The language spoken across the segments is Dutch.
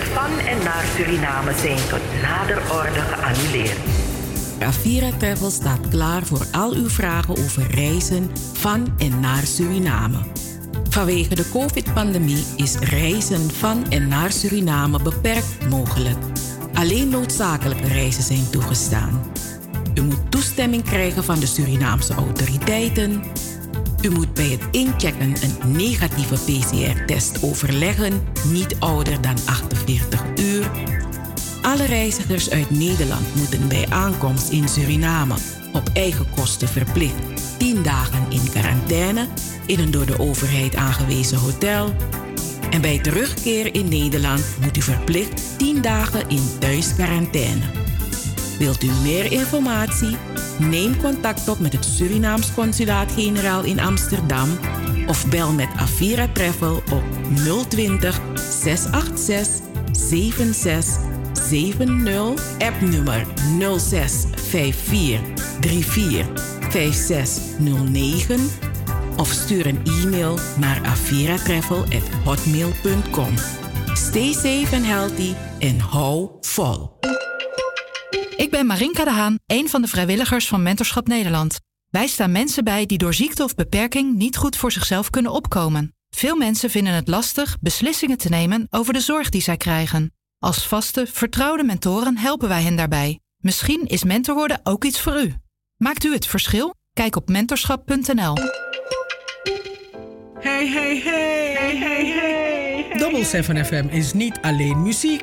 van en naar Suriname zijn tot nader orde geannuleerd. Avira Travel staat klaar voor al uw vragen over reizen van en naar Suriname. Vanwege de COVID-pandemie is reizen van en naar Suriname beperkt mogelijk. Alleen noodzakelijke reizen zijn toegestaan. U moet toestemming krijgen van de Surinaamse autoriteiten. U moet bij het inchecken een negatieve PCR-test overleggen, niet ouder dan 48 uur. Alle reizigers uit Nederland moeten bij aankomst in Suriname op eigen kosten verplicht 10 dagen in quarantaine in een door de overheid aangewezen hotel. En bij terugkeer in Nederland moet u verplicht 10 dagen in thuisquarantaine. Wilt u meer informatie? Neem contact op met het Surinaams Consulaat-Generaal in Amsterdam of bel met Avira Travel op 020 686 76 70 appnummer 06 54 34 5609 of stuur een e-mail naar aviratravel@hotmail.com. Stay safe and healthy en hou vol. Ik ben Marinka de Haan, een van de vrijwilligers van Mentorschap Nederland. Wij staan mensen bij die door ziekte of beperking niet goed voor zichzelf kunnen opkomen. Veel mensen vinden het lastig beslissingen te nemen over de zorg die zij krijgen. Als vaste, vertrouwde mentoren helpen wij hen daarbij. Misschien is mentor worden ook iets voor u. Maakt u het verschil? Kijk op mentorschap.nl. Hey, hey, hey, hey, hey, hey. Double 7 FM is niet alleen muziek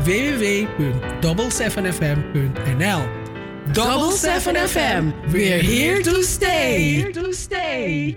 www.double7fm.nl. Double 7 FM, we're here to stay. Here to stay.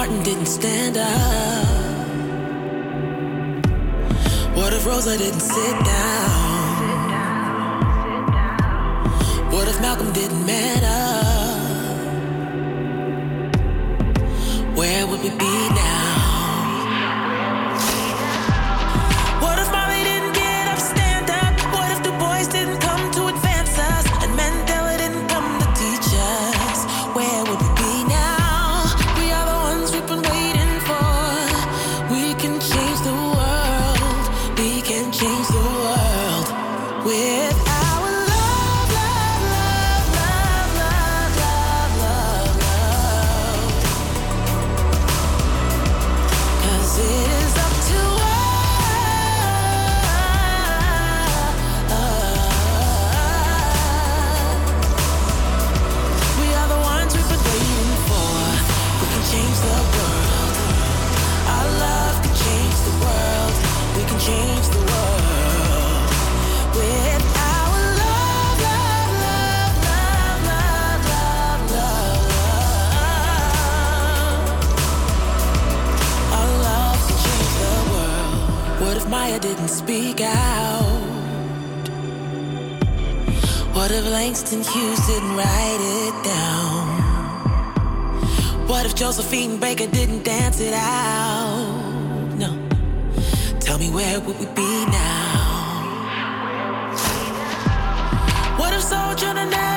Martin didn't stand up? What if Rosa didn't sit down? What if Malcolm didn't man up? Where would we be now? Langston Hughes didn't write it down? What if Josephine Baker didn't dance it out? No. Tell me where would we be now? What if soldier that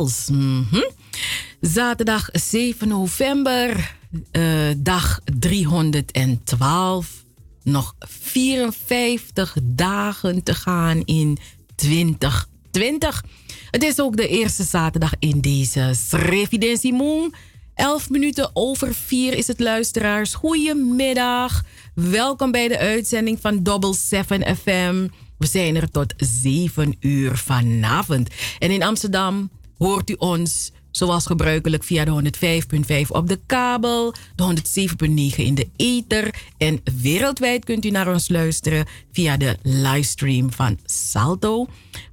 Mhm. Zaterdag 7 november, eh, dag 312. Nog 54 dagen te gaan in 2020. Het is ook de eerste zaterdag in deze Srevidensimoen. 11 minuten over 4 is het luisteraars. Goedemiddag. Welkom bij de uitzending van Double 7 FM. We zijn er tot 7 uur vanavond. En in Amsterdam hoort u ons zoals gebruikelijk via de 105.5 op de kabel, de 107.9 in de ether. En wereldwijd kunt u naar ons luisteren via de livestream van Salto,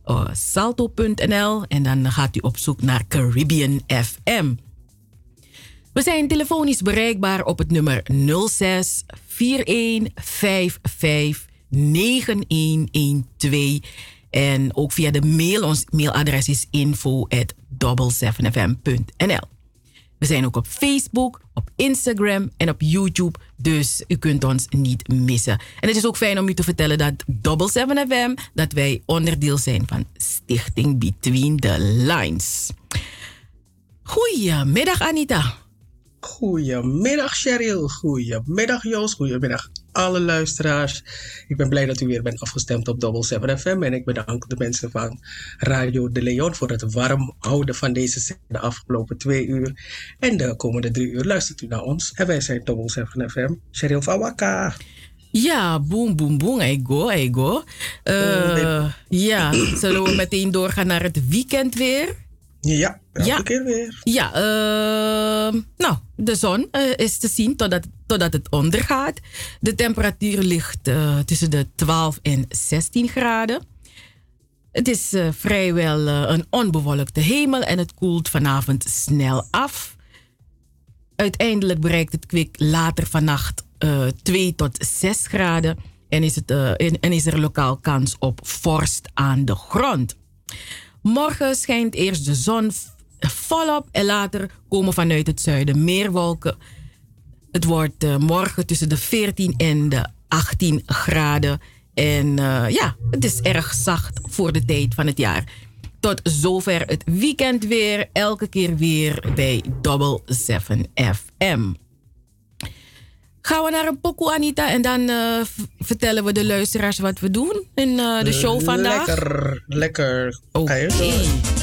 uh, salto.nl. En dan gaat u op zoek naar Caribbean FM. We zijn telefonisch bereikbaar op het nummer 06 4155 9112. En ook via de mail. Ons mailadres is info at 7fm.nl. We zijn ook op Facebook, op Instagram en op YouTube. Dus u kunt ons niet missen. En het is ook fijn om u te vertellen dat Double 7 FM, dat wij onderdeel zijn van Stichting Between the Lines. Goedemiddag Anita. Goedemiddag Cheryl, goedemiddag Joost, goedemiddag alle luisteraars. Ik ben blij dat u weer bent afgestemd op Double 7 FM en ik bedank de mensen van Radio De Leon voor het warm houden van deze zender de afgelopen twee uur. En de komende drie uur luistert u naar ons en wij zijn Double 7 FM. Cheryl van Wakka. Ja, boem, boem, boem. I go, I go. Uh, ja, zullen we meteen doorgaan naar het weekend weer? Ja, elke ja. keer weer. Ja, uh, nou, de zon uh, is te zien totdat, totdat het ondergaat. De temperatuur ligt uh, tussen de 12 en 16 graden. Het is vrijwel een onbewolkte hemel en het koelt vanavond snel af. Uiteindelijk bereikt het kwik later vannacht uh, 2 tot 6 graden. En is, het, en is er lokaal kans op vorst aan de grond. Morgen schijnt eerst de zon volop en later komen vanuit het zuiden meer wolken. Het wordt uh, morgen tussen de 14 en de 18 graden. En uh, ja, het is erg zacht voor de tijd van het jaar. Tot zover het weekend weer. Elke keer weer bij Double 7 FM. Gaan we naar een pokoe, Anita. En dan uh, vertellen we de luisteraars wat we doen in uh, de show vandaag. Lekker, lekker. Oké. Okay.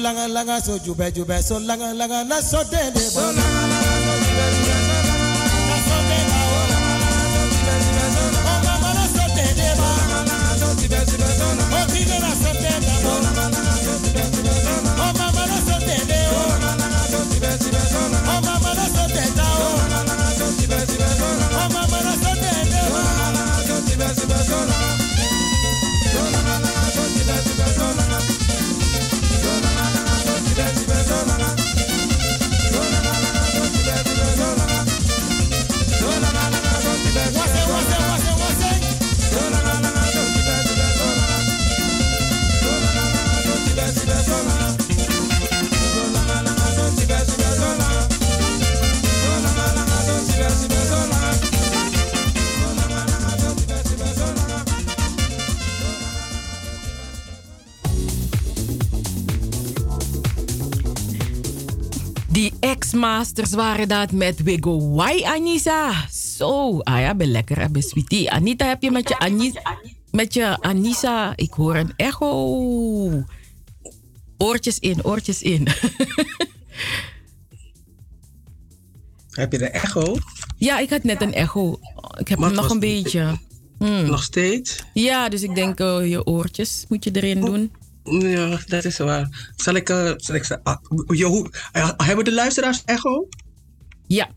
Langa langa so jube jube so langa langa na so de de So langa Die ex-masters waren dat met Wiggo Wai Anissa. Zo, ah ja, ben lekker, hè, ben sweetie. Anita, heb je met je, Ani met je Anissa... Ik hoor een echo. Oortjes in, oortjes in. Heb je de echo? ja, ik had net een echo. Ik heb hem nog een beetje. Hmm. Nog steeds? Ja, dus ik denk eh, je oortjes moet je erin doen. Ja, dat is waar. Zal ik... eh, zal ik je, eh, hebben de luisteraars echo? Ja.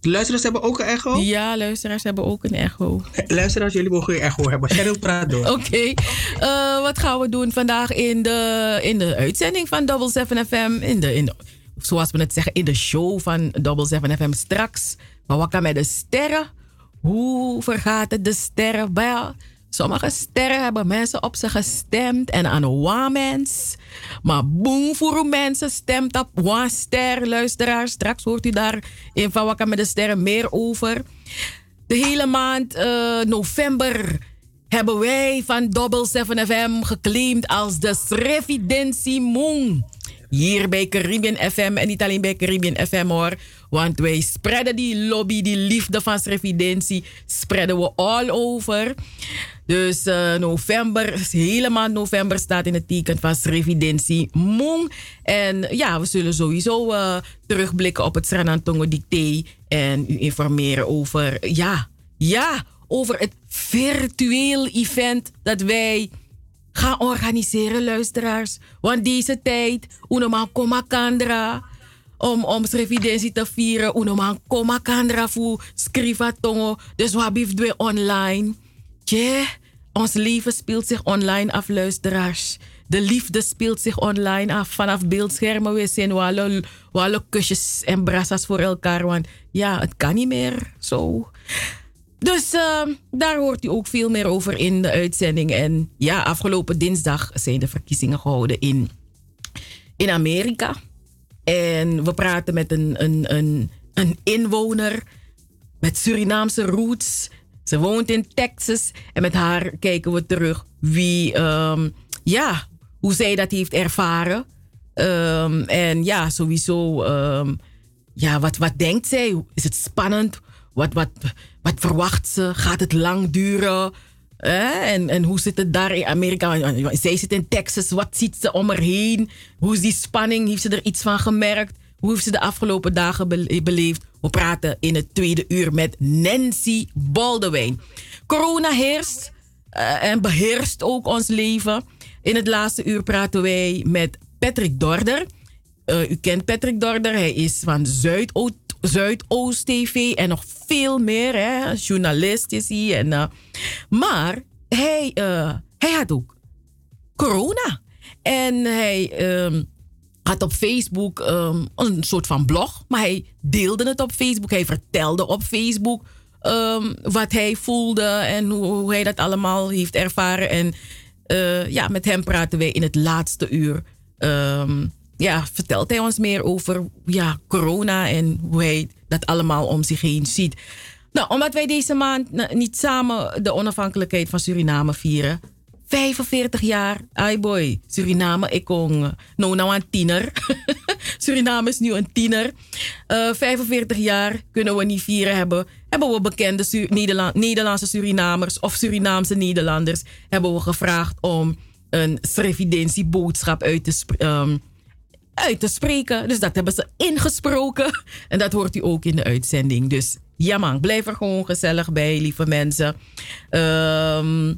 De luisteraars hebben ook een echo? Ja, luisteraars hebben ook een echo. Luisteraars, jullie mogen een echo hebben. Cheryl, praat door. Oké, eh, wat gaan we doen vandaag in de, in de uitzending van Double 7 FM? In de, in de, zoals we het zeggen, in de show van Double 7 FM straks. Maar wat kan met de sterren? Hoe vergaat het de sterren? Wel, sommige sterren hebben mensen op ze gestemd en aan wamens. Maar boem voor mensen stemt op one ster. Straks hoort u daar in van wat kan met de sterren meer over. De hele maand eh, november hebben wij van Double 7 FM geclaimd als de Srevidentie Moon. Hier bij Caribbean FM en niet alleen bij Caribbean FM hoor. Want wij spreiden die lobby, die liefde van Srevidentie, spreiden we all over. Dus eh, november, de hele maand november staat in het teken van Srevidentie Moon. En ja, we zullen sowieso eh, terugblikken op het Sranantongo Dicté en u informeren over, ja, ja, over het virtueel event dat wij gaan organiseren, luisteraars. Want deze tijd, unoman koma kandra, om, om Srevidentie te vieren, unoman koma kandra voor skrivatongo. Dus wat blijft we online? Tje, ons leven speelt zich online af, luisteraars. De liefde speelt zich online af. Vanaf beeldschermen we zien alle kusjes en brassas voor elkaar. Want ja, het kan niet meer zo. Dus eh, daar hoort u ook veel meer over in de uitzending. En ja, afgelopen dinsdag zijn de verkiezingen gehouden in, in Amerika. En we praten met een, een, een, een inwoner met Surinaamse roots. Ze woont in Texas. En met haar kijken we terug wie, ehm, ja, hoe zij dat heeft ervaren. Ehm, en ja, sowieso, ehm, ja, wat, wat denkt zij? Is het spannend? Wat, wat, wat verwacht ze? Gaat het lang duren? En, en hoe zit het daar in Amerika? Zij zit in Texas. Wat ziet ze om haar heen? Hoe is die spanning? Heeft ze er iets van gemerkt? Hoe heeft ze de afgelopen dagen be- beleefd? We praten in het tweede uur met Nancy Baldwin. Corona heerst eh, en beheerst ook ons leven. In het laatste uur praten wij met Patrick Dorder. Eh, u kent Patrick Dorder. Hij is van Zuidoost, Zuidoost TV en nog veel meer. Hè? Journalist is hij. En, eh, maar hij, hij had ook corona. En hij ehm, had op Facebook ehm, een soort van blog. Maar hij deelde het op Facebook. Hij vertelde op Facebook ehm, wat hij voelde en hoe, hij dat allemaal heeft ervaren. En eh, ja, met hem praten wij in het laatste uur. Ehm, ja, vertelt hij ons meer over ja, corona en hoe hij dat allemaal om zich heen ziet. Nou, omdat wij deze maand niet samen de onafhankelijkheid van Suriname vieren. 45 jaar, ai boy, Suriname, ik kon, nou nou een tiener. Suriname is nu een tiener. Eh, 45 jaar kunnen we niet vieren hebben. Hebben we bekende Nederland, Nederlandse Surinamers of Surinaamse Nederlanders hebben we gevraagd om een srevidentieboodschap uit te, ehm, uit te spreken. Dus dat hebben ze ingesproken. En dat hoort u ook in de uitzending. Dus ja man, blijf er gewoon gezellig bij, lieve mensen. Ehm,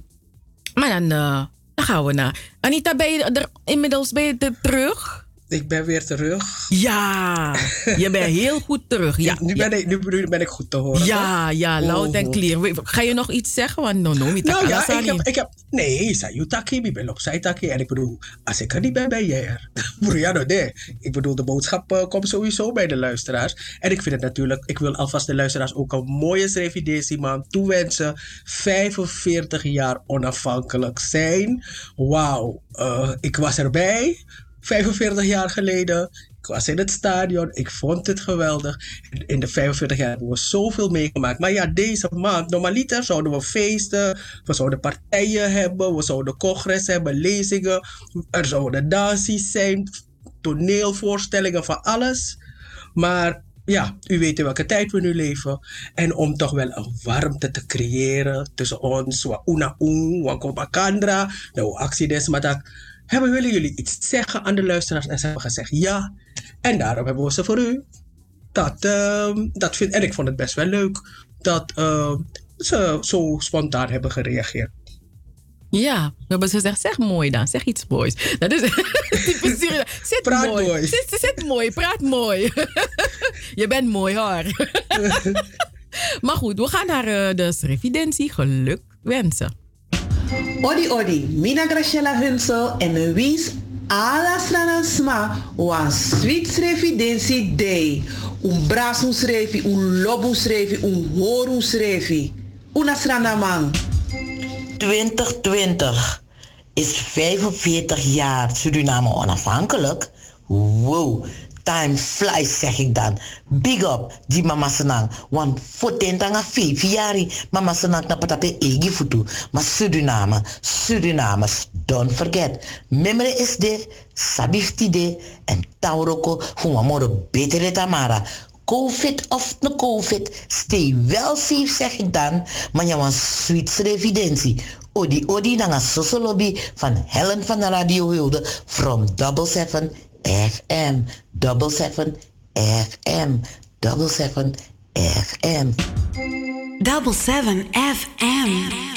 maar dan, dan gaan we naar... Anita, ben je er inmiddels er terug? Ik ben weer terug. Ja, je bent heel goed terug. Ja, nu, ja. ben ik, nu, nu ben ik goed te horen. Ja, ja, loud en Oh. clear. Ga je nog iets zeggen? Want no, Nou ja, ik heb, ik heb... Nee, zei Taki, ik ben op zij Taki. En ik bedoel, als ik er niet ben, ben jij er. Nou, nee. Ik bedoel, de boodschap eh, komt sowieso bij de luisteraars. En ik vind het natuurlijk... Ik wil alvast de luisteraars ook een mooie Srevidesi man toewensen. 45 jaar onafhankelijk zijn. Wauw. eh, ik was erbij. 45 jaar geleden. Ik was in het stadion. Ik vond het geweldig. In de 45 jaar hebben we zoveel meegemaakt. Maar ja, deze maand, normaliter zouden we feesten. We zouden partijen hebben. We zouden congres hebben, lezingen. Er zouden dansies zijn. Toneelvoorstellingen van alles. Maar ja, u weet in welke tijd we nu leven. En om toch wel een warmte te creëren tussen ons. Wa una un, wa kopakandra. Nou, actie des, maar dat hebben willen jullie iets zeggen aan de luisteraars? En ze hebben gezegd ja. En daarom hebben we ze voor u. Dat, ehm, dat vind, en ik vond het best wel leuk dat ehm, ze zo spontaan hebben gereageerd. Ja, hebben ze gezegd, zeg mooi dan, zeg iets moois. Dat is. Zit Praat mooi. mooi. Zit, zit mooi, praat mooi. je bent mooi hoor. maar goed, we gaan naar eh, de Srevidentie. Geluk wensen. Odi odi, mina Graciela Hunsel en wins ala strana sma was sweet srevidensi day. Un brasun srevi, un lobun srevi, un horun. Una strana man. 2020 is 45 jaar Suriname onafhankelijk. Wow, time flies zeg ik dan. Big up die mama senang. Want voor tentanga vijf jaar mama senang na patape egi futu. Maar Suriname, Suriname, don't forget. Memory is de, sabifti de en tauroko humamoro betere tamara. COVID of no COVID, stay wel safe zeg ik dan. Maar was Sweets evidentie. Odi odi nanga sosolobi van Helen van de Radio Hulde from Double Seven FM. Double Seven FM. Double Seven FM. Double seven FM.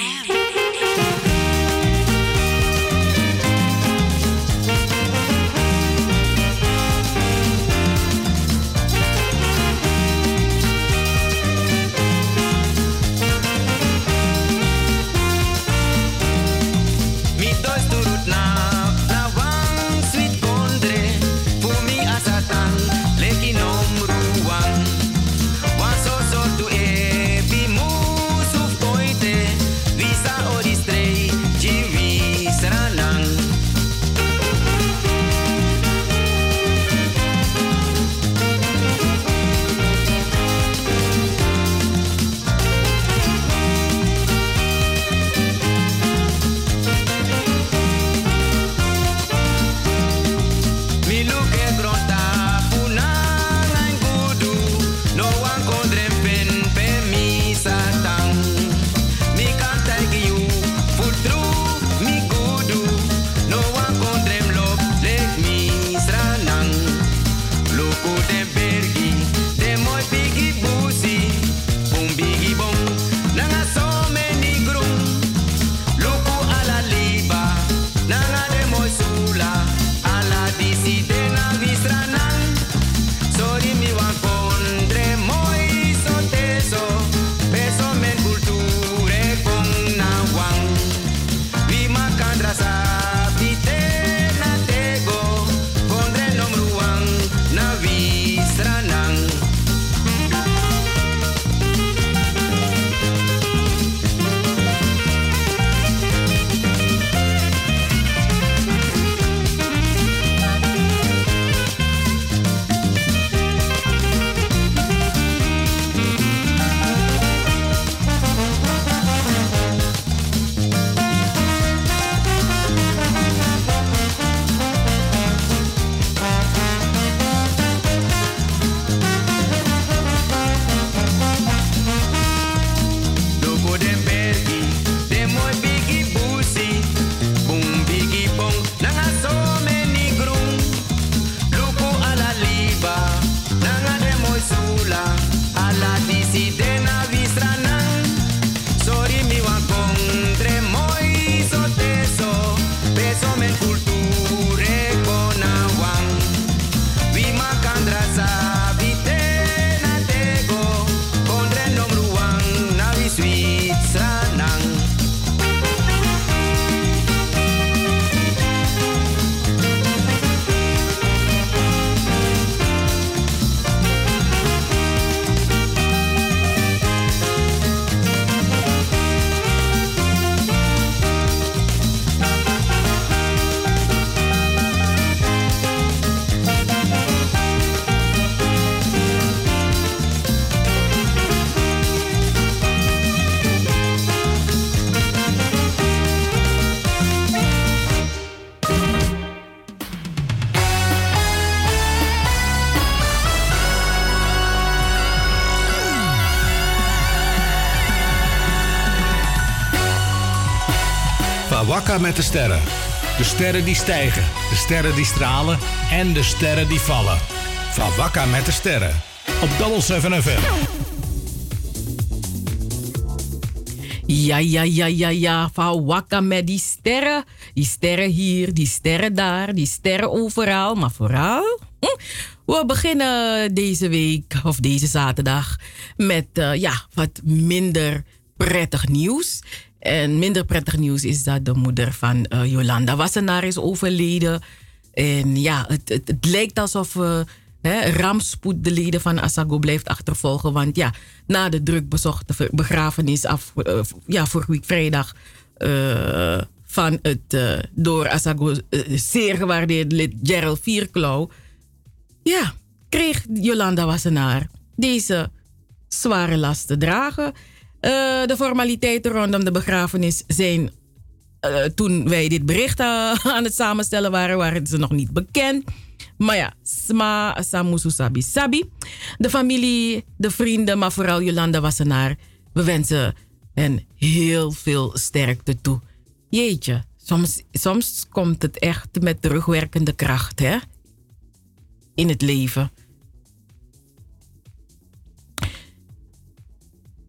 Met de sterren. De sterren die stijgen, de sterren die stralen en de sterren die vallen. Van Wakka met de sterren. Op Double 7 FM. Ja, ja, ja, ja, ja. Van wakka met die sterren. Die sterren hier, die sterren daar, die sterren overal. Maar vooral, hm, we beginnen deze week of deze zaterdag met eh, ja, wat minder prettig nieuws. En minder prettig nieuws is dat de moeder van eh, Jolanda Wassenaar is overleden. En ja, het, het, lijkt alsof eh, hè, de leden van Asago blijft achtervolgen. Want ja, na de druk bezochte begrafenis af, eh, ja, vorige week vrijdag van het door Asago zeer gewaardeerde lid Gerald Vierklauw. Ja, kreeg Jolanda Wassenaar deze zware last te dragen. Eh, de formaliteiten rondom de begrafenis zijn eh, toen wij dit bericht eh, aan het samenstellen waren, waren ze nog niet bekend. Maar ja, Sma, Samusu Sabi Sabi. De familie, de vrienden, maar vooral Jolanda Wassenaar. We wensen hen heel veel sterkte toe. Jeetje, soms, soms komt het echt met terugwerkende kracht, hè? In het leven.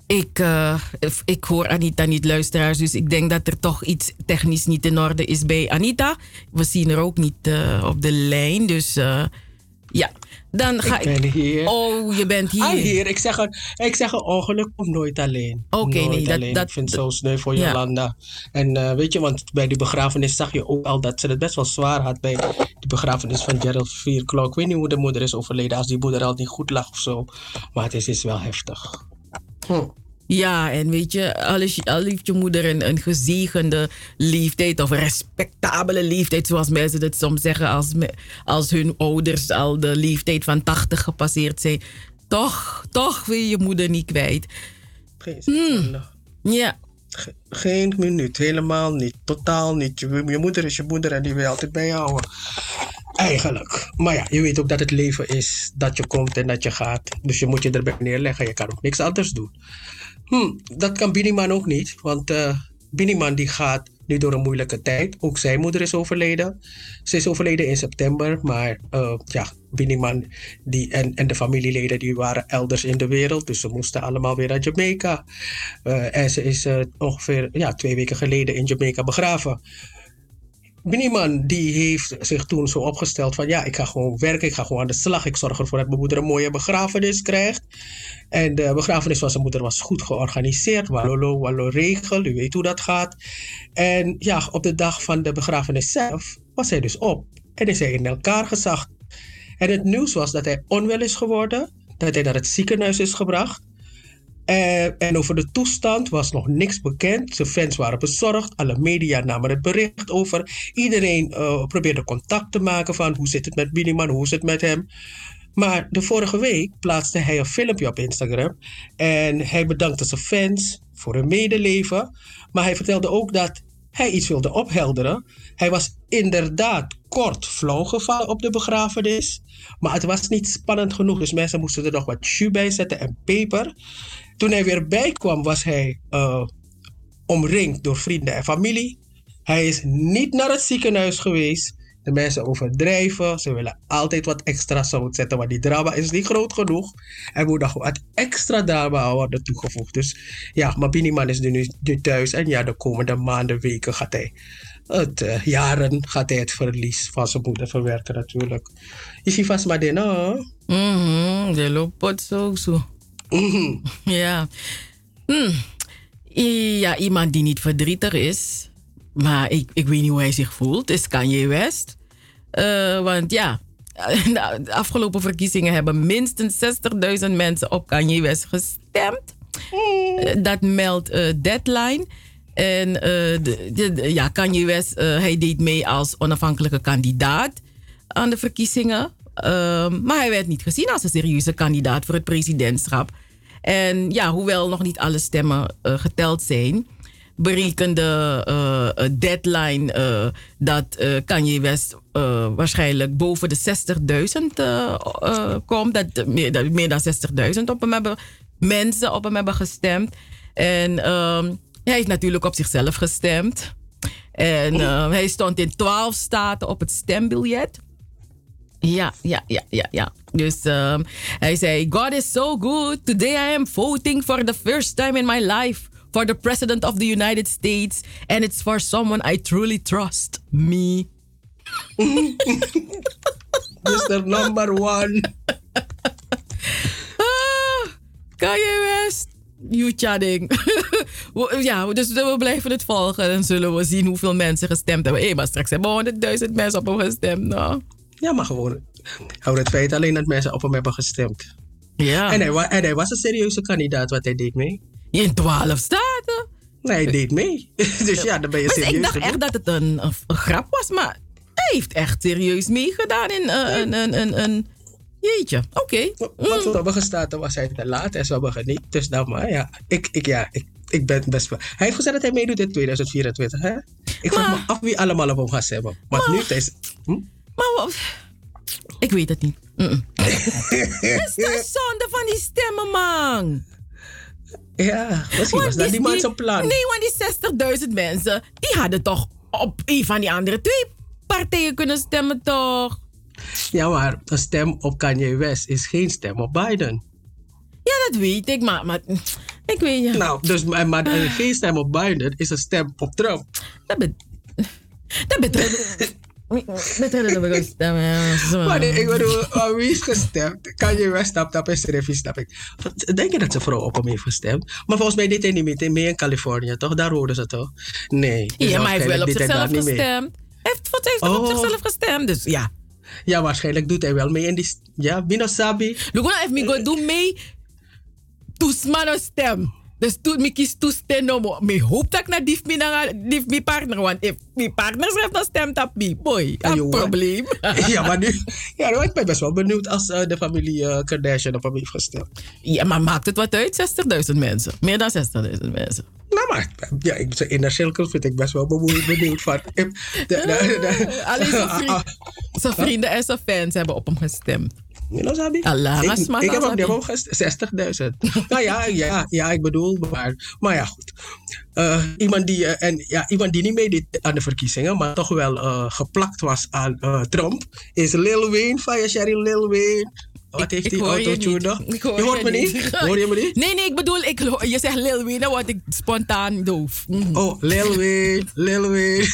Ik, eh, ik hoor Anita niet, luisteraars. Dus ik denk dat er toch iets technisch niet in orde is bij Anita. We zien er ook niet eh, op de lijn. Dus eh, ja, dan ga ik. Ik ben hier. Oh, je bent hier. Ah, hier. Ik zeg, een, ik zeg een ongeluk komt nooit alleen. Oké, nee, dat- dat- ik vind het zo sneu voor ja. Jolanda. En weet je, want bij die begrafenis zag je ook al dat ze het best wel zwaar had bij die begrafenis van Gerald Vierklok. Ik weet niet hoe de moeder is overleden, als die moeder al niet goed lag of zo. Maar het is, is wel heftig. Ja, en weet je, al, heeft je moeder een, een gezegende leeftijd of een respectabele leeftijd, zoals mensen dat soms zeggen, als, als hun ouders al de leeftijd van 80 gepasseerd zijn. Toch, toch wil je je moeder niet kwijt. Geen Hmm. Ja, Ge- Geen minuut, helemaal niet. Totaal niet. Je, je moeder is je moeder en die wil je altijd bij je houden. Eigenlijk. Maar ja, je weet ook dat het leven is dat je komt en dat je gaat. Dus je moet je erbij neerleggen. Je kan ook niks anders doen. Hm, dat kan Biniman ook niet. Want Biniman die gaat nu door een moeilijke tijd. Ook zijn moeder is overleden. Ze is overleden in september. Maar eh, ja, Biniman die, en, en de familieleden die waren elders in de wereld. Dus ze moesten allemaal weer naar Jamaica. Eh, en ze is ongeveer ja, twee weken geleden in Jamaica begraven. Biniman die heeft zich toen zo opgesteld van ja, ik ga gewoon werken, ik ga gewoon aan de slag. Ik zorg ervoor dat mijn moeder een mooie begrafenis krijgt. En de begrafenis van zijn moeder was goed georganiseerd. Walolo, wallo regel, u weet hoe dat gaat. En ja, op de dag van de begrafenis zelf was hij dus op. En is hij in elkaar gezakt. En het nieuws was dat hij onwel is geworden, dat hij naar het ziekenhuis is gebracht. En, en over de toestand was nog niks bekend. Zijn fans waren bezorgd. Alle media namen het bericht over. Iedereen eh, probeerde contact te maken van hoe zit het met Biniman, hoe is het met hem. Maar de vorige week plaatste hij een filmpje op Instagram. En hij bedankte zijn fans voor hun medeleven. Maar hij vertelde ook dat hij iets wilde ophelderen. Hij was inderdaad kort flauw gevallen op de begrafenis. Maar het was niet spannend genoeg. Dus mensen moesten er nog wat jus bij zetten en peper. Toen hij weer bijkwam was hij eh, omringd door vrienden en familie. Hij is niet naar het ziekenhuis geweest. De mensen overdrijven. Ze willen altijd wat extra zout zetten. Want die drama is niet groot genoeg. Er moet nog wat extra drama worden toegevoegd. Dus ja, maar Biniman is nu, nu thuis. En ja, de komende maanden, weken gaat hij het eh, jaren gaat hij het verlies van zijn moeder verwerken natuurlijk. Is hij vast maar din, oh? Mhm, de loopt zo zo. Ja. Hm. Ja, iemand die niet verdrietig is, maar ik, ik weet niet hoe hij zich voelt, is Kanye West. Eh, want ja, de afgelopen verkiezingen hebben minstens 60.000 mensen op Kanye West gestemd. Eh, Dat meldt eh, Deadline. En de, de- de- ja, Kanye West, hij deed mee als onafhankelijke kandidaat aan de verkiezingen. Ehm, maar hij werd niet gezien als een serieuze kandidaat voor het presidentschap. En ja, hoewel nog niet alle stemmen eh, geteld zijn, berekende eh, deadline eh, dat Kanye West waarschijnlijk boven de 60.000 eh, eh, komt. Dat meer, dat meer dan 60.000 op hem hebben, mensen op hem hebben gestemd. En ehm, hij heeft natuurlijk op zichzelf gestemd. En eh, hij stond in 12 staten op het stembiljet. Ja, ja, ja, ja, ja. Dus ehm, hij zei: God is so good. Today I am voting for the first time in my life for the President of the United States. And it's for someone I truly trust. Me. Mr. Number One. Ah, Kanye West. You chatting. ja, dus we blijven het volgen. En zullen we zien hoeveel mensen gestemd hebben. Hé, maar straks hebben we 100.000 mensen op hem gestemd. Nou. Ja, maar gewoon. Hou het feit alleen dat mensen op hem hebben gestemd. Ja. En hij, wa- en hij was een serieuze kandidaat, wat hij deed mee. In 12 staten? Nee, hij deed mee. dus ja, dan ben je serieus. ik dacht echt dat het een, een, een grap was, maar hij heeft echt serieus meegedaan in eh, een, een, een, een, Jeetje, oké. Want sommige staten was hij te laat en sommige niet. Dus nou maar, ja. Ik, ik, ja, ik, ik ben best wel... Hij heeft gezegd dat hij meedoet in 2024, hè? Ik vraag me af wie allemaal op hem gaat stemmen. Want nu is... Hm? Maar wat- ik weet het niet. Mm-mm. Het is de zonde van die stemmen, man. Ja, misschien was dat die man zijn plan. Nee, want die 60.000 mensen, die hadden toch op een van die andere twee partijen kunnen stemmen, toch? Ja, maar een stem op Kanye West is geen stem op Biden. Ja, dat weet ik, maar, maar ik weet ja. Nou, dus maar, maar geen stem op Biden is een stem op Trump. Dat, bet dat betreft... Ik stemmen. Maar nee, ik bedoel, wie is gestemd? Kanye West snapt dat is Reffy, snap ik. Denk je dat zijn vrouw op hem heeft gestemd? Maar volgens mij deed hij niet mee, mee in Californië, toch? Daar hoorden ze toch? Nee. Ja, maar hij heeft wel op zichzelf gestemd. Hij heeft, hij heeft op Oh. zichzelf gestemd, dus ja. Ja, waarschijnlijk doet hij wel mee in die... Ja, Bino Sabi. Luguna heeft me go doen mee. Toesmano stem. Dus toen ik kies toestemmen, maar ik hoop dat ik naar dief mijn partner, want if mijn partner schrijft dan stemt op me, boy, een probleem. ja, maar nu... Ja, nou, ik ben best wel benieuwd als eh, de familie eh, Kardashian op hem heeft gestemd. Ja, maar maakt het wat uit? 60.000 mensen. Meer dan 60.000 mensen. Nou, maar ja, ik, zijn inner circle vind ik best wel benieuwd, benieuwd van. de- de- de- Alleen zijn vrienden en zijn fans hebben op hem gestemd. Allah, ik, ik heb niet gestemd. 60.000. nou ja, ja, ja, ik bedoel, maar, maar ja, goed. Eh, iemand, die, eh, en, ja, iemand die niet meedeed aan de verkiezingen, maar toch wel eh, geplakt was aan Trump, is Lil Wayne je Sherry Lil Wayne. Wat heeft die autotune niet. nog? Je hoort me niet? Hoor je me niet? Nee, nee, ik bedoel, ik, je zegt Lil Wayne, dan word ik spontaan doof. Mhm. Oh, Lil Wayne, Lil Wayne,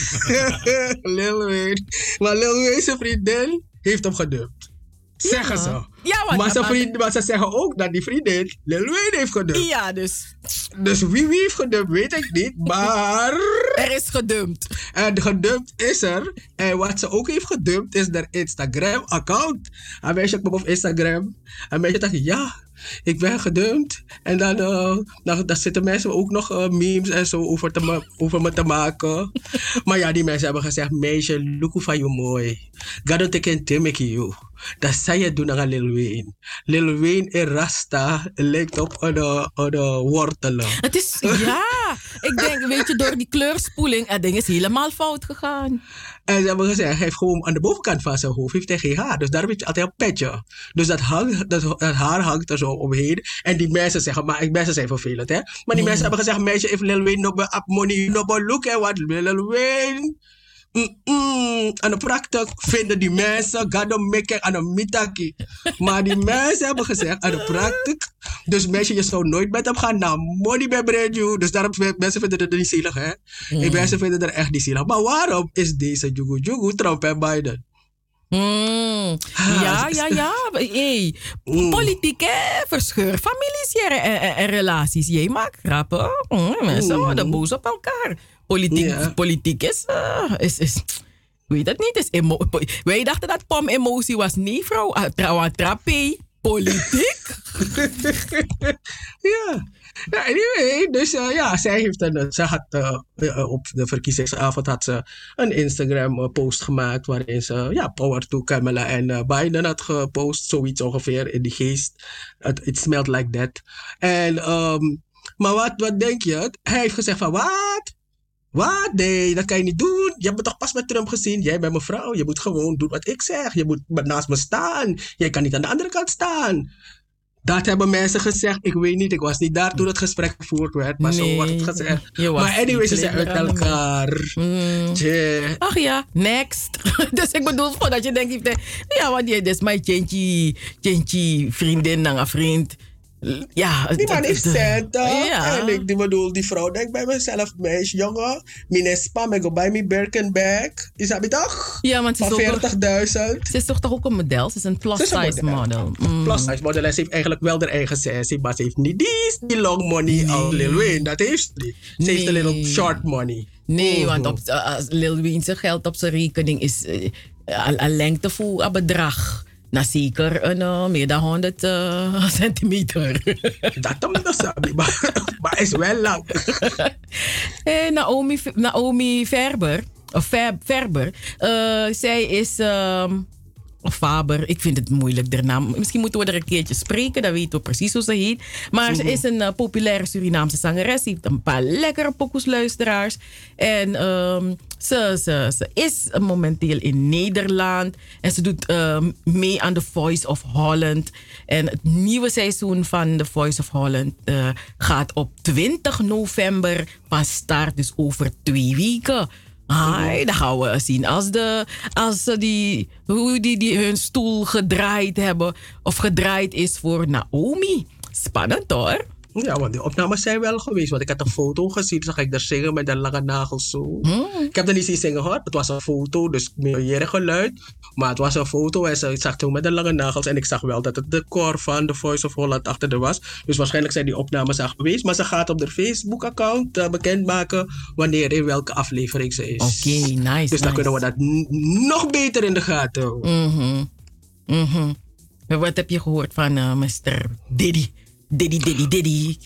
Lil Wayne. Maar Lil Wayne, zijn vriendin, heeft hem gedumpt. Zeggen Ja. ze. Ja, want- maar, zijn maar- vriend, maar ze zeggen ook dat die vriendin Lil Wayne heeft gedumpt. Ja, dus Dus wie wie heeft gedumpt, weet ik niet. Maar... er is gedumpt. En gedumpt is er. En wat ze ook heeft gedumpt is haar Instagram-account. Een meisje kwam op Instagram. Een meisje dacht, ja, ik ben gedumpt. En dan, eh, dan, zitten mensen ook nog eh, memes en zo over, te over me te maken. maar ja, die mensen hebben gezegd, meisje, look van je mooi. Take een timmy you. Dat zei je doen aan Lil Wayne. Lil Wayne in Rasta lijkt op eh, een, eh, wortelen. Het is, ja, ik denk, weet je, door die kleurspoeling, het ding is helemaal fout gegaan. En ze hebben gezegd, hij heeft gewoon aan de bovenkant van zijn hoofd heeft hij geen haar. Dus daarom heeft hij altijd een petje. Dus dat, hang, dat, dat haar hangt er zo omheen. En die mensen zeggen, maar mensen zijn vervelend hè. Maar die mensen hebben gezegd, meisje, if Lil Wayne no be up money, no be look at what Lil Wayne. Mm, aan de praktijk vinden die mensen, ga dan mekken aan een mitaki. Maar die mensen hebben gezegd, aan de praktijk, dus mensen, je zou nooit met hem gaan naar money bij Bredju. Dus daarom vinden mensen vinden het niet zielig, hè? Mm. En mensen vinden het echt niet zielig. Maar waarom is deze Jugu Jugu Trump en Biden? Mm. Ja, ja, ja. Hey. Politiek, hè? Verscheur families hier en, en- en relaties. Jij maakt grappen. Mm, mensen Mm. worden boos op elkaar. Politiek, politiek is, eh, is, is... Weet het niet. Is emo- Wij dachten dat Pom emotie was. Nee, vrouw. Trouwens, trappé. Politiek? ja. Ja, anyway, dus eh, ja, zij heeft een, ze had eh, eh, op de verkiezingsavond had ze een Instagram eh, post gemaakt waarin ze ja, power to Kamala en eh, Biden had gepost, zoiets ongeveer in die geest. It, it smelled like that. En, ehm, maar wat, wat denk je? Hij heeft gezegd van, wat? Wat? Nee, dat kan je niet doen. Je hebt me toch pas met Trump gezien. Jij bent mijn vrouw. Je moet gewoon doen wat ik zeg. Je moet naast me staan. Jij kan niet aan de andere kant staan. Dat hebben mensen gezegd. Ik weet niet, ik was niet daar toen het gesprek gevoerd werd. Maar zo wordt het gezegd. Maar anyway, ze zijn uit elkaar. Mm. Ach ja, next. dus ik bedoel, voordat je denkt, ja, want je is mijn tjentje, tjentje vriendin en een vriend. Ja, Die man heeft centen. Ja. En ik die bedoel, die vrouw denkt bij mezelf, meisje, jongen. Minespa, me go buy me Birkenbag. Is dat toch? Ja, want ze is, Van ook, 40.000. ze is toch, toch ook een model? Ze is een plus is size model. model. Mm. Plus size model. En ze heeft eigenlijk wel haar eigen sessie, maar ze heeft niet die, die long money als Lil Wayne. Dat heeft ze niet. Ze heeft een Nee. little short money. Nee, Mhm. want op, uh, als Lil Wayne zijn geld op zijn rekening is uh, een, een lengte voor een bedrag. Nou, zeker een, uh, meer dan 100 uh, centimeter. Dat dan dat sabi, maar, is wel lang. Eh, Naomi, Naomi Verber, of Ver- Verber, eh, zij is. ehm, Faber, ik vind het moeilijk, de naam. Misschien moeten we er een keertje spreken, dan weten we precies hoe ze heet. Maar ze Mhm. is een eh, populaire Surinaamse zangeres. Ze heeft een paar lekkere pokoes luisteraars. En ehm, ze, ze, ze is momenteel in Nederland. En ze doet ehm, mee aan The Voice of Holland. En het nieuwe seizoen van The Voice of Holland eh, gaat op 20 november van start. Dus over twee weken. Ai, dan gaan we zien als, de, als die, hoe die, die hun stoel gedraaid hebben. Of gedraaid is voor Naomi. Spannend hoor. Ja, want die opnames zijn wel geweest. Want ik had een foto gezien, zag ik daar zingen met een lange nagels zo. Hmm. Ik heb er niet zien zingen hoor. Het was een foto, dus meer geluid. Maar het was een foto en ze ik zag toen met de lange nagels. En ik zag wel dat het de core van The Voice of Holland achter er was. Dus waarschijnlijk zijn die opnames al geweest. Maar ze gaat op haar Facebook-account uh, bekendmaken wanneer in welke aflevering ze is. Oké, nice. Dus dan kunnen we dat nog beter in de gaten houden. Mhm. Mhm. En Wat heb je gehoord van eh, Mr. Diddy? Diddy, Diddy, Diddy.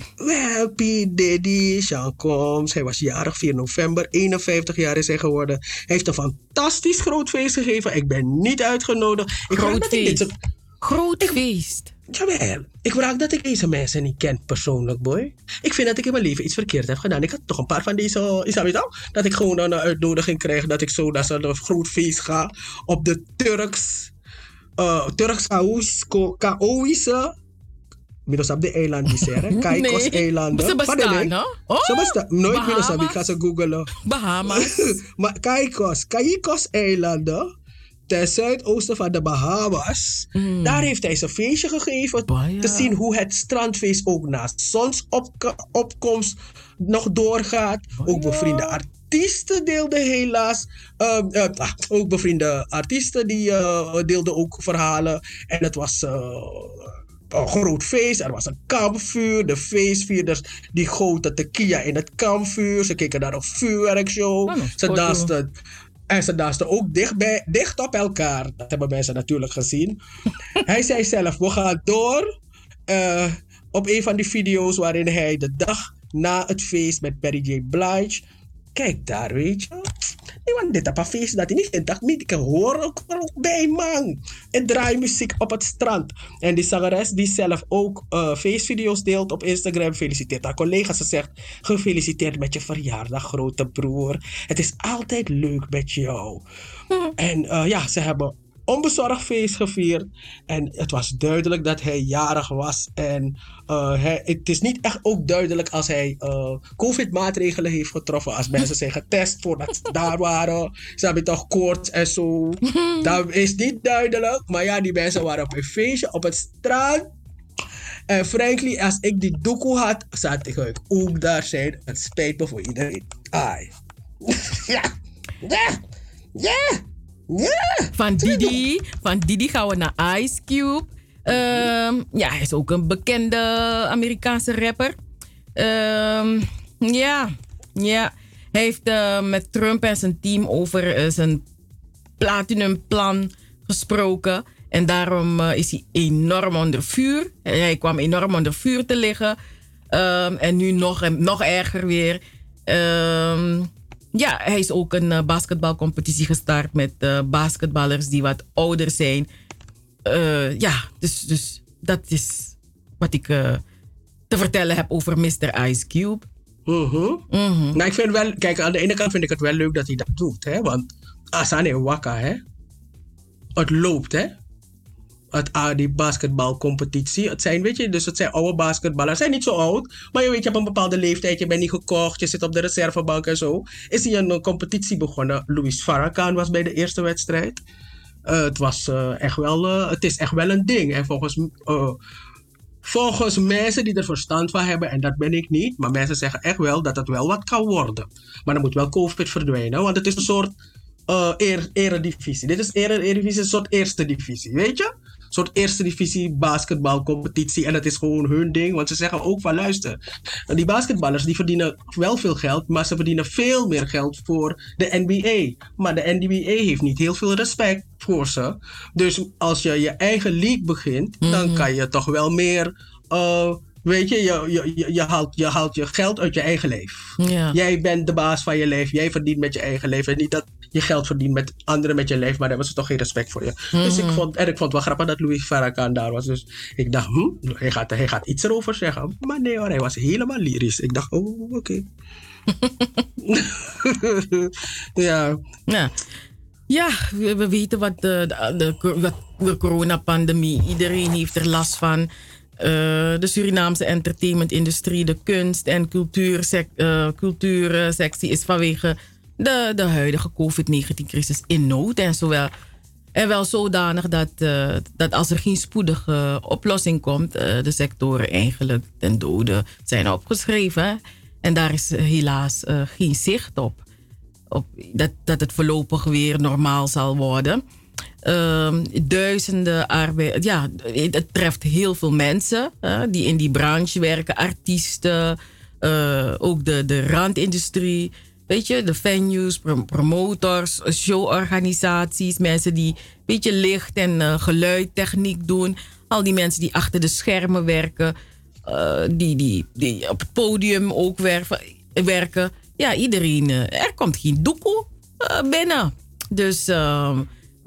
P. Diddy, Sean Combs. Hij was jarig 4 november. 51 jaar is hij geworden. Hij heeft een fantastisch groot feest gegeven. Ik ben niet uitgenodigd. Ik Groot ik feest. soort- Groot feest. Jawel. Ik vraag dat ik deze mensen niet ken persoonlijk, boy. Ik vind dat ik in mijn leven iets verkeerd heb gedaan. Ik had toch een paar van deze... Is dat al? Dat ik gewoon een uitnodiging krijg. Dat ik zo naar zo'n groot feest ga. Op de Turks... Uh, Turks Kaoïsche... Middels op de die zeggen. Kaikos Nee, eilanden. ze bestaan, hè? Oh, ze bestaan. Nooit Middels Bahamas. ik ga ze googelen. Bahamas. maar Kaikos, Kaikos eilanden, ten zuidoosten van de Bahamas, Hmm. daar heeft hij zijn feestje gegeven. Te zien hoe het strandfeest ook na zonsopkomst nog doorgaat. Ook bevriende artiesten deelden helaas. ehm, eh, ah, ook bevriende artiesten die eh, deelden ook verhalen. En het was. Een groot feest. Er was een kampvuur. De feestvierders die goten tequila in het kampvuur. Ze keken naar een vuurwerkshow. ze dansten. En ze dansten ook dicht, bij, dicht op elkaar. Dat hebben mensen natuurlijk gezien. hij zei zelf, we gaan door. eh, op een van die video's waarin hij de dag na het feest met Perry J. Blige... Kijk daar, weet je. Want dit op een feest dat hij niet. Dat niet. Ik hoor ook er ook bij, man. En draai muziek op het strand. En die zangeres die zelf ook eh, feestvideo's deelt op Instagram, feliciteert haar collega's. Ze zegt, gefeliciteerd met je verjaardag, grote broer. Het is altijd leuk met jou. En eh, ja, ze hebben onbezorgd feest gevierd. En het was duidelijk dat hij jarig was. En eh, hij, het is niet echt ook duidelijk als hij eh, COVID-maatregelen heeft getroffen. Als mensen zijn getest voordat ze daar waren. Ze hebben toch koorts en zo. Dat is niet duidelijk. Maar ja, die mensen waren op een feestje op het strand. En frankly, als ik die doekoe had, zou ik ook daar zijn. Het spijt me voor iedereen. Ai. ja. Ja. Ja. Ja. Van Didi, van Didi gaan we naar Ice Cube. Ehm, ja, hij is ook een bekende Amerikaanse rapper. Ehm, ja, ja. Hij heeft eh, met Trump en zijn team over eh, zijn platinumplan gesproken. En daarom eh, is hij enorm onder vuur. Hij kwam enorm onder vuur te liggen. Ehm, en nu nog, nog erger weer. Ehm, ja, hij is ook een uh, basketbalcompetitie gestart met uh, basketballers die wat ouder zijn. Uh, ja, dus, dus dat is wat ik te vertellen heb over Mr. Ice Cube. Mhm. Nou, ik vind wel, kijk, aan de ene kant vind ik het wel leuk dat hij dat doet, hè? Want Asane Waka, hè? Het loopt, hè? Het, die basketbalcompetitie. Het zijn, weet je, dus het zijn oude basketballers. Zijn niet zo oud, maar je weet, je hebt een bepaalde leeftijd. Je bent niet gekocht, je zit op de reservebank en zo. Is hij een, competitie begonnen. Louis Farrakhan was bij de eerste wedstrijd. Uh, het, was, uh, echt wel, uh, het is echt wel een ding. En volgens, volgens mensen die er verstand van hebben, en dat ben ik niet, maar mensen zeggen echt wel dat het wel wat kan worden. Maar dan moet wel COVID verdwijnen, want het is een soort eredivisie. Dit is eredivisie, een soort eerste divisie, weet je? Soort eerste divisie basketbalcompetitie. En dat is gewoon hun ding, want ze zeggen ook van luister. Die basketballers die verdienen wel veel geld, maar ze verdienen veel meer geld voor de NBA. Maar de NBA heeft niet heel veel respect voor ze. Dus als je je eigen league begint, dan kan je toch wel meer. Uh, Weet je, je, je, je, haalt, je haalt je geld uit je eigen leven. Ja. Jij bent de baas van je leven. Jij verdient met je eigen leven. En niet dat je geld verdient met anderen met je leven. Maar daar hebben ze toch geen respect voor je. Dus ik Mhm. vond, en ik vond het wel grappig dat Louis Farrakhan daar was. Dus ik dacht, hm, hij, gaat, hij gaat iets erover zeggen. Maar nee hoor, hij was helemaal lyrisch. Ik dacht, oh, oké. ja. Ja. Ja, we, we weten wat de, de, de, de coronapandemie, iedereen heeft er last van. Uh, de Surinaamse entertainmentindustrie, de kunst- en uh, cultuursectie is vanwege de, de huidige COVID-19-crisis in nood. En, zowel, en wel zodanig dat, uh, dat als er geen spoedige oplossing komt, de sectoren eigenlijk ten dode zijn opgeschreven. En daar is helaas geen zicht op. op dat, dat het voorlopig weer normaal zal worden. Um, duizenden arbeid. Ja, het treft heel veel mensen die in die branche werken, artiesten, uh, ook de, de randindustrie. Weet je, de venues, prom promotors, showorganisaties, mensen die een beetje licht en uh, geluidtechniek doen. Al die mensen die achter de schermen werken, die, die, die op het podium ook werken. Ja, iedereen. er komt geen doekoe binnen. Dus.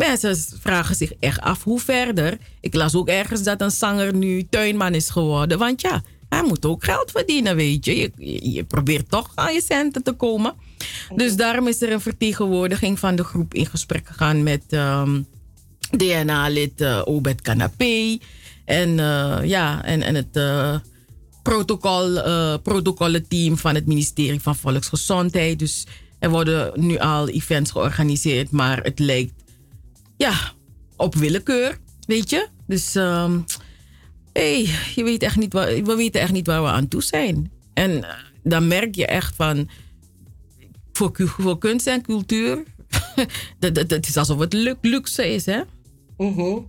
Mensen vragen zich echt af hoe verder. Ik las ook ergens dat een zanger nu tuinman is geworden. Want ja, hij moet ook geld verdienen, weet je. Je, probeert toch aan je centen te komen. Dus daarom is er een vertegenwoordiging van de groep in gesprek gegaan met um, DNA-lid uh, Obed Canapé. En, uh, ja, en, en het uh, protocol, protocollenteam van het ministerie van Volksgezondheid. Dus er worden nu al events georganiseerd, maar het lijkt ja, op willekeur, weet je. Dus um, hey, je weet echt niet waar, we weten echt niet waar we aan toe zijn. En uh, dan merk je echt van, voor, kunst en cultuur, dat, is alsof het luxe is, hè? Mm.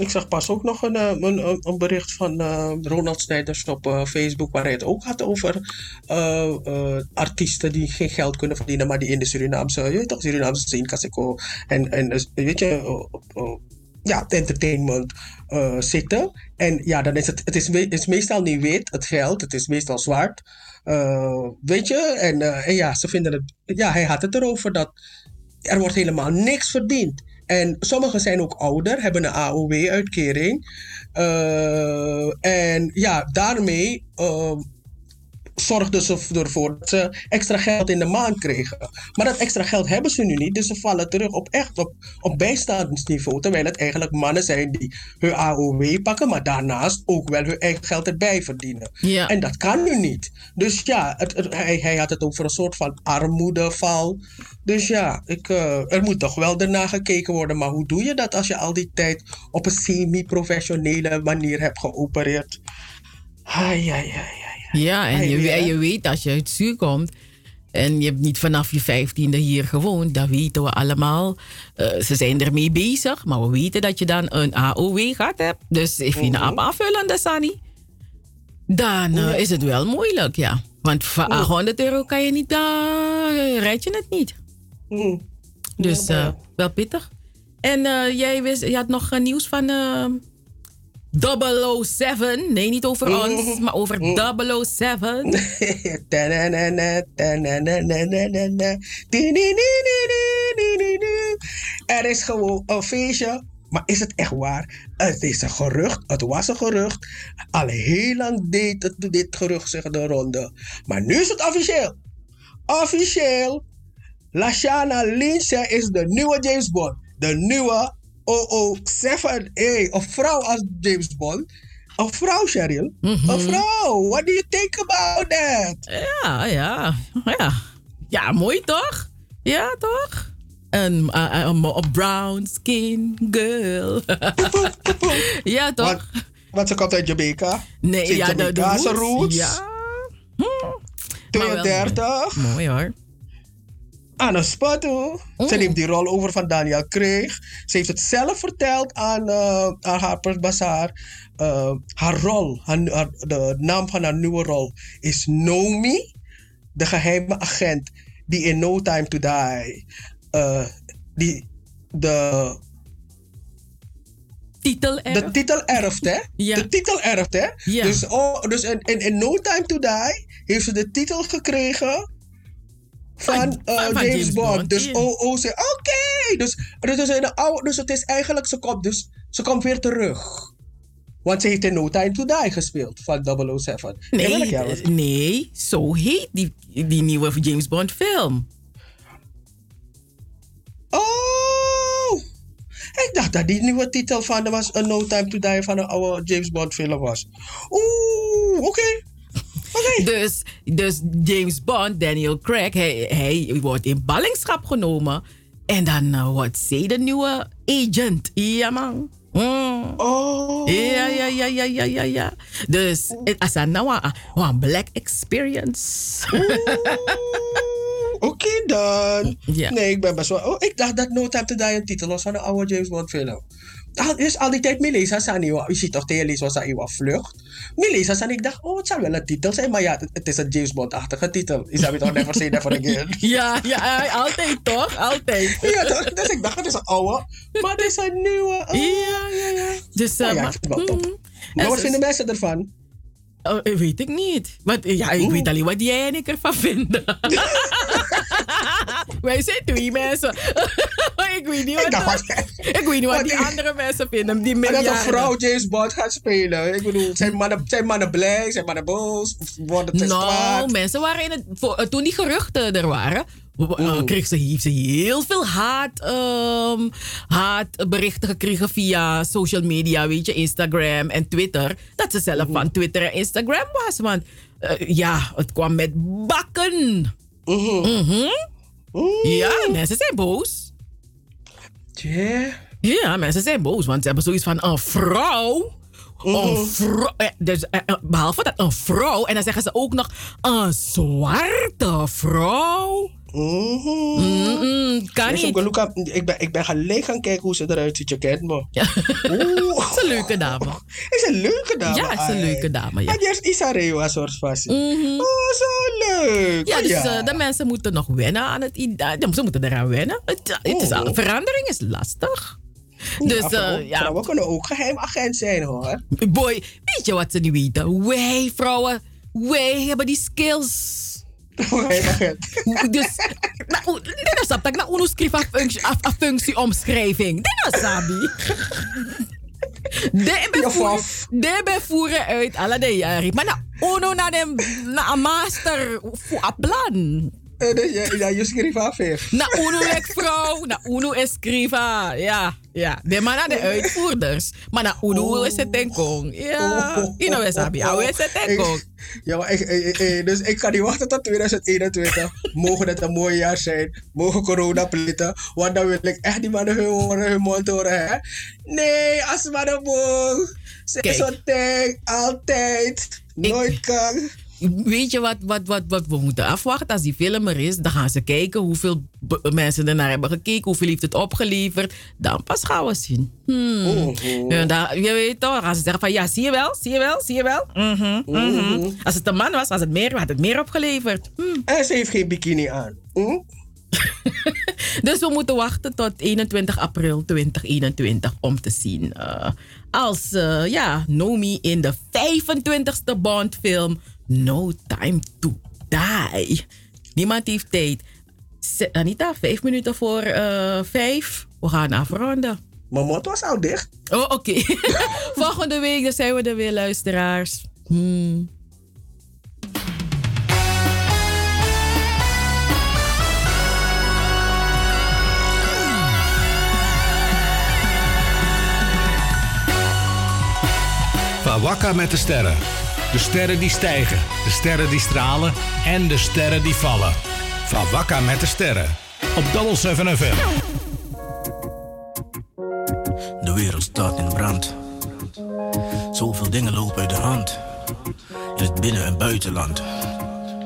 Ik zag pas ook nog een, een, een bericht van uh, Ronald Snijders op uh, Facebook, waar hij het ook had over artiesten die geen geld kunnen verdienen, maar die in de Surinaamse, je weet toch, Surinaamse scene, Kaseko, en, en weet je, ja, entertainment zitten. En ja, dan is het, het is, het is meestal niet wit, het geld, het is meestal zwart. weet je, en, en ja, ze vinden het, ja, hij had het erover dat er wordt helemaal niks verdiend. En sommigen zijn ook ouder, hebben een AOW-uitkering. Uh, en ja, daarmee uh, zorgden ze ervoor dat ze extra geld in de maand kregen. Maar dat extra geld hebben ze nu niet. Dus ze vallen terug op echt op, op bijstandsniveau. Terwijl het eigenlijk mannen zijn die hun AOW pakken, maar daarnaast ook wel hun eigen geld erbij verdienen. Ja. En dat kan nu niet. Dus ja, het, het- hij, hij had het over een soort van armoedeval. Dus ja, ik, eh, er moet toch wel ernaar gekeken worden. Maar hoe doe je dat als je al die tijd op een semi-professionele manier hebt geopereerd? Ai, ai, ai, ai. Ja, en je, je weet als je uit zuur komt en je hebt niet vanaf je vijftiende hier gewoond, dan weten we allemaal. eh, ze zijn ermee bezig, maar we weten dat je dan een AOW gaat hebben. Dus als je een app aanvullen, dat Sani, dan eh, Ja. is het wel moeilijk, ja. Want voor 800 euro kan je niet, daar red je het niet. Dus maar eh, ja. wel pittig. En eh, jij wist, je had nog eh, nieuws van eh 007. Nee, niet over ons, maar over 007. Ta-na-na-na, ta-na-na-na-na-na. Di-di-di-di-di-di-di-di. Er is gewoon een feestje. Maar is het echt waar? Het is een gerucht. Het was een gerucht. Al heel lang deed het, dit gerucht zich de ronde. Maar nu is het officieel. Officieel. Lashana Lindsay is de nieuwe James Bond. De nieuwe 007. Hey, een vrouw als James Bond. Een vrouw, Cheryl. Een vrouw. What do you think about that? Ja, ja, ja. Ja, mooi toch? Ja, toch? Een, eh, eh, een, een brown skin girl. ja, toch? Want, want ze komt uit Jamaica. Nee, ja, de, de roots. Ja. Maar wel 32. Mooi hoor. Anna Spatto. Ze neemt die rol over van Daniel Kreeg. Ze heeft het zelf verteld aan, eh aan Harper's Bazaar. Eh, haar rol, haar, haar- de naam van haar nieuwe rol is Nomi. De geheime agent die in No Time to Die... eh, die de titel erft. De titel erft, hè? De titel erft, hè? Ja. Dus, oh, dus in, in, in No Time to Die heeft ze de titel gekregen van, eh, van James, James Bond. Bond, Dus ja. oh, oh, ze, oké. Dus, dus, dus, de oude, dus het is eigenlijk, ze komt, dus, ze komt weer terug. Want ze heeft in No Time to Die gespeeld van 007. Nee, was het? nee, zo heet die, die nieuwe James Bond film. Oh! Ik dacht dat die nieuwe titel van de was A No Time to Die van een oude James Bond film was. Oeh, oké. Dus, dus James Bond, Daniel Craig, hij, hij wordt in ballingschap genomen. En dan eh, wordt zij de nieuwe agent. Ja, man. Mm. Oh. Ja, ja, ja, ja, ja, ja, ja. Dus, is een, nou een, black experience. Oké dan. Ja. Nee, ik ben best wel... Oh, ik dacht dat No Time to Die een titel was van een oude James Bond film. Al, dus al die tijd Melissa Sani, je ziet toch Sani was vlucht. Melissa Sani, ik dacht, oh, het zal wel een titel zijn. Maar ja, het, het is een James Bond-achtige titel. Is dat toch Never Say Never Again? ja, ja, altijd toch? Altijd. ja, toch? Dus ik dacht, het is een oude. Maar het is een nieuwe. Oh. Ja, ja, ja. Dus, Nou eh, ja, maar- wel top. Mm. Maar wat En- vinden mensen ervan? Oh, eh, weet ik niet. Want, eh, ja, ik weet alleen wat jij en ik ervan vinden. Wij zijn twee mensen. Ik weet niet wat, Ik dacht, ik weet niet wat wat die andere mensen vinden. Die En dat een vrouw James Bond gaat spelen. Ik bedoel, zijn mannen, zijn mannen blij, zijn mannen boos, worden Nou, kwaad. mensen waren in het. voor- eh, toen die geruchten er waren. kreeg ze, heeft ze heel veel haat, ehm, haatberichten gekregen via social media, weet je, Instagram en Twitter. Dat ze zelf van Twitter en Instagram was. Want eh, ja, het kwam met bakken. Ja, mensen zijn boos. Ja, mensen zijn boos, want ze hebben zoiets van een vrouw. Een vrouw. eh, Dus, eh, eh, behalve dat een vrouw. En dan zeggen ze ook nog een zwarte vrouw. Mm-mm, kan Nee, niet. Soemke Luca, ik, ben, ik ben gelijk gaan kijken hoe ze eruit ziet. Je kent me. Het is een leuke dame. Is een leuke dame. Ja, is een leuke dame, ja. Maar eerst Isareo als soort passie. Mhm. Oh, zo leuk. Ja, Oh, dus eh, de mensen moeten nog wennen aan het idee. Ja, Ze moeten eraan wennen. Het, het is al, verandering is lastig. Dus Ja, eh, vrouwen- ja, Vrouwen kunnen ook geheim agent zijn hoor. boy, weet je wat ze niet weten? Wij vrouwen, wij hebben die skills. Dus, nou, dit is dat ik uno schrijf een functie, een- een functieomschrijving. Dit is sabi. De bevoeren, de bevoeren uit alle de jaren. Maar nou, uno na dem na een master voor een plan. Eh, ja, je schreef af. Na uno lek vrouw, na uno escriva. Ja, ja. De man naar de uitvoerders. Maar na uno is het tenkong. Ja. Je know we sabi, hoe is het tenkong? Ja, maar ik, ik- ik- dus ik kan niet wachten tot 2021. Mogen het een mooi jaar zijn. Mogen corona plitten. Want dan wil ik echt die mannen hun, horen, hun mond horen. Hè? Nee, als mannen boog. Zeg Kijk. zo denk, altijd. Nooit kan. Weet je wat, wat, wat, wat we moeten afwachten? Als die film er is, dan gaan ze kijken hoeveel mensen er naar hebben gekeken, hoeveel heeft het opgeleverd. Dan pas gaan we zien. Hmm. Ja, daar- je weet toch, dan gaan ze zeggen van ja, zie je wel, zie je wel, zie je wel. Mhm, mhm. Als het een man was, was het meer, had het meer opgeleverd. Hmm. En ze heeft geen bikini aan. Hm? Dus we moeten wachten tot 21 april 2021 om te zien. eh, als eh, ja, Nomi in de 25ste Bondfilm No Time to Die. Niemand heeft tijd. Anita, vijf minuten voor eh, vijf. We gaan afronden. Mijn mond was al dicht. Oh, oké. Volgende week dan zijn we er weer, luisteraars. Hmm. Van Wakka met de sterren. De sterren die stijgen, de sterren die stralen en de sterren die vallen. Van Wakka met de sterren. Op Double 7 FM. De wereld staat in brand. Zoveel dingen lopen uit de hand. In het binnen- en buitenland.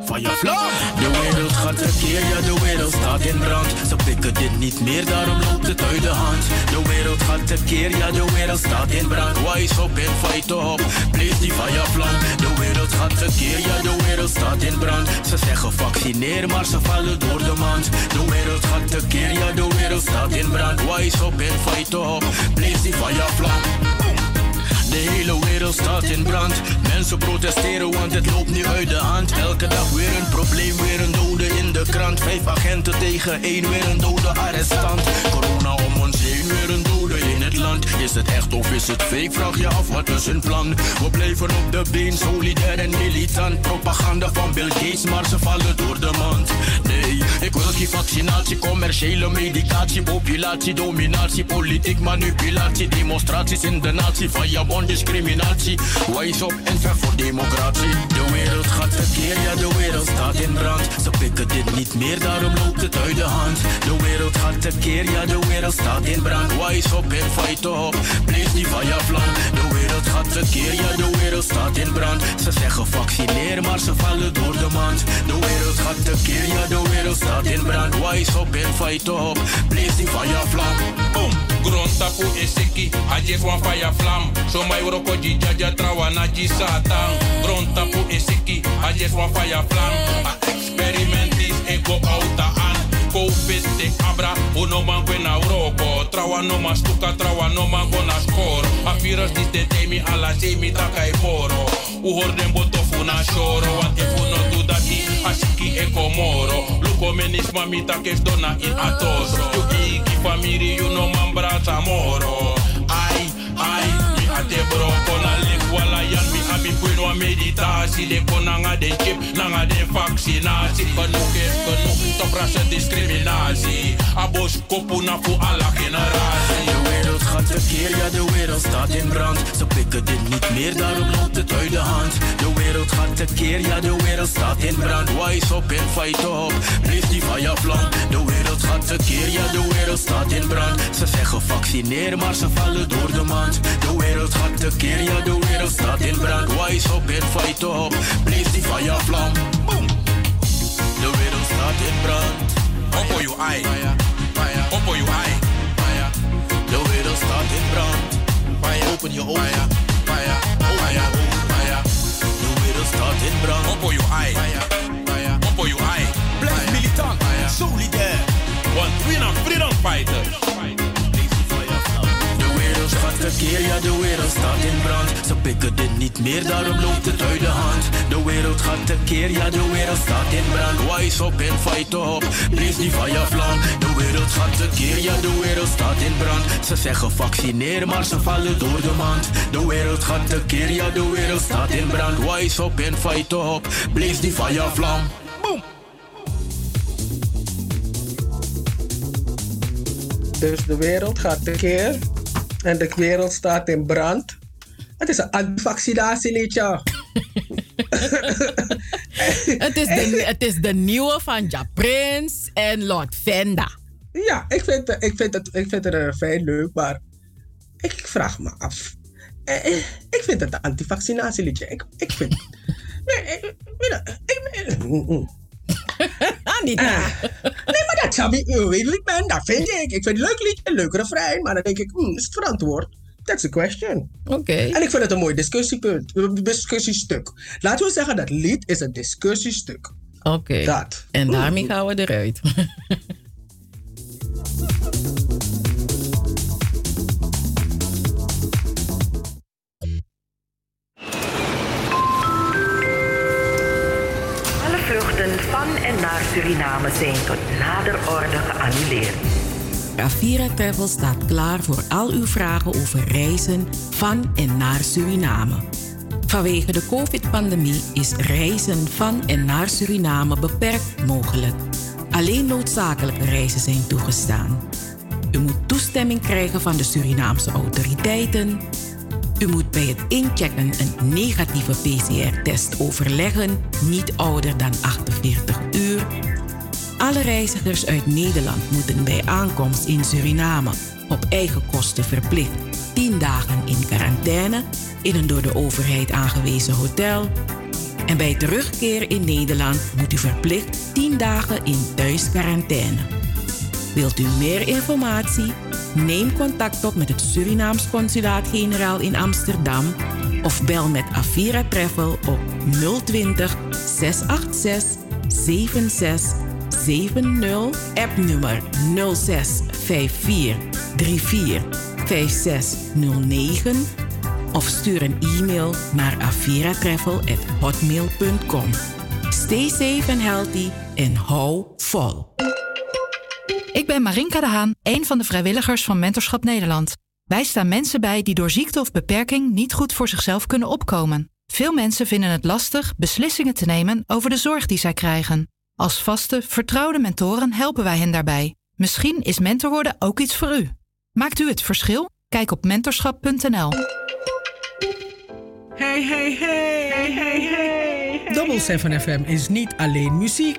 De wereld gaat tekeer, ja de wereld staat in brand. Ze pikken dit niet meer, daarom loopt het uit de hand. De wereld gaat tekeer, ja de wereld staat in brand. Wise op en fight op, please die fire vlam. De wereld gaat tekeer, ja de wereld staat in brand. Ze zeggen vaccineer, maar ze vallen door de mand. De wereld gaat tekeer, ja de wereld staat in brand. Wise op en fight op, please die fire vlam. De hele wereld staat in brand. Mensen protesteren, want het loopt nu uit de hand. Elke dag weer een probleem, weer een dode in de krant. Vijf agenten tegen één, weer een dode arrestant. Corona om ons heen, weer een dode in het land. Is het echt of is het fake? Vraag je af, wat is hun plan? We blijven op de been, solidair en militant. Propaganda van Bill Gates, maar ze vallen door de mand. Nee, ik wil geen vaccinatie, commerciële medicatie, populatie, dominatie, politiek manipulatie, demonstraties in de natie, vagabond discriminatie. Wijs op en ver voor democratie. De wereld gaat tekeer, ja de wereld staat in brand. Ze pikken dit niet meer, daarom loopt het uit de hand. Tekeer, ja de wereld staat in brand. Wijs op en fight op, please die fire vlam. De wereld gaat tekeer, ja de wereld staat in brand. Ze zeggen vaccineer, maar ze vallen door de mand. De wereld gaat tekeer, ja de wereld staat in brand. Wijs op en fight op, please die fire vlam. Boom. Grond tapu eseki, I just want fire flam. So my roko ji jaja trawa na ji satan. Grond tapu eseki, I just want fire flam. A experiment is ego auta an. Covid te abra, uno man kwe na uroko. Trawa no ma stuka, trawa no man go na score. A virus dis de temi ala semi takai boro. U den botofu na shoro. Want if u no do dati, asiki e komoro. Luko menis mami takes dona in atoso. You iki family, you no man brata moro. Ai, ai, mi ate bro lek wala yan puno a meditatie. De kona nga den chip, nanga den vaccinatie. Genoeg is genoeg, top rasse discriminatie. Abos kopu na voor alle generatie. De wereld gaat tekeer, ja de wereld staat in brand. Ze pikken dit niet meer, daarom loopt het uit de hand. De wereld gaat tekeer, ja de wereld staat in brand. Wise op en fight op, blijf die fire vlam. De wereld gaat tekeer, ja de wereld staat in brand. Ze zeggen vaccineer, maar ze vallen door de mand. De wereld gaat tekeer, ja de staat in brand. Wise op en fight op, blijf die fire vlam. Boom. Wereld staat in brand. Oppo you eye. Oppo you eye. De wereld staat in brand. Open je ogen. Open je ogen. De wereld staat in brand. Oppo you eye. Oppo you eye. Blijf militant. Solidair. Want we are freedom fighters. De wereld gaat tekeer, ja de wereld staat in brand. Ze pikken dit niet meer, daarom loopt het uit de hand. De wereld gaat tekeer, ja de wereld staat in brand. Wise op en fight op, blaze die van je vlam. De wereld gaat tekeer, ja de wereld staat in brand. Ze zeggen vaccineer, maar ze vallen door de mand. De wereld gaat tekeer, ja de wereld staat in brand. Wise op en fight op, blaze die van je vlam. Dus de wereld gaat tekeer en de wereld staat in brand. Het is een antivaccinatieliedje. het, is de, het is de nieuwe van Ja Prince en Lord Venda. Ja, ik vind, het- ik vind, het, ik vind het fijn leuk, maar ik vraag me af. Eh, eh, Ik vind het een antivaccinatieliedje. Ik, ik vind. Nee, ik- ik- ik- mm. Anita. Ah. Nee, maar dat zou ik wie ik ben. Dat vind ik. Ik vind het leuk liedje, een leuke refrein. Maar dan denk ik, hmm, is het verantwoord? That's the question. Oké. En ik vind het een mooi discussiepunt, een discussiestuk. Laten we zeggen dat lied is een discussiestuk. Oké. Dat. En daarmee gaan we eruit. naar Suriname zijn tot nader orde geannuleerd. Rafira Travel staat klaar voor al uw vragen over reizen van en naar Suriname. Vanwege de COVID-pandemie is reizen van en naar Suriname beperkt mogelijk. Alleen noodzakelijke reizen zijn toegestaan. U moet toestemming krijgen van de Surinaamse autoriteiten. U moet bij het inchecken een negatieve PCR-test overleggen, niet ouder dan 48 uur. Alle reizigers uit Nederland moeten bij aankomst in Suriname op eigen kosten verplicht 10 dagen in quarantaine in een door de overheid aangewezen hotel. En bij terugkeer in Nederland moet u verplicht 10 dagen in thuisquarantaine. Wilt u meer informatie? Neem contact op met het Surinaams Consulaat-Generaal in Amsterdam of bel met Avira Travel op 020 686 76 70 appnummer 06 54 34 5609 of stuur een e-mail naar aviratravel@hotmail.com. Stay safe and healthy en hou vol. Ik ben Marinka de Haan, een van de vrijwilligers van Mentorschap Nederland. Wij staan mensen bij die door ziekte of beperking niet goed voor zichzelf kunnen opkomen. Veel mensen vinden het lastig beslissingen te nemen over de zorg die zij krijgen. Als vaste, vertrouwde mentoren helpen wij hen daarbij. Misschien is mentor worden ook iets voor u. Maakt u het verschil? Kijk op mentorschap.nl. Hey, hey, hey, hey, hey, hey. Double 7 FM is niet alleen muziek.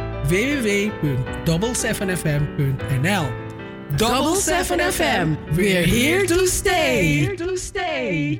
www.double7fm.nl Double 7 FM. We're here to stay. Here to stay.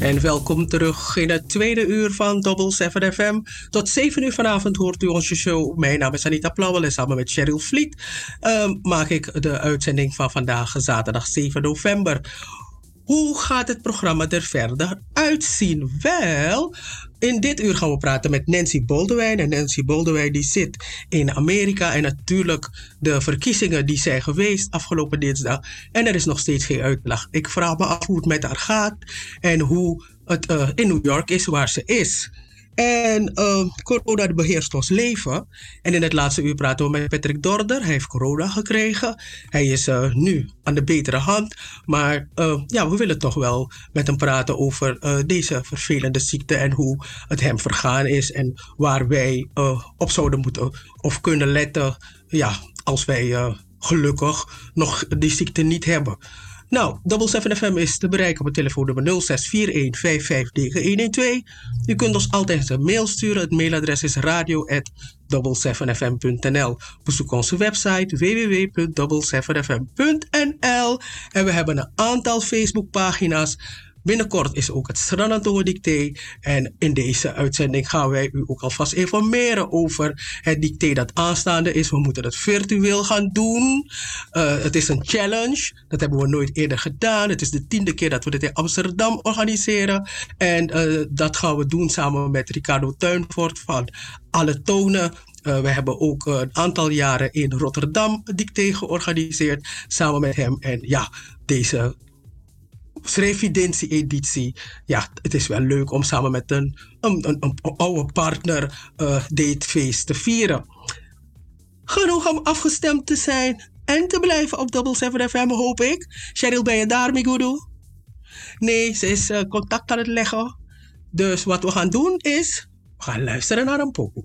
En welkom terug in het tweede uur van Double 7 FM. Tot 7 uur vanavond hoort u onze show. Mijn naam is Anita Plauwel en samen met Cheryl Vliet ehm, maak ik de uitzending van vandaag, zaterdag 7 november. Hoe gaat het programma er verder uitzien? Wel, in dit uur gaan we praten met Nancy Boldewijn. En Nancy Boldewijn die zit in Amerika. En natuurlijk de verkiezingen die zijn geweest afgelopen dinsdag. En er is nog steeds geen uitslag. Ik vraag me af hoe het met haar gaat. En hoe het eh, in New York is waar ze is. En uh, corona beheerst ons leven. En in het laatste uur praten we met Patrick Dorder. Hij heeft corona gekregen. Hij is uh, nu aan de betere hand. Maar uh, ja, we willen toch wel met hem praten over deze vervelende ziekte. En hoe het hem vergaan is. En waar wij op zouden moeten of kunnen letten. Ja, als wij gelukkig nog die ziekte niet hebben. Nou, Double 7 FM is te bereiken op het telefoonnummer 0641 U kunt ons altijd een mail sturen. Het mailadres is radio@double7fm.nl. Bezoek onze website www.double7fm.nl. En we hebben een aantal Facebookpagina's Binnenkort is ook het Sranantoe dicté. En in deze uitzending gaan wij u ook alvast informeren over het dicté dat aanstaande is. We moeten het virtueel gaan doen. Uh, het is een challenge. Dat hebben we nooit eerder gedaan. Het is de tiende keer dat we dit in Amsterdam organiseren. En uh, dat gaan we doen samen met Ricardo Tuinvoort van Alle Tonen. Uh, we hebben ook een aantal jaren in Rotterdam dicté georganiseerd samen met hem. En ja, deze Srevidentie-editie. Ja, het is wel leuk om samen met een, een, een, een oude partner uh, dit feest te vieren. Genoeg om afgestemd te zijn en te blijven op Double 7 FM, hoop ik. Cheryl, ben je daar, Migudu? Nee, ze is uh, contact aan het leggen. Dus wat we gaan doen is, we gaan luisteren naar een pokoe.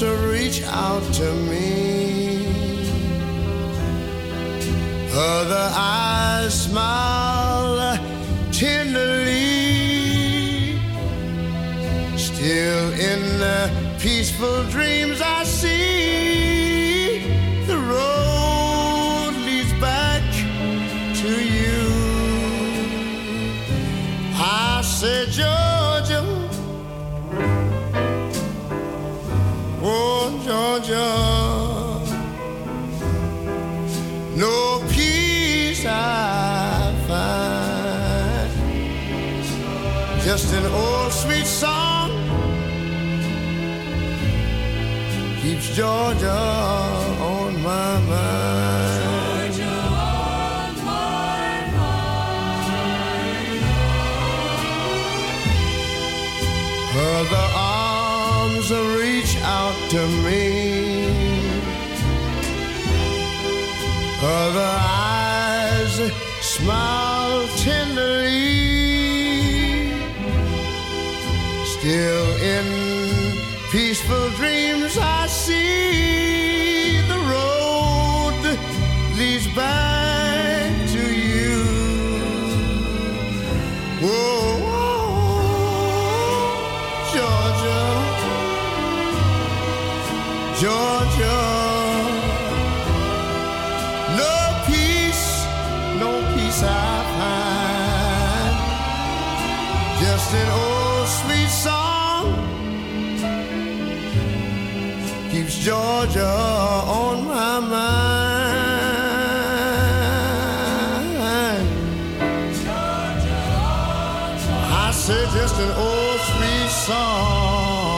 reach out to me. Other eyes smile tenderly. Still in the peaceful dreams I see, the road leads back to you. I said, Georgia, No peace I find, just an old sweet song keeps Georgia on my mind. Mind. Other arms reach out to me. Other eyes smile tenderly. Still in peaceful dreams I see the road leads back Georgia on my mind. I said just an old sweet song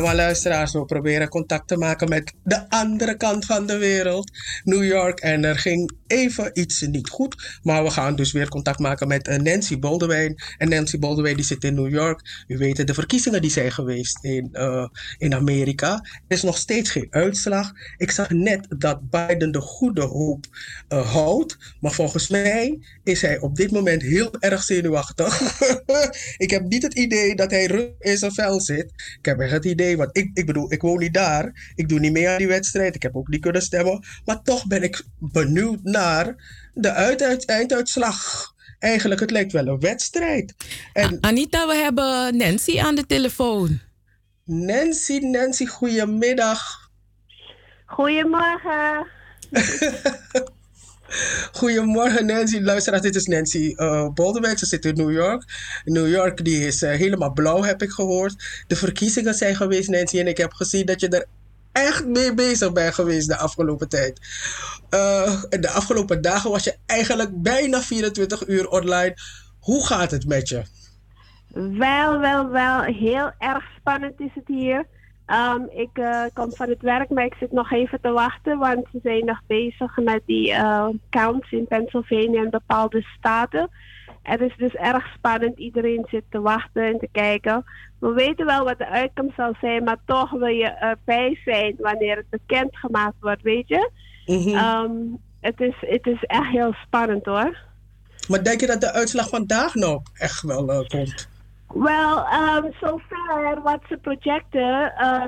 Maar luisteraars, we proberen contact te maken met de andere kant van de wereld, New York. En er ging even iets niet goed. Maar we gaan dus weer contact maken met eh, Nancy Boldewijn. En Nancy Boldewijn die zit in New York. U weet de verkiezingen die zijn geweest in, eh, in Amerika. Er is nog steeds geen uitslag. Ik zag net dat Biden de goede hoop eh, houdt. Maar volgens mij is hij op dit moment heel erg zenuwachtig. ik heb niet het idee dat hij in zijn vel zit. Ik heb echt het idee, want ik, ik bedoel, ik woon niet daar. Ik doe niet mee aan die wedstrijd. Ik heb ook niet kunnen stemmen. Maar toch ben ik benieuwd naar de uit, uit- einduitslag. Eigenlijk, het lijkt wel een wedstrijd. En Anita, we hebben Nancy aan de telefoon. Nancy, Nancy, goedemiddag. Goedemorgen. Goedemorgen Nancy, luisteraars, dit is Nancy uh, Boldewijn. Ze zit in New York. New York die is eh, helemaal blauw, heb ik gehoord. De verkiezingen zijn geweest, Nancy, en ik heb gezien dat je er echt mee bezig bent geweest de afgelopen tijd. Eh, de afgelopen dagen was je eigenlijk bijna 24 uur online. Hoe gaat het met je? Wel, wel, wel. Heel erg spannend is het hier. Ehm, ik eh, kom van het werk, maar ik zit nog even te wachten, want ze zijn nog bezig met die eh, counts in Pennsylvania en bepaalde staten. Het is dus erg spannend. Iedereen zit te wachten en te kijken. We weten wel wat de uitkomst zal zijn, maar toch wil je erbij zijn wanneer het bekendgemaakt wordt, weet je? Ehm, het, is, het is echt heel spannend hoor. Maar denk je dat de uitslag vandaag nog echt wel eh, komt? Wel, um, zover wat ze projecten, eh,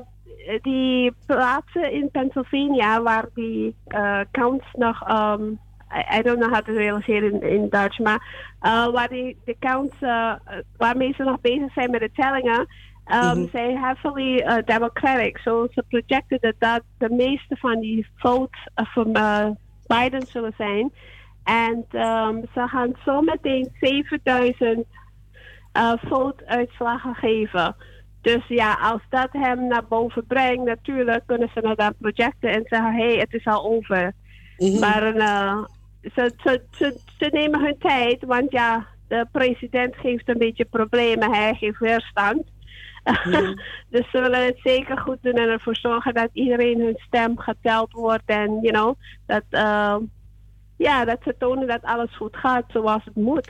die plaatsen in Pennsylvania waar die eh, counts nog, um, I, I don't know how to realiseren in, in Dutch, maar eh, waar die de counts, eh, waarmee ze nog bezig zijn met de tellingen, um, Mhm. zijn heavily eh, democratic. So ze projecten dat, dat de meeste van die votes van Biden zullen zijn. En um, ze gaan zo meteen 7000 uh, vote-uitslagen geven. Dus ja, als dat hem naar boven brengt, natuurlijk kunnen ze naar dat projecten en zeggen: hé, hey, het is al over. Maar uh, ze, ze, ze, ze nemen hun tijd, want ja, de president geeft een beetje problemen, hij geeft weerstand. dus ze willen het zeker goed doen en ervoor zorgen dat iedereen hun stem geteld wordt en, you know, dat, uh, ja, dat ze tonen dat alles goed gaat zoals het moet.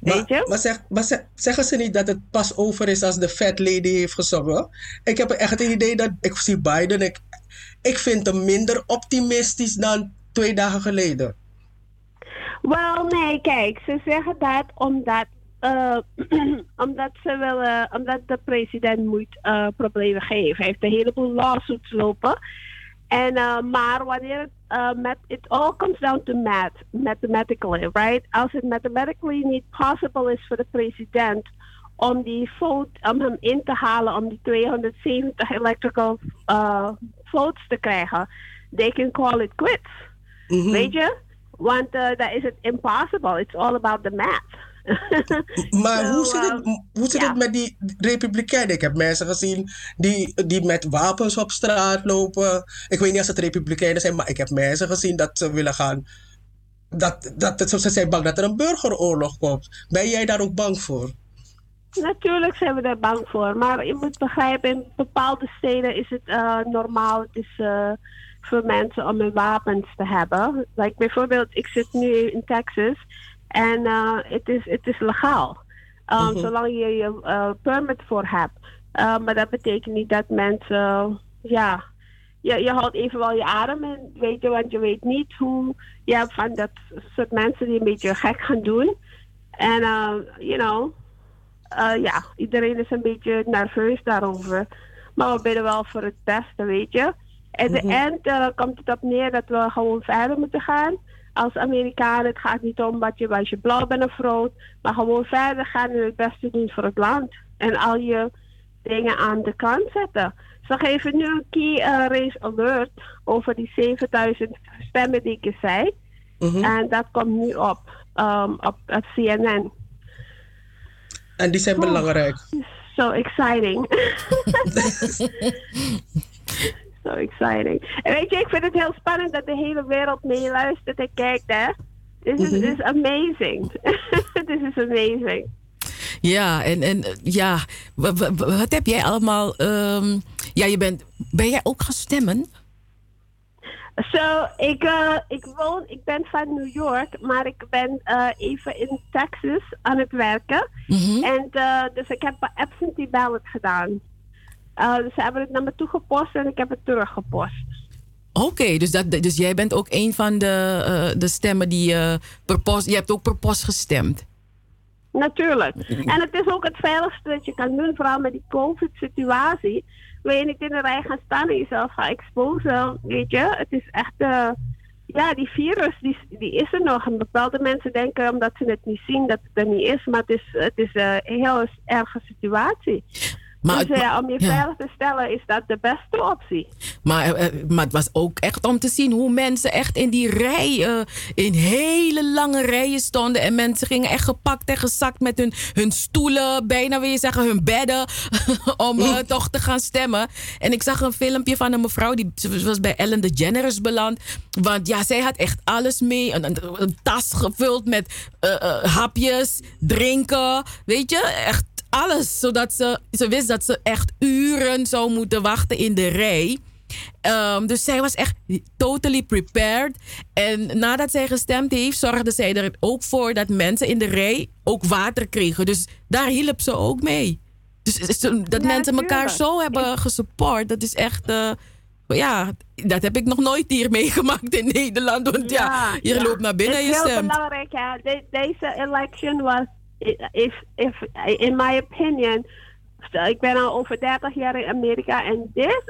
Maar, maar, zeg, maar zeg- zeggen ze niet dat het pas over is als de Fat Lady heeft gezongen? Ik heb echt het idee dat ik zie Biden. Ik, ik vind hem minder optimistisch dan twee dagen geleden. Wel, nee, kijk, ze zeggen dat omdat, eh, omdat ze willen, omdat de president moet eh, problemen geven. Hij heeft een heleboel lawsuits lopen. En, eh, maar wanneer het, eh, met, it all comes down to math, mathematically, right? Als het mathematically niet possible is voor de president om die vote, om hem in te halen, om die 270 electrical uh, votes te krijgen, they can call it quits. Weet je? Want uh, dat is het impossible. It's all about the math. Maar So, hoe zit, het, um, hoe zit ja. het met die Republikeinen? Ik heb mensen gezien die, die met wapens op straat lopen. Ik weet niet of het Republikeinen zijn, maar ik heb mensen gezien dat ze willen gaan. Dat, dat, dat, ze zijn bang dat er een burgeroorlog komt. Ben jij daar ook bang voor? Natuurlijk zijn we daar bang voor. Maar je moet begrijpen, in bepaalde steden is het eh, normaal. Het is eh, voor mensen om hun wapens te hebben. Like bijvoorbeeld, ik zit nu in Texas en eh, het is, het is legaal. Um, Mhm. Zolang je je eh, permit voor hebt. Uh, maar dat betekent niet dat mensen, ja, je, je houdt even wel je adem in, weet je, want je weet niet hoe, je hebt van dat soort mensen die een beetje gek gaan doen. En, you know, eh, ja, iedereen is een beetje nerveus daarover. Maar we bidden wel voor het beste, weet je. At the Mhm. end eh, komt het op neer dat we gewoon verder moeten gaan. Als Amerikanen, het gaat niet om wat je, als je blauw bent of rood. Maar gewoon verder gaan en het beste doen voor het land. En al je dingen aan de kant zetten. Ze geven nu een key eh, race alert over die 7000 stemmen die ik zei. En dat komt nu op, um, op, op CNN. En die zijn belangrijk. So exciting. so exciting. En weet je, ik vind het heel spannend dat de hele wereld meeluistert en kijkt, hè. This is, Mhm. is amazing. This is amazing. Ja, en, en ja, wa- wa- wa- wat heb jij allemaal? ehm, ja, je bent, ben jij ook gaan stemmen? Zo, ik, eh, ik woon, ik ben van New York, maar ik ben eh, even in Texas aan het werken. En eh, dus ik heb absentee ballot gedaan. Eh, dus ze hebben het naar me toe gepost en ik heb het teruggepost. Oké, dus, dat, dus jij bent ook een van de, eh, de stemmen die eh, per post, je hebt ook per post gestemd. Natuurlijk. En het is ook het veiligste dat je kan doen, vooral met die COVID-situatie. Wil je niet in de rij gaan staan en jezelf gaan exposen, weet je? Het is echt, eh, ja, die virus, die, die is er nog. En bepaalde mensen denken, omdat ze het niet zien, dat het er niet is. Maar het is, het is een heel erge situatie. Maar dus eh, om je veilig te stellen, is dat de beste optie. Maar, eh, maar het was ook echt om te zien hoe mensen echt in die rij, eh, in hele lange rijen stonden. En mensen gingen echt gepakt en gezakt met hun, hun stoelen, bijna wil je zeggen hun bedden, om eh, toch te gaan stemmen. En ik zag een filmpje van een mevrouw, die was bij Ellen DeGeneres beland. Want ja, zij had echt alles mee. Een, een, een tas gevuld met eh, eh, hapjes, drinken, weet je, echt alles. Zodat ze, ze wist dat ze echt uren zou moeten wachten in de rij. Ehm, dus zij was echt totally prepared. En nadat zij gestemd heeft, zorgde zij er ook voor dat mensen in de rij ook water kregen. Dus daar hielp ze ook mee. Dus dat mensen elkaar zo hebben gesupport, dat is echt. eh, ja, dat heb ik nog nooit hier meegemaakt in Nederland. Want ja, je ja. loopt naar binnen en Het je is heel stemt. belangrijk, hè. De- deze election was, if, if, in my opinion, ik ben al over 30 jaar in Amerika en dit.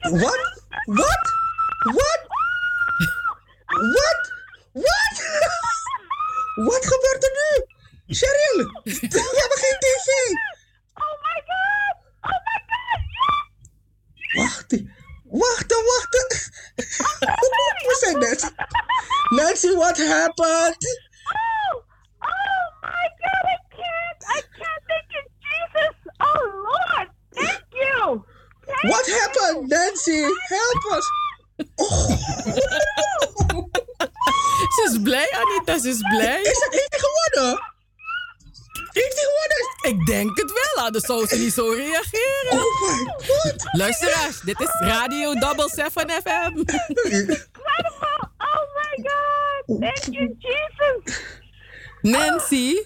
Wat? Wat? Wat? Wat? Wat? Wat gebeurt er nu? Cheryl, we hebben geen tv. Oh my god! Oh my god! Wacht, wacht, wacht. We zijn net. Nancy, what happened? Oh, oh my god! I can't! I can't thank you, Jesus! Oh Lord! Thank you! Thank What you. happened, Nancy? Help us. Ze is blij, Anita, ze is blij. Is het heeft hij gewonnen? Heeft hij gewonnen? Ik denk het wel, anders zou ze niet zo reageren. Oh my god. Luisteraars, dit is Radio Double 7 FM. Incredible! Oh my god! Thank you, Jesus. Nancy?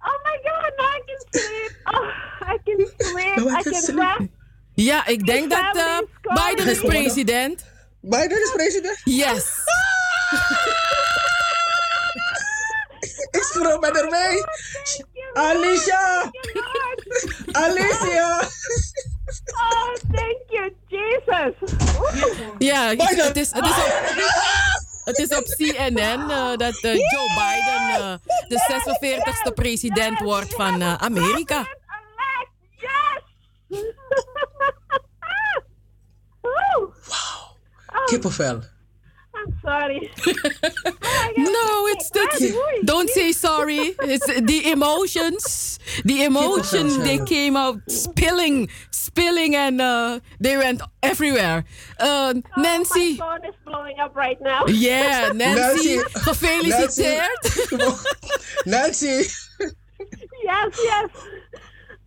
Oh my God, now I can sleep. Oh, I can sleep. I ik kan can sleep. rest. Ja, ik denk dat eh, Biden is president. Biden is president? Yes. Ik scroll met haar mee. Alicia! Alicia! Oh, thank you, Jesus. Ja, het is, het is op, het is op CNN eh, dat eh, Joe Biden eh, de 46ste president wordt van eh, Amerika. Ooh. Kippenvel. Sorry. No, it's the, don't say sorry. It's the emotions. The emotions they came out spilling, spilling, and uh, they went everywhere. Uh, Nancy. My phone is blowing up right now. Yeah, Nancy, Nancy. gefeliciteerd. Nancy, Yes, yes.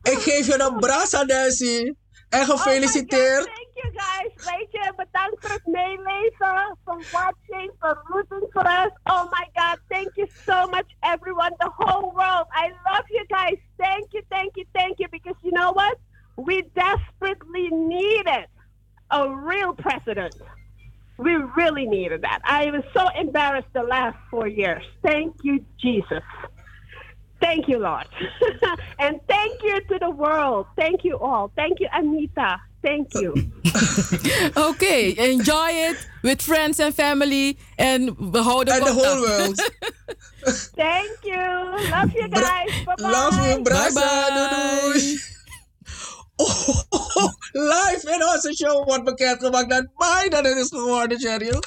ik geef je een brasa, Nancy. En gefeliciteerd. Thank you guys. Weet je, bedankt voor het meelezen, for watching, for rooting for us. Oh my God, thank you so much, everyone, the whole world. I love you guys. Thank you, thank you, thank you. Because you know what? We desperately needed a real president. We really needed that. I was so embarrassed the last four years. Thank you, Jesus. Thank you, Lord. and thank you to the world. Thank you all. Thank you, Anita. Thank you. Okay, enjoy it with friends and family. En we houden And the whole world. Thank you. Love you guys. Bye-bye. Love you, brasa. Bye-bye. Doei, doei. Oh, live in onze show wordt bekendgemaakt dat Biden het is geworden, Cheryl.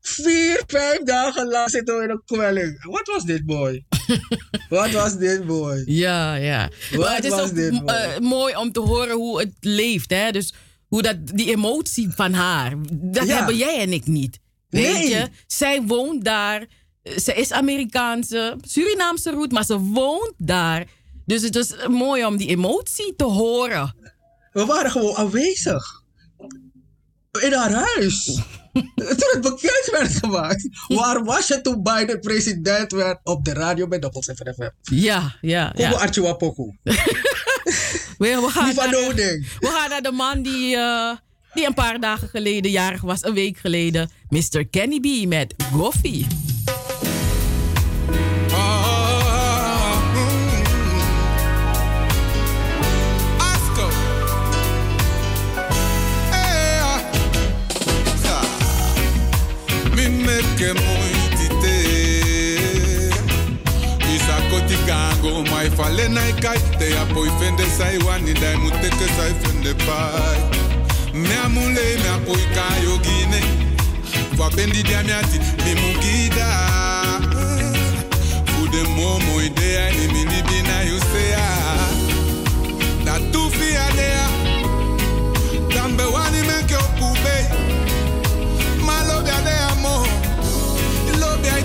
Vier, vijf dagen lang zitten we in een kwelling. Wat was dit, boy? Wat was dit, boy? Ja, ja. Wat maar het is was ook eh, mooi om te horen hoe het leeft. Hè? Dus hoe dat, die emotie van haar, dat Ja. hebben jij en ik niet. Weet Nee. je, zij woont daar. eh, Ze is Amerikaanse, Surinaamse roet, maar ze woont daar. Dus het is mooi om die emotie te horen. We waren gewoon aanwezig. In haar huis. toen het bekend werd gemaakt. Waar was je toen Biden president werd op de radio bij Doppel 7 FM? Ja, ja, Kobo ja. Poku. We, we, gaan naar, Doding. we gaan naar de man die, eh, die een paar dagen geleden jarig was, een week geleden. Mr. Kenny B met Goffy. Mi meke muito te. Isa koti kango mai fale nai kai te apoi fende sai wani dai muteke sai fende pai. Me amule me apoi kayo gine. Wa bendi dia mi ati mi mugida. Fude momo idea ni mi libina you say ah. Da tu fia dea Tambe wani meke okube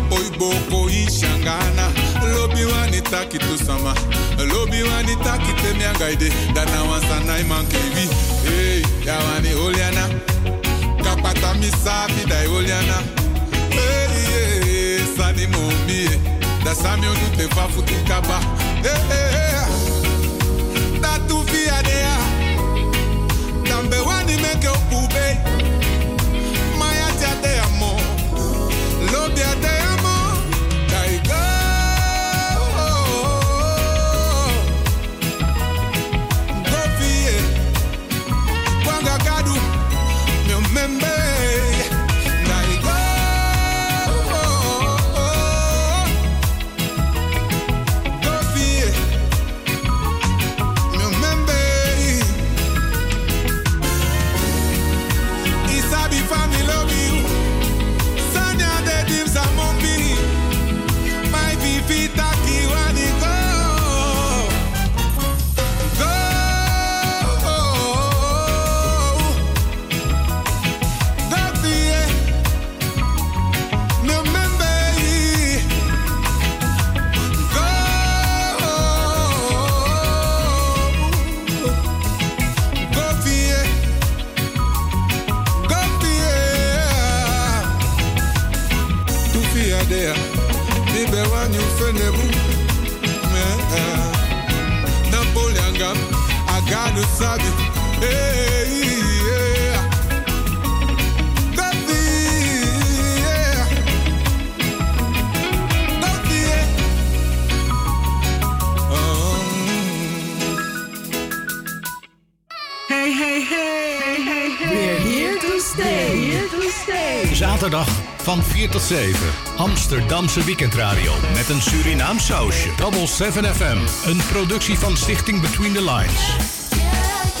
mapoi bokoishangana lobi wanitaki tusama. Lobi wanitaki temiangaide danawansanai mankevi hey, yawani oliana. Kapata misafi dai oliana. Hey, hey, sani momie eh. dasami onute fafutukaba hey, hey, hey. Ah. datufiadea dambe wani meke opube Me, eh. Agado Sabi. Hey, yeah. Coffee, yeah. Coffee, yeah. Hey, hey, hey, hey, hey. We're here to stay. Here to stay. Zaterdag van 4 tot 7. Amsterdamse weekendradio met een Surinaam sausje. Double 7 FM. Een productie van Stichting Between the Lines.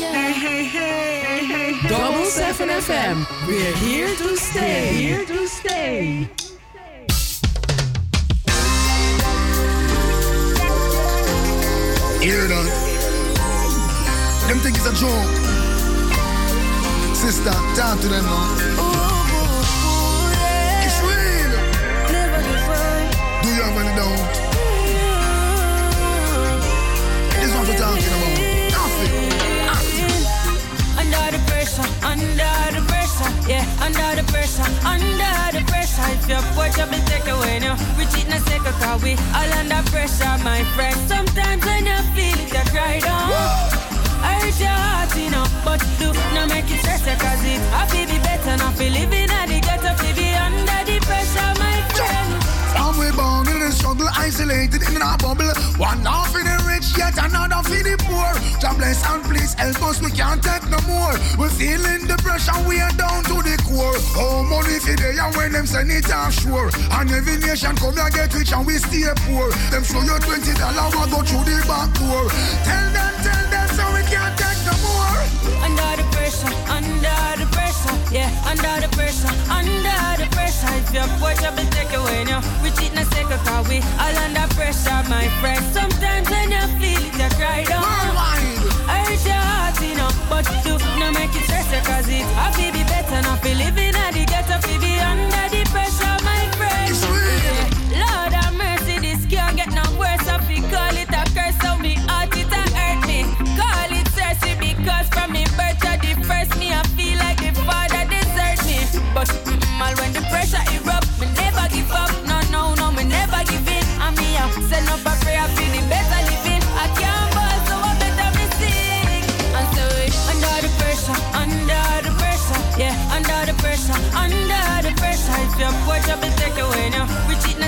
Hey, hey, hey, hey, hey. Double 7 FM. We're here to stay. Here to stay. Hear that? Them think it's a joke. Sister, talk to them now. Have any doubt? This one talking about. Nothing. Under the pressure, under the pressure, yeah, under the pressure, under the pressure. If you put your big take away now, we cheat in a second, cause we all under pressure, my friend. Sometimes when you feel it, you cry down. I hurt your heart, you know, but do not make it stress, cause it I feel be better, not feel living at the ghetto, feel be under the pressure, my friend. We born in the struggle, isolated in a bubble. One half in the rich, yet another for the poor. God bless and please help us, we can't take no more. We're feeling the pressure, we are down to the core. Oh, money for they and when them send it offshore. And every nation come here get rich and we stay poor. Them show you twenty dollars, we go through the back door. Tell them, tell them, so we can't take no more. Under the pressure, under the pressure, yeah, under the pressure, under the pressure. If you put your take away now, we cheat in a second, cause we all under pressure, my friend. Sometimes when you feel it, you cry down. I hurt your heart, you know, but do not make it stress, cause it I feel be better, not feel living at the ghetto, feel be under the pressure. If you up and take away now, we cheat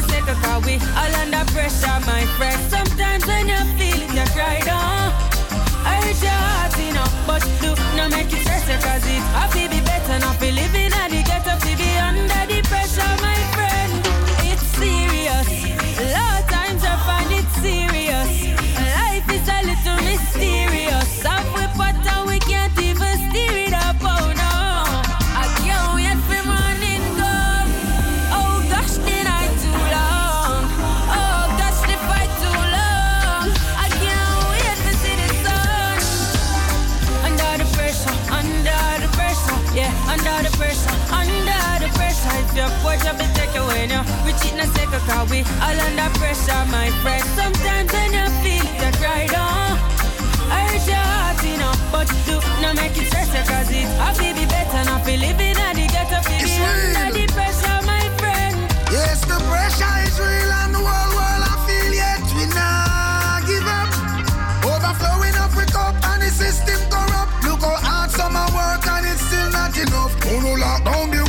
cause we all under pressure, my friend. Sometimes when you feel it, you cry down. Uh, I hurt your heart, you know, but do not make it stress cause it feel be better, not feel living If your take away now, we cheat in a second, cause we all under pressure, my friend. Sometimes when you feel you cry down. I hurt your heart, you know, but do not make it stress you, cause it I feel be better, not feel living at the ghetto, feel be under the pressure, my friend. Yes, the pressure is real and the whole world I feel yet we not give up. Overflowing up with and the system corrupt. Look how hard summer work and it's still not enough. No lock down the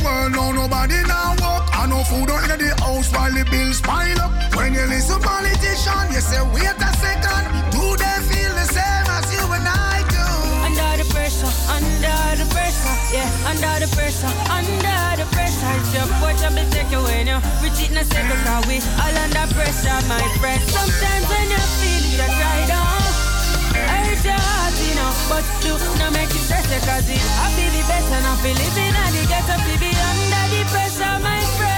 world, now walk. I no food out in the house while the bills pile up. When you listen politician, you say wait a second. Do they feel the same as you and I do? Under the pressure, under the pressure, yeah, under the pressure, under the pressure. You put your big take away now, we cheat in a second, cause we all under pressure, my friend. Sometimes when you feel it, you cry down. I hurt your heart, you know, but do not make it stress you, cause it I feel it better, not feel living at the ghetto, feel be under the pressure, my friend.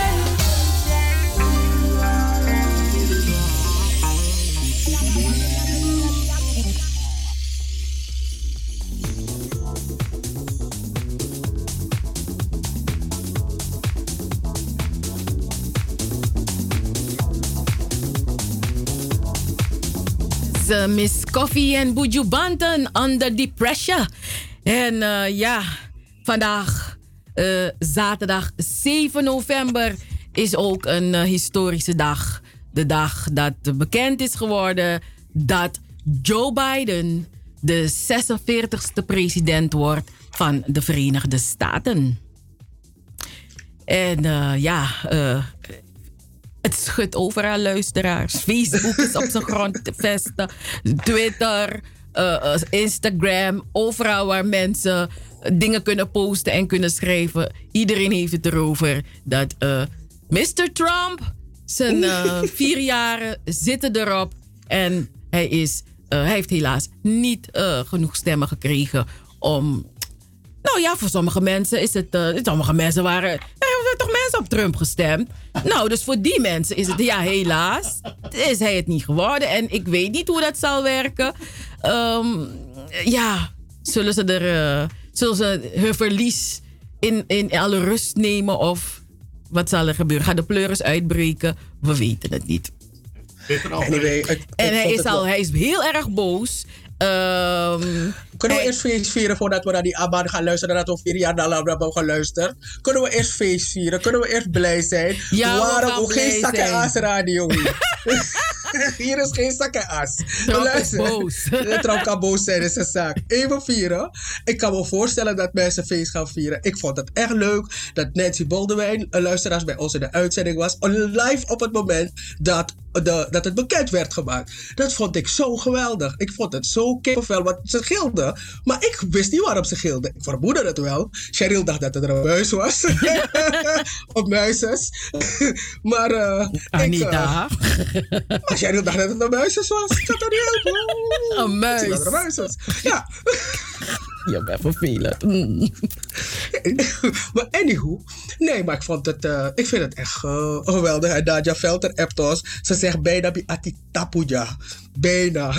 Uh, Miss Coffee en Buju Banton Under the Pressure. En eh, ja, vandaag eh, zaterdag 7 november. is ook een eh, historische dag. De dag dat bekend is geworden dat Joe Biden de 46ste president wordt van de Verenigde Staten. En eh, ja, eh, het schudt overal luisteraars. Facebook is op zijn grondvesten. Twitter, eh, eh, Instagram, overal waar mensen dingen kunnen posten en kunnen schrijven. Iedereen heeft het erover dat eh, Mr. Trump, zijn vier jaren zitten erop. En hij, is, hij heeft helaas niet genoeg stemmen gekregen om nou ja, voor sommige mensen is het. eh, sommige mensen waren. Er hebben toch mensen op Trump gestemd? Nou, dus voor die mensen is het. Ja, helaas. Is hij het niet geworden. En ik weet niet hoe dat zal werken. Ehm, ja, zullen ze er. eh, zullen ze hun verlies in, in alle rust nemen? Of wat zal er gebeuren? Gaat de pleuris uitbreken? We weten het niet. Anyway, ik- ik En hij is, al, wel- hij is heel erg boos. Ehm, Kunnen we eerst feest vieren voordat we naar die Abba gaan luisteren? Dat we vier jaar naar hebben geluisterd. Kunnen we eerst feest vieren? Kunnen we eerst blij zijn? Ja, we Waarom gaan ook geen zakken aas radio hier? is geen zakken Luister. boos. Trump kan boos zijn, is een zaak. Even vieren. Ik kan me voorstellen dat mensen feest gaan vieren. Ik vond het echt leuk dat Nancy Boldewijn, een luisteraar bij ons in de uitzending was. Live op het moment dat, de, dat het bekend werd gemaakt. Dat vond ik zo geweldig. Ik vond het zo kippenvel, want ze gilden. Maar ik wist niet waarom ze gilden. Ik vermoedde het wel. Cheryl dacht dat het er een muis was. of muises. maar eh Anita. Ik, eh, Cheryl dacht dat het een muises was. Ik had er niet uit. Een muis. Ik zie dat een muis was. Ja. Je bent vervelend. Mm. maar anywho, nee, maar ik vond het, eh, ik vind het echt eh, geweldig. En Nadia Velter appt ons. Ze zegt bijna bij Ati Tapuja. Bijna.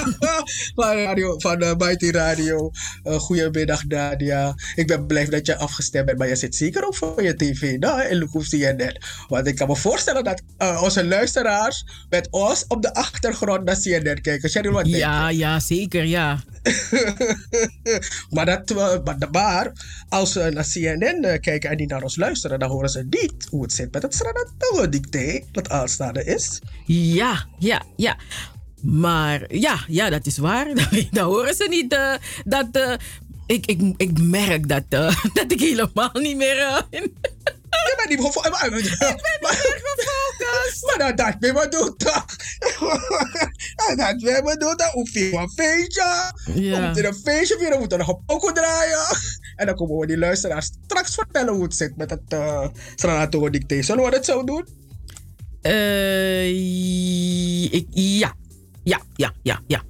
van radio, van eh, Mighty Radio. Eh, goedemiddag Nadia. Ik ben blij dat je afgestemd bent, maar je zit zeker ook voor je tv. Nou, in Lukoef CNN. Want ik kan me voorstellen dat eh, onze luisteraars met ons op de achtergrond naar CNN kijken. Cheryl, wat denk je? Ja, ja, zeker, ja. maar, dat, we- maar, als ze naar CNN eh, kijken en die naar ons luisteren, dan horen ze niet hoe het zit met het Sranatoe dicté dat aanstaande is. Ja, ja, ja. Maar ja, ja, dat is waar. Dan horen ze niet eh, dat. eh, ik, ik, ik merk dat, eh, dat ik helemaal niet meer. Je bent niet gefocust. Ik ben niet gefocust. Maar dat dat ben me doen toch? Dat ben me doen toch? Hoe veel een feestje? We moeten een feestje vieren, we moeten nog een pokoe draaien. En dan komen we die luisteraars straks vertellen hoe het zit met het uh, Sranatoe dicté. Zullen we dat zo doen? Eh, ik, ja. Ja, ja, ja, ja.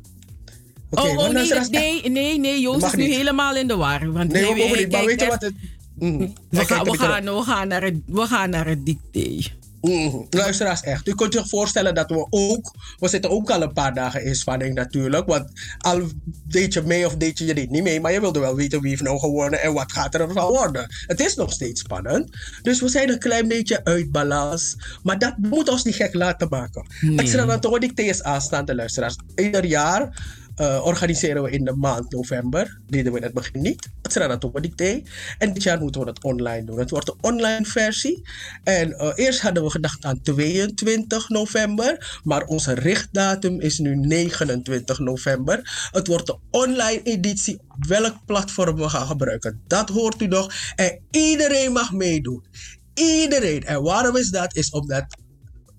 Oké, oh, maar oh nee, nee, nee, nee, Joost is nu helemaal in de war. Want Nee, we hij- mogen niet. Maar weet je wat het... Mm. We gaan, we, gaan, we, gaan naar het, we gaan naar het dicté. Mm, luisteraars, echt. U kunt zich voorstellen dat we ook... We zitten ook al een paar dagen in spanning natuurlijk. Want al deed je mee of deed je, je deed niet mee... maar je wilde wel weten wie heeft nou gewonnen... en wat gaat er van worden. Het is nog steeds spannend. Dus we zijn een klein beetje uit balans. Maar dat moet ons niet gek laten maken. Nee. Het Sranatoe Dicté is aanstaande, luisteraars. Ieder jaar... eh, organiseren we in de maand november. Deden we in het begin niet. Het Sranatoe Dicté. En dit jaar moeten we het online doen. Het wordt een online versie. En eh, eerst hadden we gedacht aan 22 november. Maar onze richtdatum is nu 29 november. Het wordt de online editie. Op welk platform we gaan gebruiken. Dat hoort u nog. En iedereen mag meedoen. Iedereen. En waarom is dat? Is omdat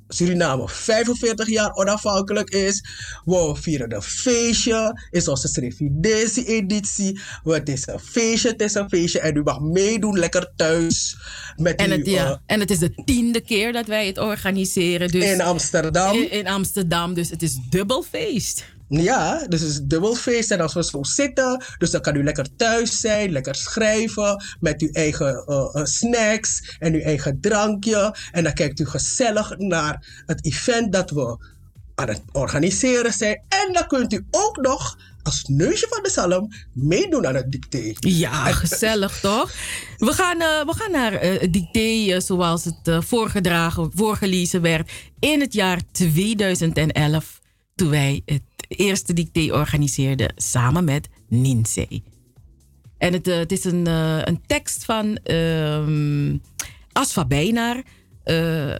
Suriname 45 jaar onafhankelijk is. We vieren een feestje. Is onze Srevidentie-editie. Het is een feestje, het is een feestje. En u mag meedoen lekker thuis. Met En uw, het, ja, eh, en het is de tiende keer dat wij het organiseren. Dus In Amsterdam. In, in Amsterdam, dus het is dubbel feest. Ja, dus het is dubbel feest. En als we zo zitten, dus dan kan u lekker thuis zijn, lekker schrijven met uw eigen eh, eh, snacks en uw eigen drankje. En dan kijkt u gezellig naar het event dat we aan het organiseren zijn. En dan kunt u ook nog als neusje van de zalm meedoen aan het dicté. Ja, gezellig toch? We gaan, eh, we gaan naar het dicté zoals het voorgedragen, voorgelezen werd in het jaar 2011. Toen wij het eerste dicté organiseerden samen met Ninsei. En het, eh, het is een, eh, een tekst van eh,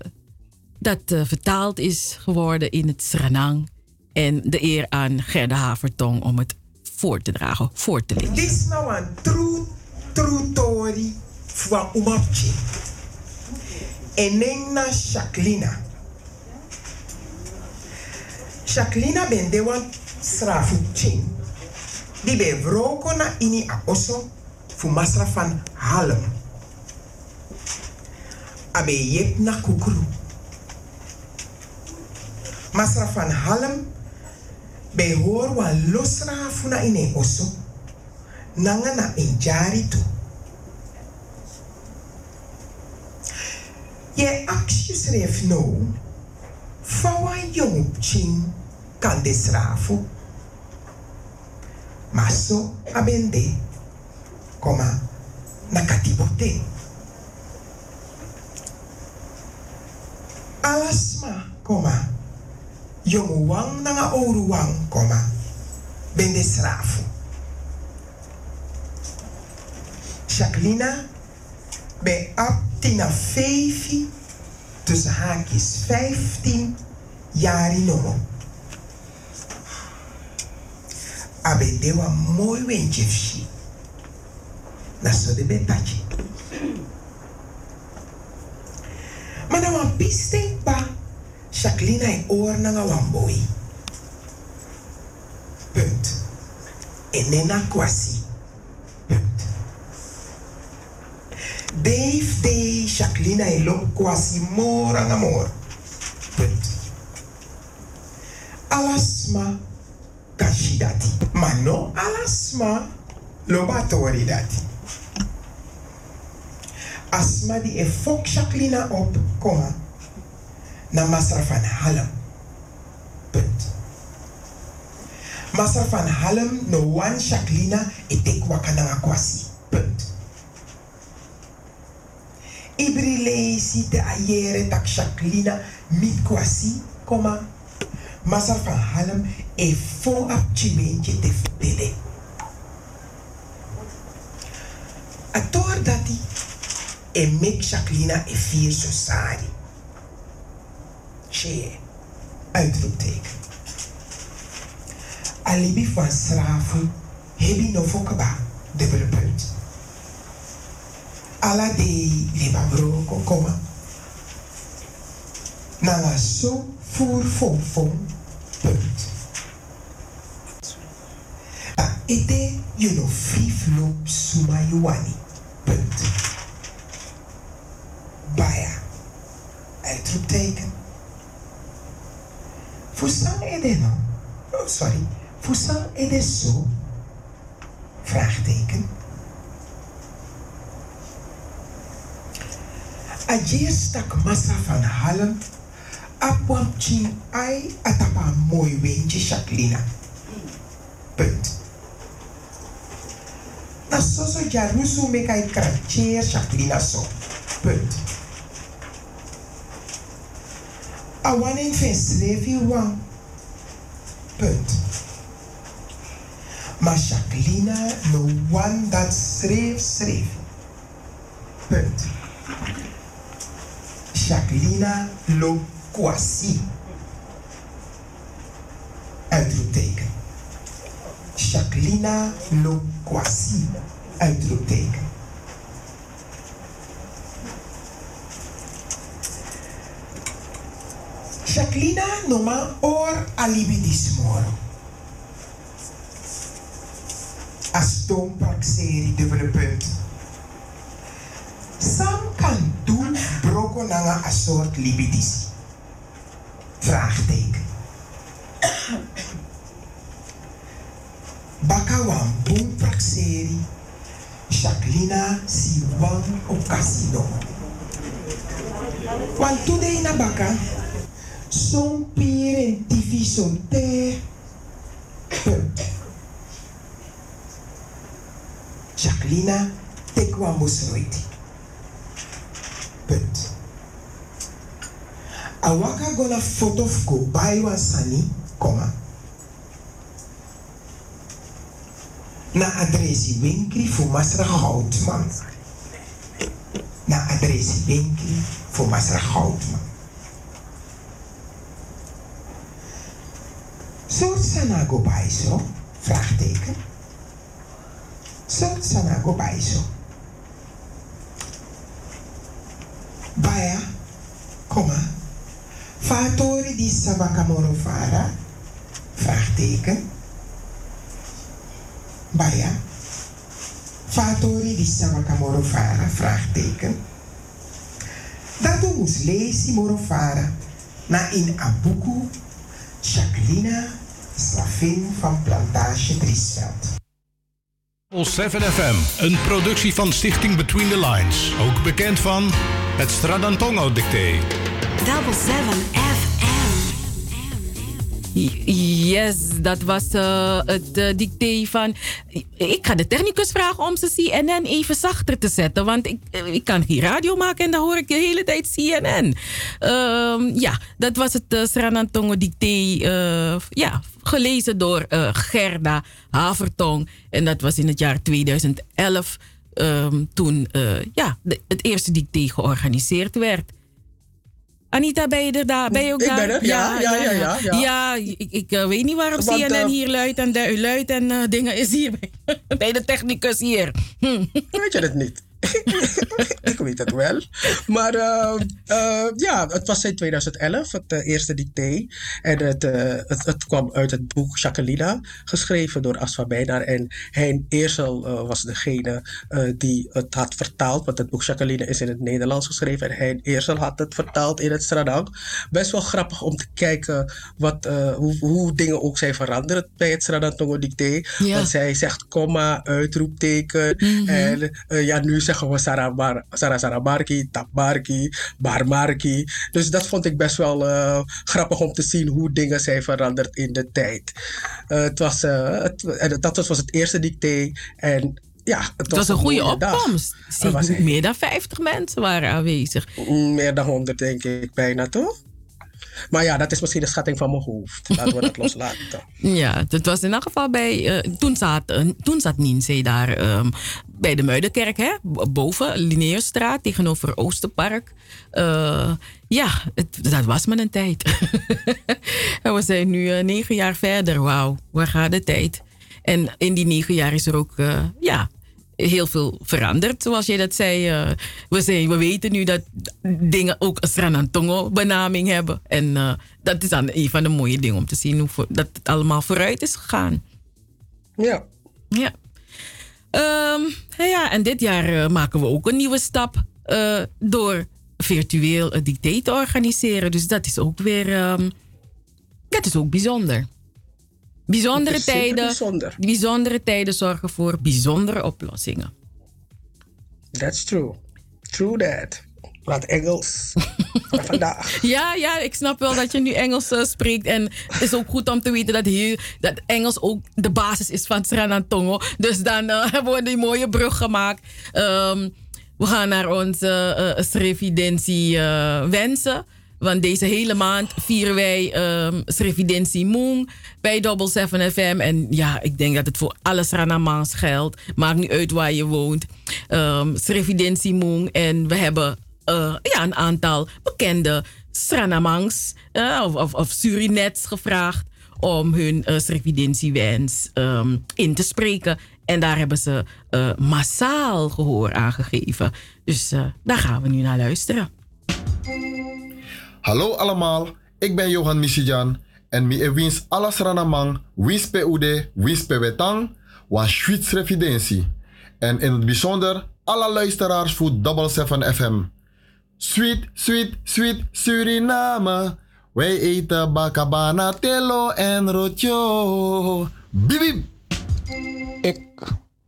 dat vertaald is geworden in het Sranang. En de eer aan Gerda Havertong om het voor te dragen, voor te lezen. This nou een true, true story van Umapchi. En neem na Jacqueline. Jacqueline ben de wan be vroko na ini a oso fu masra van Halem. Abe yep na kukuru. Masra van Halem be hoor wan losra fu na ini oso. Nanga na injari tu. Je acties schreef nou. Fawa jong ching kan de strafu. Maso abende. Koma nakatibote. Alasma, koma. Jong wang nanga oru wang, koma. Bende strafu. Jacqueline bij Aptina Fevi tussen haakjes 15 jaar in Nomo. Abe dewa mooi wentje fshi. Na so de betachi. Maar na wan piste pa, Jacqueline ai oor na nga wan boy. Punt. En nena kwasi. Dave de Jacqueline e lo quasi mora ang amor. Punt. Alasma kashi no alasma lo batori dati. Asma di e fok Jacqueline op, koma. Na masra van Halem. Punt. Masra van Halem no wan Jacqueline e tek wakananga kwasi. Punt. Ibri leisi te ayere tak Jacqueline mit kwasi, koma. Masar van Halem e fo ap chimentje te fitele. Ator dati e mek Jacqueline e vier so sari. Shee, uitroepteken. Alibi van strafu hebi no fokaba, dubbele punt. ala de liba broko koma. Nanga so voer fon fon punt. A ete you no free flow suma yuani punt. Baya. Uitroepteken. Fusang ede no. Oh, sorry. Fusang so. Vraagteken. Ajer stak massa van Halem. Apwam chin ai atapa mooi weentje Jacqueline. Punt. Na soso jarusu me kai kratjeer Jacqueline so. Punt. Awanin fen slevi wang. Punt. Maar Jacqueline no one dat schreef schreef. Punt. Jacqueline lo kwasi. Uitroepteken. Jacqueline lo kwasi. Uitroepteken. Jacqueline noma or alibi dismoro. Aston praxeri dubbele punt. Sam kan doen broko nanga a soort libidis. Vraagteken. Baka wan boom praxeri. Jacqueline si wan op casino. Want today na baka. Son pire tifi son te. Punt. Jacqueline tekwa musroiti. Punt. Awaka gonna photo of go buy one sani, comma. Na adresi winkri fu masra Houtman. na adresi Benki voor Masra Goudman. Soort Sanago Baiso? Vraagteken. Soort Sanago Baiso. Baya, komma. Fatori di Sabakamoro Fara? Vraagteken. Baya. Fatori di Sabakamoro Fara? Vraagteken. Dat moest lezen Morofara na in Abuku, Jacqueline Slavin van Plantage Driesveld. 7 FM, een productie van Stichting Between the Lines. Ook bekend van het Stradantongo Dicté. Double 7 Yes, dat was eh, het uh, dicté van. Ik ga de technicus vragen om ze CNN even zachter te zetten. Want ik, eh, ik kan geen radio maken en dan hoor ik de hele tijd CNN. Ehm, ja, dat was het uh, Sranantongo dicté. ja, gelezen door Gerda Havertong. En dat was in het jaar 2011. ehm, toen ja, het eerste dicté georganiseerd werd. Anita, ben je er daar? Ben je ook Ik daar? ben er, ja, ja, ja, ja, ja. Ja, ik, ik eh, weet niet waarom Want, CNN eh, hier luidt en de, luidt en eh, dingen is hier bij, bij de technicus hier. Hm. Weet je het niet? ik weet het wel. Maar eh, eh, ja, het was in 2011, het eh, eerste dicté. En het, eh, het, het kwam uit het boek Jacqueline, geschreven door Asfa Bijnaar. En Hein Eersel eh, was degene die het had vertaald. Want het boek Jacqueline is in het Nederlands geschreven. En Hein Eersel had het vertaald in het Stradang. Best wel grappig om te kijken wat, hoe, hoe dingen ook zijn veranderd bij het Stradang Tongo dicté. Ja. Want zij zegt komma, uitroepteken. Mhm. En ja, nu zeggen we Sarabar, Sara Sarabarki, Tabarki, Barmarki. Dus dat vond ik best wel eh, grappig om te zien hoe dingen zijn veranderd in de tijd. Eh, het was, eh, het, dat was, het eerste dicté. En ja, het, was een goede opkomst. Er was meer dan 50 mensen waren aanwezig. meer dan 100 denk ik bijna, toch? Maar ja, dat is misschien de schatting van mijn hoofd. Laten we dat loslaten. Ja, het was in elk geval bij. toen, zat, eh, toen zat daar ehm, bij de Muidenkerk, hè? boven Linneusstraat tegenover Oosterpark. Eh, ja, het, dat was maar een tijd. en we zijn nu eh, negen jaar verder. Wauw, waar gaat de tijd? En in die negen jaar is er ook eh, ja, heel veel veranderd, zoals jij dat zei. we, zijn, we weten nu dat dingen ook een Sranantongo benaming hebben. En dat is dan een van de mooie dingen om te zien hoe dat het allemaal vooruit is gegaan. Ja. Ja. Ehm, ja, en dit jaar eh, maken we ook een nieuwe stap eh, door virtueel een dicté te organiseren. Dus dat is ook weer, ehm, dat is ook bijzonder. Bijzondere tijden, bijzonder. bijzondere tijden zorgen voor bijzondere oplossingen. That's true. True that. Laat Engels. van vandaag. Ja, ja, ik snap wel dat je nu Engels eh, spreekt. En het is ook goed om te weten dat, heel, dat Engels ook de basis is van Sranantongo. Dus dan eh, hebben we die mooie brug gemaakt. Ehm, we gaan naar onze eh Srevidentie wensen. Want deze hele maand vieren wij ehm Srevidentie Moon bij Double 7 FM. En ja, ik denk dat het voor alle Sranamans geldt. Maakt niet uit waar je woont. Ehm Srevidentie Moon. En we hebben eh, ja, een aantal bekende Sranamangs eh, of, of, of Surinets gevraagd om hun uh, in te spreken. En daar hebben ze massaal gehoor aan gegeven. Dus daar gaan we nu naar luisteren. Hallo allemaal, ik ben Johan Michijan en mi e wins alles ranamang, wins pe ude, wins pe wetang, was Schweiz Revidentie. En in het bijzonder alle luisteraars voor Double 7 FM. Sweet, sweet, sweet Suriname. Wij eten bakabana, tello en rotjo. Bibib! Ik,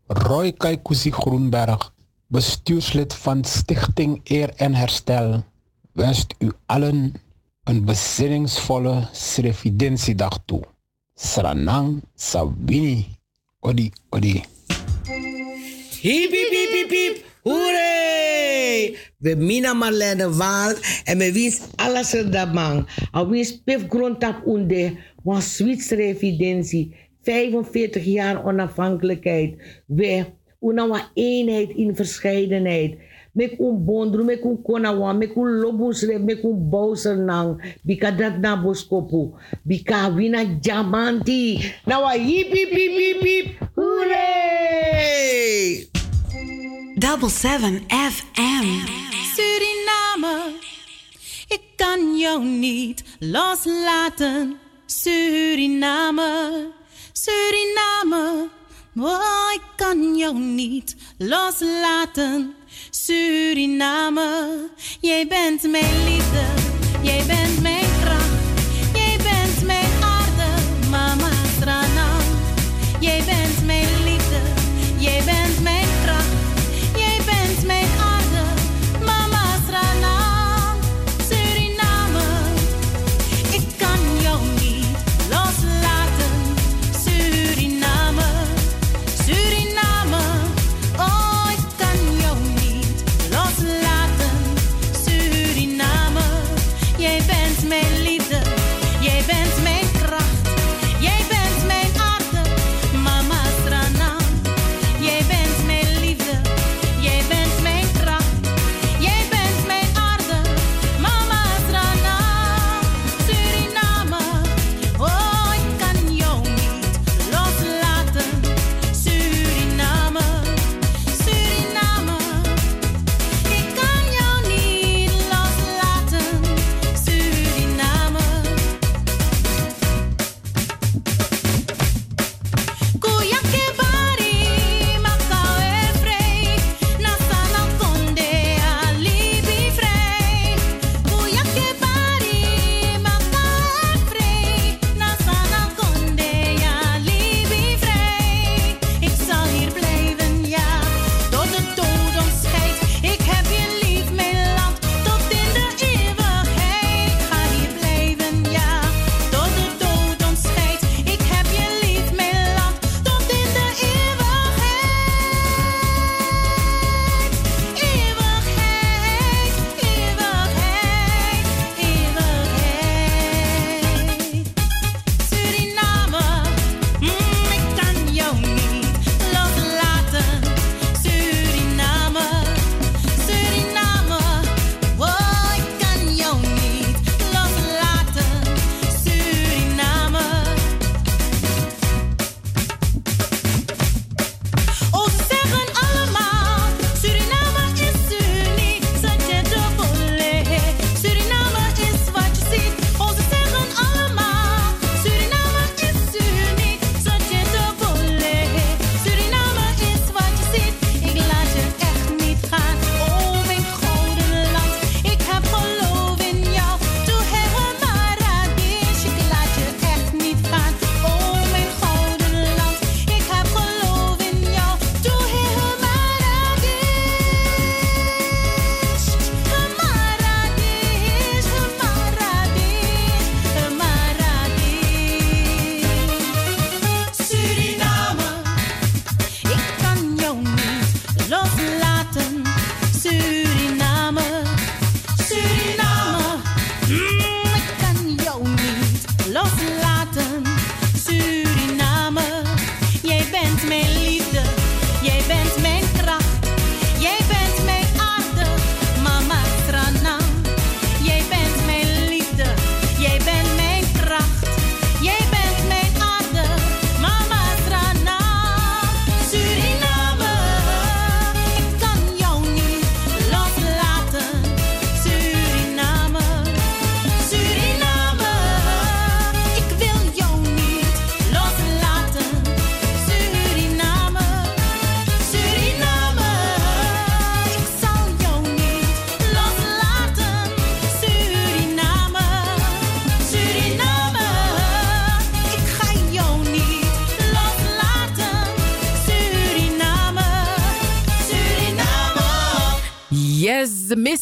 Roy Kaikousi Groenberg, bestuurslid van Stichting Eer en Herstel, wenst u allen een bezinningsvolle Srevidentiedag toe. Sranang Sabini. Odi, odi. Hiep, hiep, hiep, hiep, hiep. Hoeré! We mina Marlene Waal en we wins alles er dat man. Al wins pif grondtap onder, want Zwitser 45 jaar onafhankelijkheid. We, una eenheid in verscheidenheid. Met un bondru, met kun konawa, mek un lobusre, mek un bouser Bika dat na boskopu. Bika wina diamanti. Nawa hip hip hip hip hip. Double Seven FM. Suriname, ik kan jou niet loslaten. Suriname, Suriname, oh, ik kan jou niet loslaten. Suriname, jij bent mijn liefde, jij bent mijn kracht.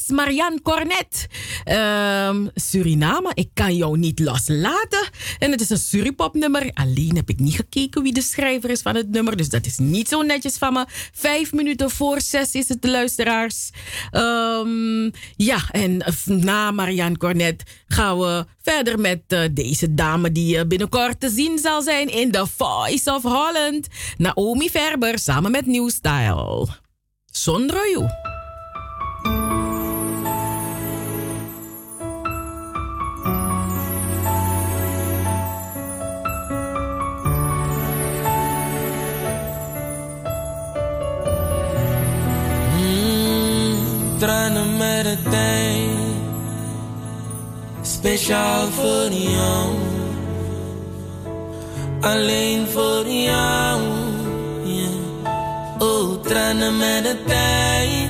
is Marianne Cornet. Ehm, Suriname, ik kan jou niet loslaten. En het is een Suripop-nummer. Alleen heb ik niet gekeken wie de schrijver is van het nummer. Dus dat is niet zo netjes van me. Vijf minuten voor zes is het, de luisteraars. Ehm, ja, en na Marianne Cornet gaan we verder met eh, deze dame die eh, binnenkort te zien zal zijn in The Voice of Holland. Naomi Verber samen met New Style. Zonder jou. Tranen met de tijd. Speciaal voor jou. Alleen voor jou. Yeah. Oh, tranen met de tijd.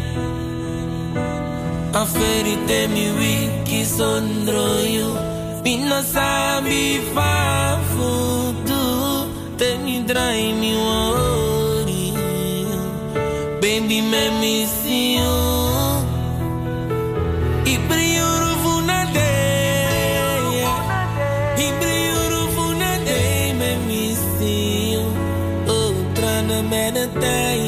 Aferite mi wiki sondro you. Pino sabi fa futu. Te mi drai mi worry. Baby, me miss you. anything.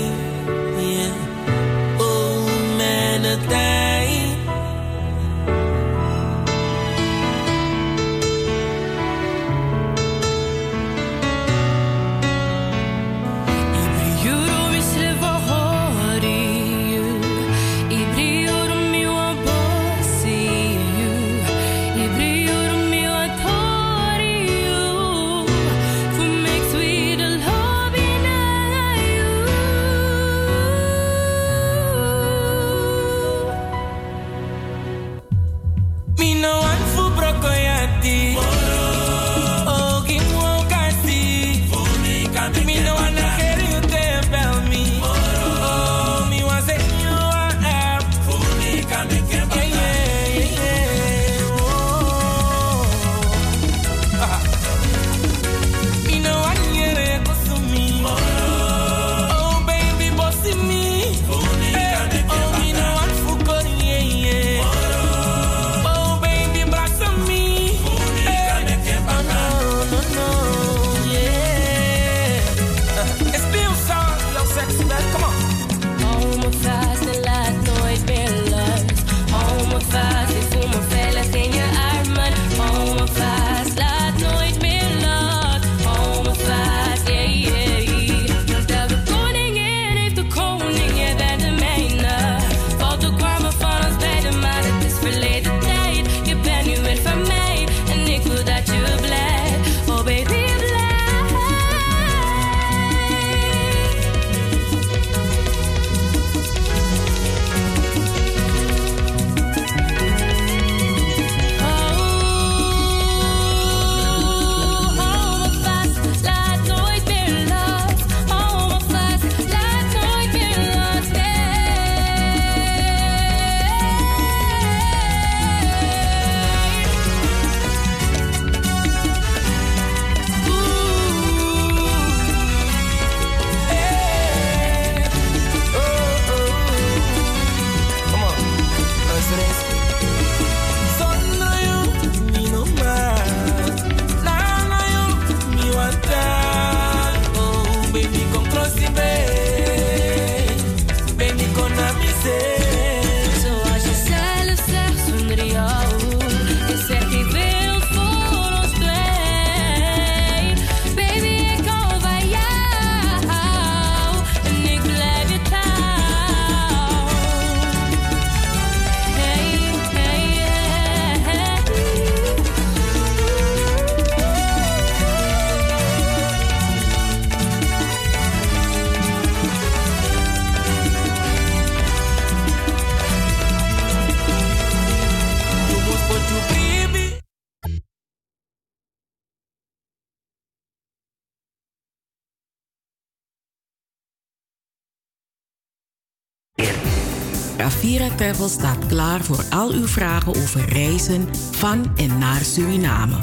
Travel staat klaar voor al uw vragen over reizen van en naar Suriname.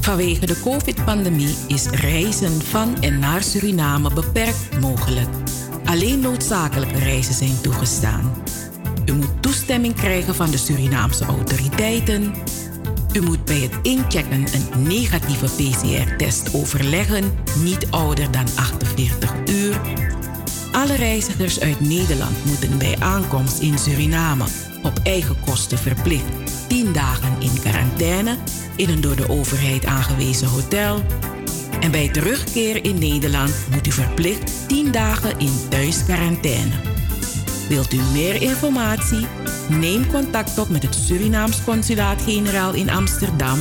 Vanwege de COVID-pandemie is reizen van en naar Suriname beperkt mogelijk. Alleen noodzakelijke reizen zijn toegestaan. U moet toestemming krijgen van de Surinaamse autoriteiten. U moet bij het inchecken een negatieve PCR-test overleggen, niet ouder dan 48 uur. Alle reizigers uit Nederland moeten bij aankomst in Suriname op eigen kosten verplicht 10 dagen in quarantaine in een door de overheid aangewezen hotel. En bij terugkeer in Nederland moet u verplicht 10 dagen in thuisquarantaine. Wilt u meer informatie? Neem contact op met het Surinaams Consulaat-Generaal in Amsterdam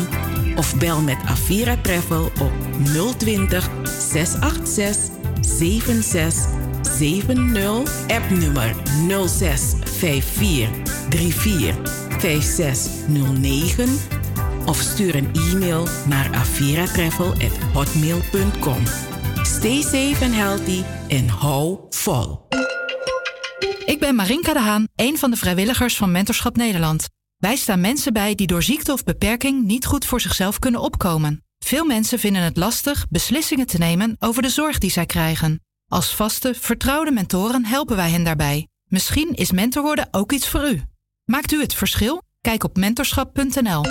of bel met Avira Travel op 020 686 7670 appnummer 06 5434 5609 of stuur een e-mail naar aviratravel@hotmail.com. Stay safe and healthy en hou vol. Ik ben Marinka de Haan, een van de vrijwilligers van Mentorschap Nederland. Wij staan mensen bij die door ziekte of beperking niet goed voor zichzelf kunnen opkomen. Veel mensen vinden het lastig beslissingen te nemen over de zorg die zij krijgen. Als vaste, vertrouwde mentoren helpen wij hen daarbij. Misschien is mentor worden ook iets voor u. Maakt u het verschil? Kijk op mentorschap.nl.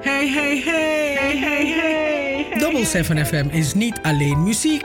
Hey, hey, hey, hey, hey, hey. Double 7 FM is niet alleen muziek.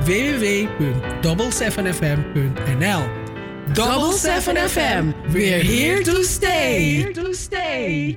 www.double7fm.nl Double 7 FM. We're here to stay. Here to stay.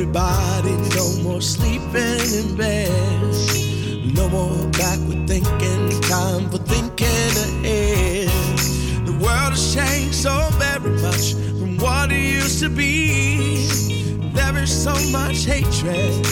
Everybody. No more sleeping in bed. No more backward thinking. Time for thinking ahead. The world has changed so very much from what it used to be. There is so much hatred,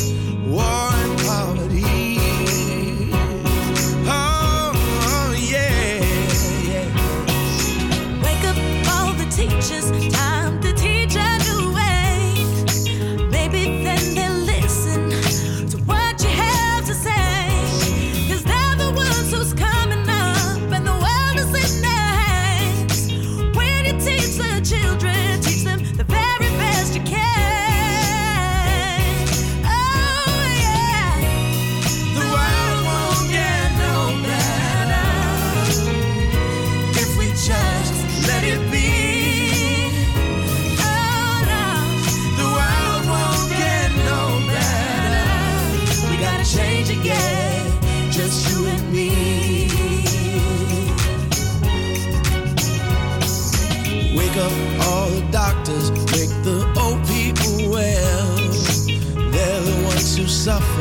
suffer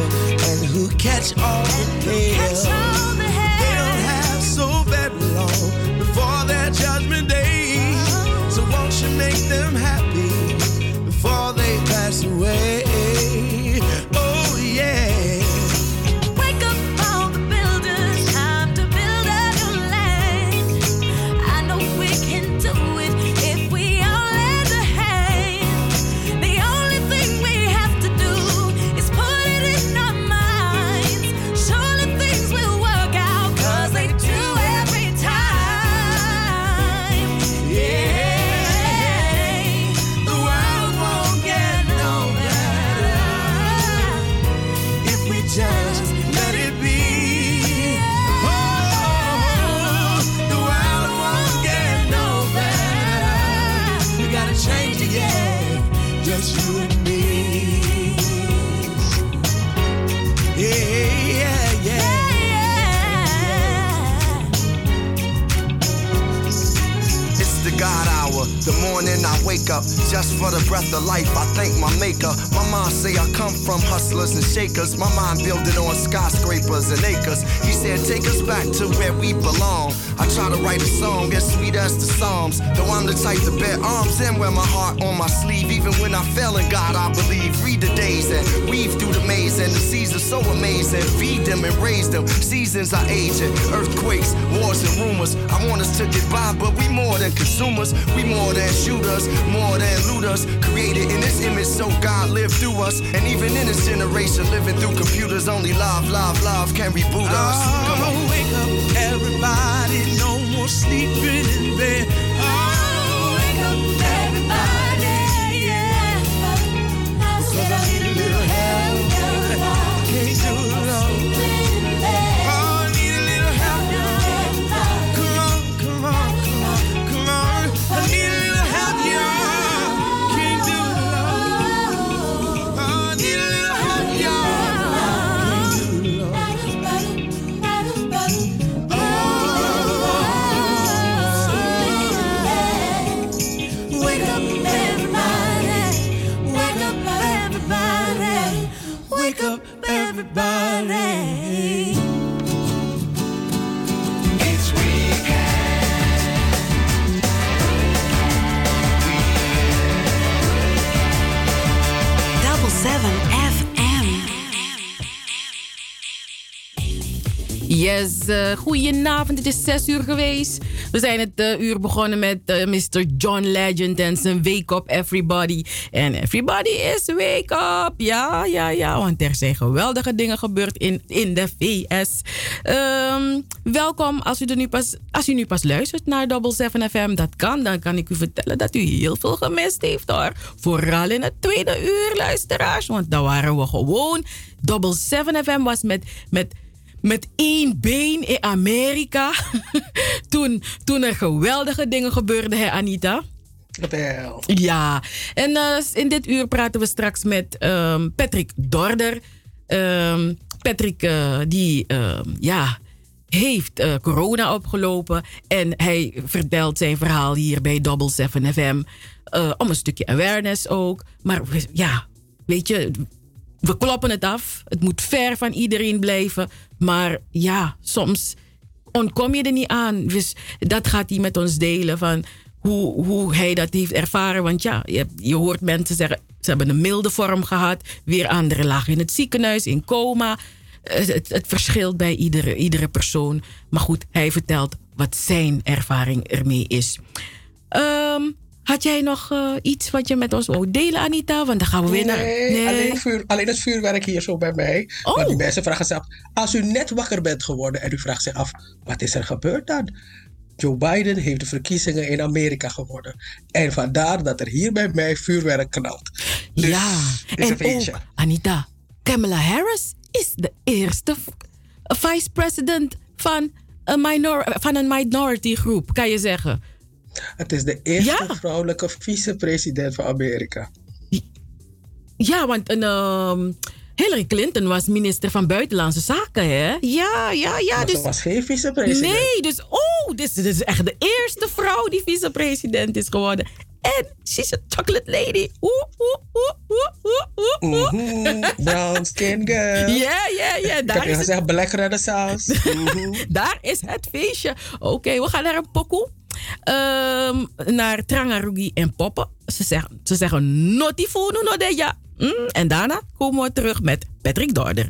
and who catch all the hell. For the breath of life. I thank my maker. My mom say I come from hustlers and shakers. My mind building on skyscrapers and acres. He said, take us back to where we belong. I try to write a song as sweet as the Psalms. Though I'm the type to bear arms and wear my heart on my sleeve. Even when I fail in God, I believe. Read the days and weave through the maze. And the seasons so amazing. Feed them and raise them. Seasons are aging. Earthquakes, wars, and rumors. I want us to get by, but we more than consumers. We more than shooters, more than looters. Created in this image, so God lived through us. And even in this generation, living through computers, only love, love, love can reboot us. Come on. Oh, wake up, everybody. No more sleeping in bed. Yes, uh, goedenavond. Het is 6 uur geweest. We zijn het eh, uur begonnen met eh, Mr. John Legend en zijn Wake Up Everybody. En everybody is wake up. Ja, ja, ja. Want er zijn geweldige dingen gebeurd in, in de VS. Ehm, welkom als u, er nu pas, als u nu pas luistert naar Double 7 FM. Dat kan. Dan kan ik u vertellen dat u heel veel gemist heeft hoor. Vooral in het tweede uur, luisteraars. Want dan waren we gewoon. Double 7 FM was met. met met één been in Amerika. toen, toen er geweldige dingen gebeurden, hè Anita? Wel. Ja, en eh, in dit uur praten we straks met ehm, Patrick Dorder. Ehm, Patrick, eh, die ehm, ja, heeft eh, corona opgelopen. En hij vertelt zijn verhaal hier bij Double 7 FM. om een stukje awareness ook. Maar ja, weet je, we kloppen het af. Het moet ver van iedereen blijven. Maar ja, soms ontkom je er niet aan. Dus dat gaat hij met ons delen van hoe, hoe hij dat heeft ervaren. Want ja, je, je hoort mensen zeggen, ze hebben een milde vorm gehad. Weer anderen lagen in het ziekenhuis, in coma. Het, het, het verschilt bij iedere, iedere persoon. Maar goed, hij vertelt wat zijn ervaring ermee is. Ehm, had jij nog eh, iets wat je met ons wou delen, Anita? Want dan gaan we weer naar... Nee, Alleen, vuur, alleen het vuurwerk hier zo bij mij. Oh. Maar die mensen vragen zich af, als u net wakker bent geworden en u vraagt zich af, wat is er gebeurd dan? Joe Biden heeft de verkiezingen in Amerika gewonnen. En vandaar dat er hier bij mij vuurwerk knalt. Dus, ja, het is en ook, Anita, Kamala Harris is de eerste vice-president van een, minor, van een minority groep, kan je zeggen. Het is de eerste vrouwelijke vicepresident van Amerika. Ja, want een, ehm, Hillary Clinton was minister van Buitenlandse Zaken, hè? Ja, ja, ja. Maar dus, ze was geen vicepresident. Nee, dus oh, dit is, dit is echt de eerste vrouw die vicepresident is geworden. En she's a chocolate lady. Oeh, oeh, oeh, oeh, oeh, oeh, oeh. Brown skin girl. Ja, ja, ja. Ik Daar heb je is het gezegd black renaissance. Mhm. Daar is het feestje. Oké, we gaan naar een pokoe. Ehm, naar Trangarugi en Poppen. Ze zeggen, ze zeggen notifunu no. Mm, en daarna komen we terug met Patrick Dorder.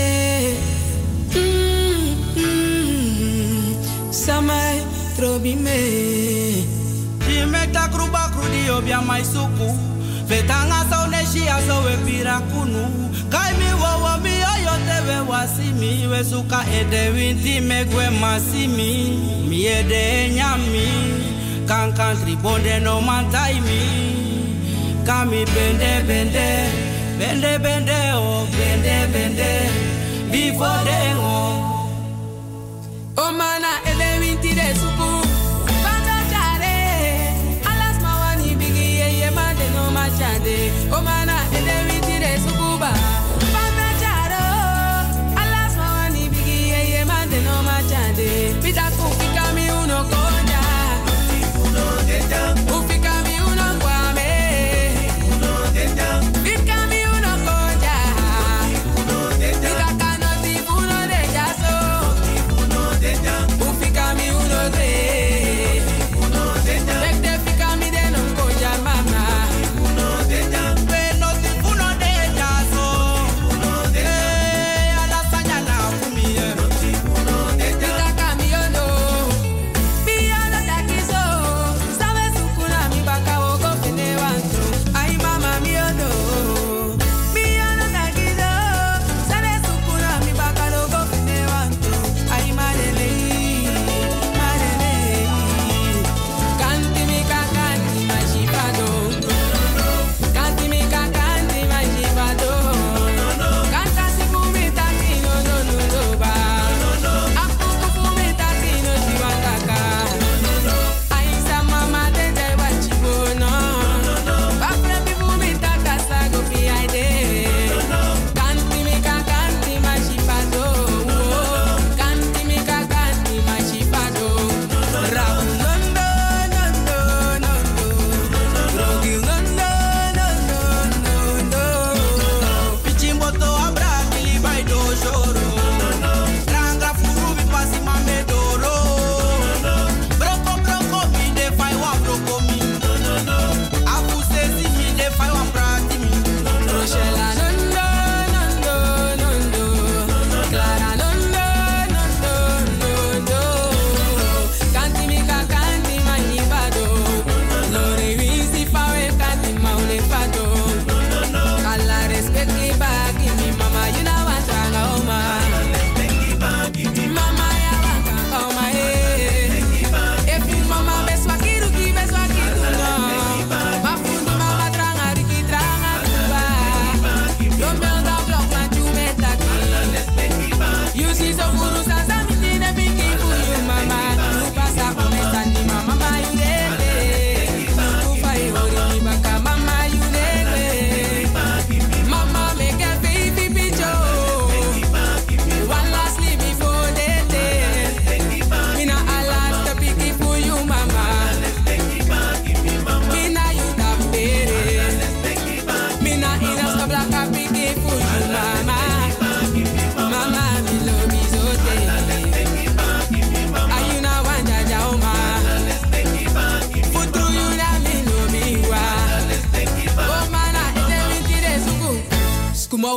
trobi me. Imekta kruba krudi obia mai suku. Vetanga so neshia so we pira kunu. Kai mi wo wo mi oyo te we wasimi. We suka ede winti megwe masimi. Mi ede nyami. Kan country bonde no mantai mi. Kami bende bende. Bende bende oh bende bende. Before they oh. O mana ele winti de suku. machade omana elevitire sukuba pantacharo alasmawani bigi yeye manteno machade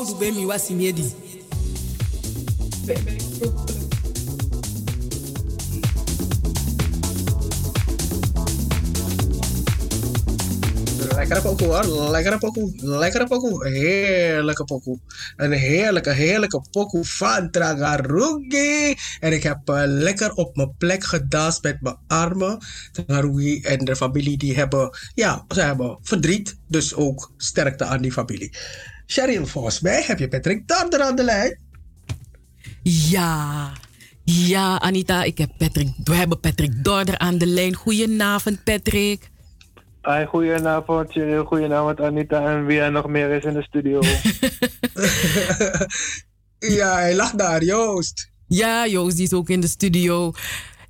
Wa simiedi. Lekkere pokoe hoor, lekkere pokoe, lekkere pokoe, heerlijke pokoe. Een heerlijke, heerlijke pokoe van Tragarugi. En ik heb eh, lekker op mijn plek gedanst met mijn armen. Tragarugi en de familie die hebben, ja, ze hebben verdriet. Dus ook sterkte aan die familie. Cheryl, volgens mij heb je Patrick Darder aan de lijn. Ja, ja, Anita, ik heb Patrick, we hebben Patrick Dorder aan de lijn. Goedenavond, Patrick. Hi, goedenavond, Cheryl. Goedenavond, Anita. En wie er nog meer is in de studio. Ja, hij lag daar, Joost. Ja, Joost, die is ook in de studio.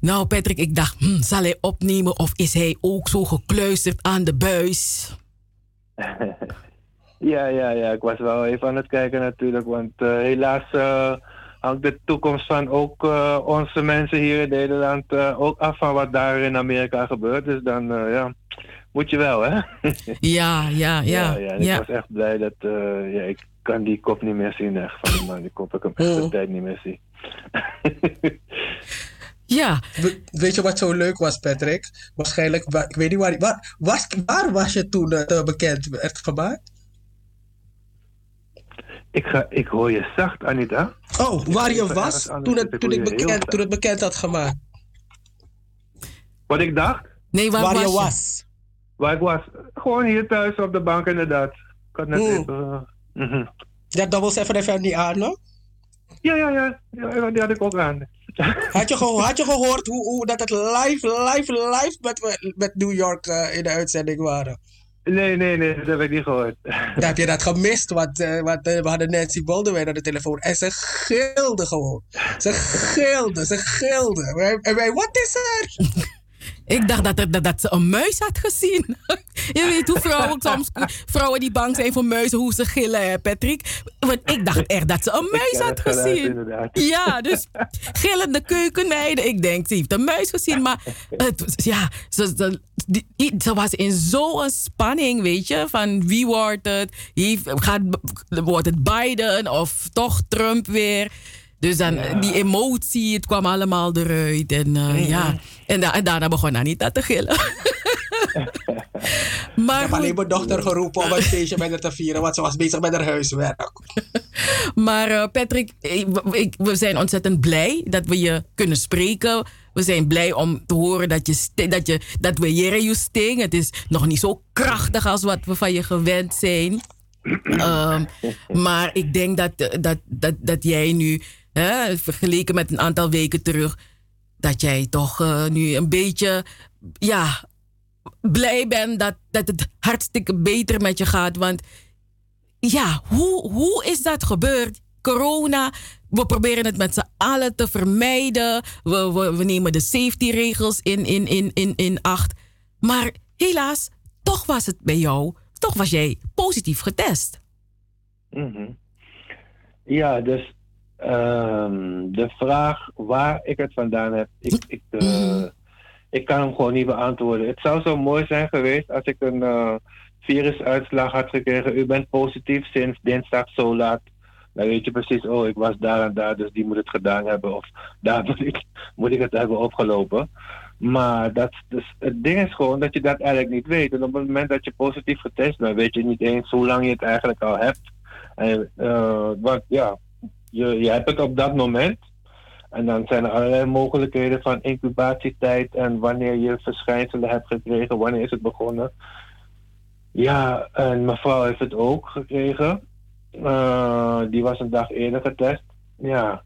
Nou, Patrick, ik dacht, hm, zal hij opnemen of is hij ook zo gekluisterd aan de buis? ja, ja, ja. Ik was wel even aan het kijken natuurlijk. Want eh, helaas eh, hangt de toekomst van ook eh, onze mensen hier in Nederland eh, ook af van wat daar in Amerika gebeurt. Dus dan, eh, ja, moet je wel, hè? Ja, ja, ja. ja, ja. En ja. Ik was echt blij dat, eh, ja, ik kan die kop niet meer zien echt van die man. Die kop ik hem echt de tijd niet meer zien. Ja. weet je wat zo leuk was, Patrick? Waarschijnlijk, wa- ik weet niet waar, waar, was, waar was je toen het bekend werd gemaakt? Ik, ga, ik hoor je zacht, Anita. Oh, waar je was toen het, toen, ik bekend, toen het bekend had gemaakt? Wat ik dacht? Nee, waar, je was. Waar ik was? Gewoon hier thuis op de bank, inderdaad. Ik had net Hmm. even... eh, mhm. Dat Double 7 FM niet aan, no? Ja, ja, ja, ja. Die had ik ook aan. Had je, geho- had je gehoord hoe, hoe dat het live, live, live met, met New York eh, in de uitzending waren? Nee, nee, nee, dat heb ik niet gehoord. Heb je dat gemist, want, eh, want eh, we hadden Nancy Boldewijn aan de telefoon en ze gilde gewoon. Ze gilde, ze gilde. En wij, wat is er? Ik dacht dat, dat, dat ze een muis had gezien. Je weet hoe vrouwen soms, vrouwen die bang zijn voor muizen, hoe ze gillen, hè, Patrick. Want ik dacht echt dat ze een muis had geluid, gezien. Ja, dus gillende keukenmeiden. Ik denk, ze heeft een muis gezien. Maar het, ja, ze, ze, die- i- ze was in zo'n spanning, weet je. Van wie wordt het? Heeft, gaat, wordt het Biden of toch Trump weer? Dus dan die emotie, het kwam allemaal eruit. En eh, ja, en, da- en daarna begon Anita te gillen. ik heb alleen mijn dochter geroepen om een feestje met haar te vieren, want ze was bezig met haar huiswerk. Maar eh, Patrick, ik- ik- we zijn ontzettend blij dat we je kunnen spreken. We zijn blij om te horen dat, je, dat, je, dat we je sting. Het is nog niet zo krachtig als wat we van je gewend zijn. Ehm, maar ik denk dat, dat, dat, dat jij nu, hè, vergeleken met een aantal weken terug, dat jij toch eh, nu een beetje, ja, blij bent dat, dat het hartstikke beter met je gaat. Want ja, hoe, hoe is dat gebeurd? Corona, we proberen het met z'n allen te vermijden. We, we, we nemen de safety-regels in, in, in, in, in acht. Maar helaas, toch was het bij jou, toch was jij positief getest. Mhm. Ja, dus ehm, de vraag waar ik het vandaan heb, ik, ik, eh, ik kan hem gewoon niet beantwoorden. Het zou zo mooi zijn geweest als ik een eh, virusuitslag had gekregen. U bent positief sinds dinsdag zo laat. Dan weet je precies, oh, ik was daar en daar, dus die moet het gedaan hebben. Of daar moet ik, moet ik het hebben opgelopen. Maar dat, dus het ding is gewoon dat je dat eigenlijk niet weet. En op het moment dat je positief getest bent, weet je niet eens hoe lang je het eigenlijk al hebt. En, eh, want ja, je, je hebt het op dat moment. En dan zijn er allerlei mogelijkheden van incubatietijd en wanneer je verschijnselen hebt gekregen, wanneer is het begonnen. Ja, en mevrouw heeft het ook gekregen. Eh, die was een dag eerder getest. Ja,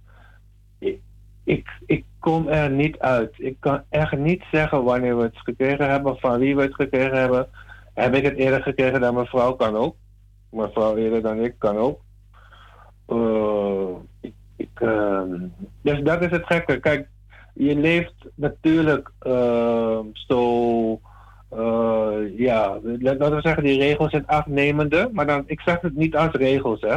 ik, ik, ik kom er niet uit. Ik kan echt niet zeggen wanneer we het gekregen hebben, van wie we het gekregen hebben. Heb ik het eerder gekregen dan mevrouw? Kan ook. Mevrouw eerder dan ik kan ook. Eh, ik, ik, ehm, dus dat is het gekke. Kijk, je leeft natuurlijk ehm, zo, eh, ja, laten we zeggen, die regels in acht nemende. Maar dan, ik zeg het niet als regels, hè.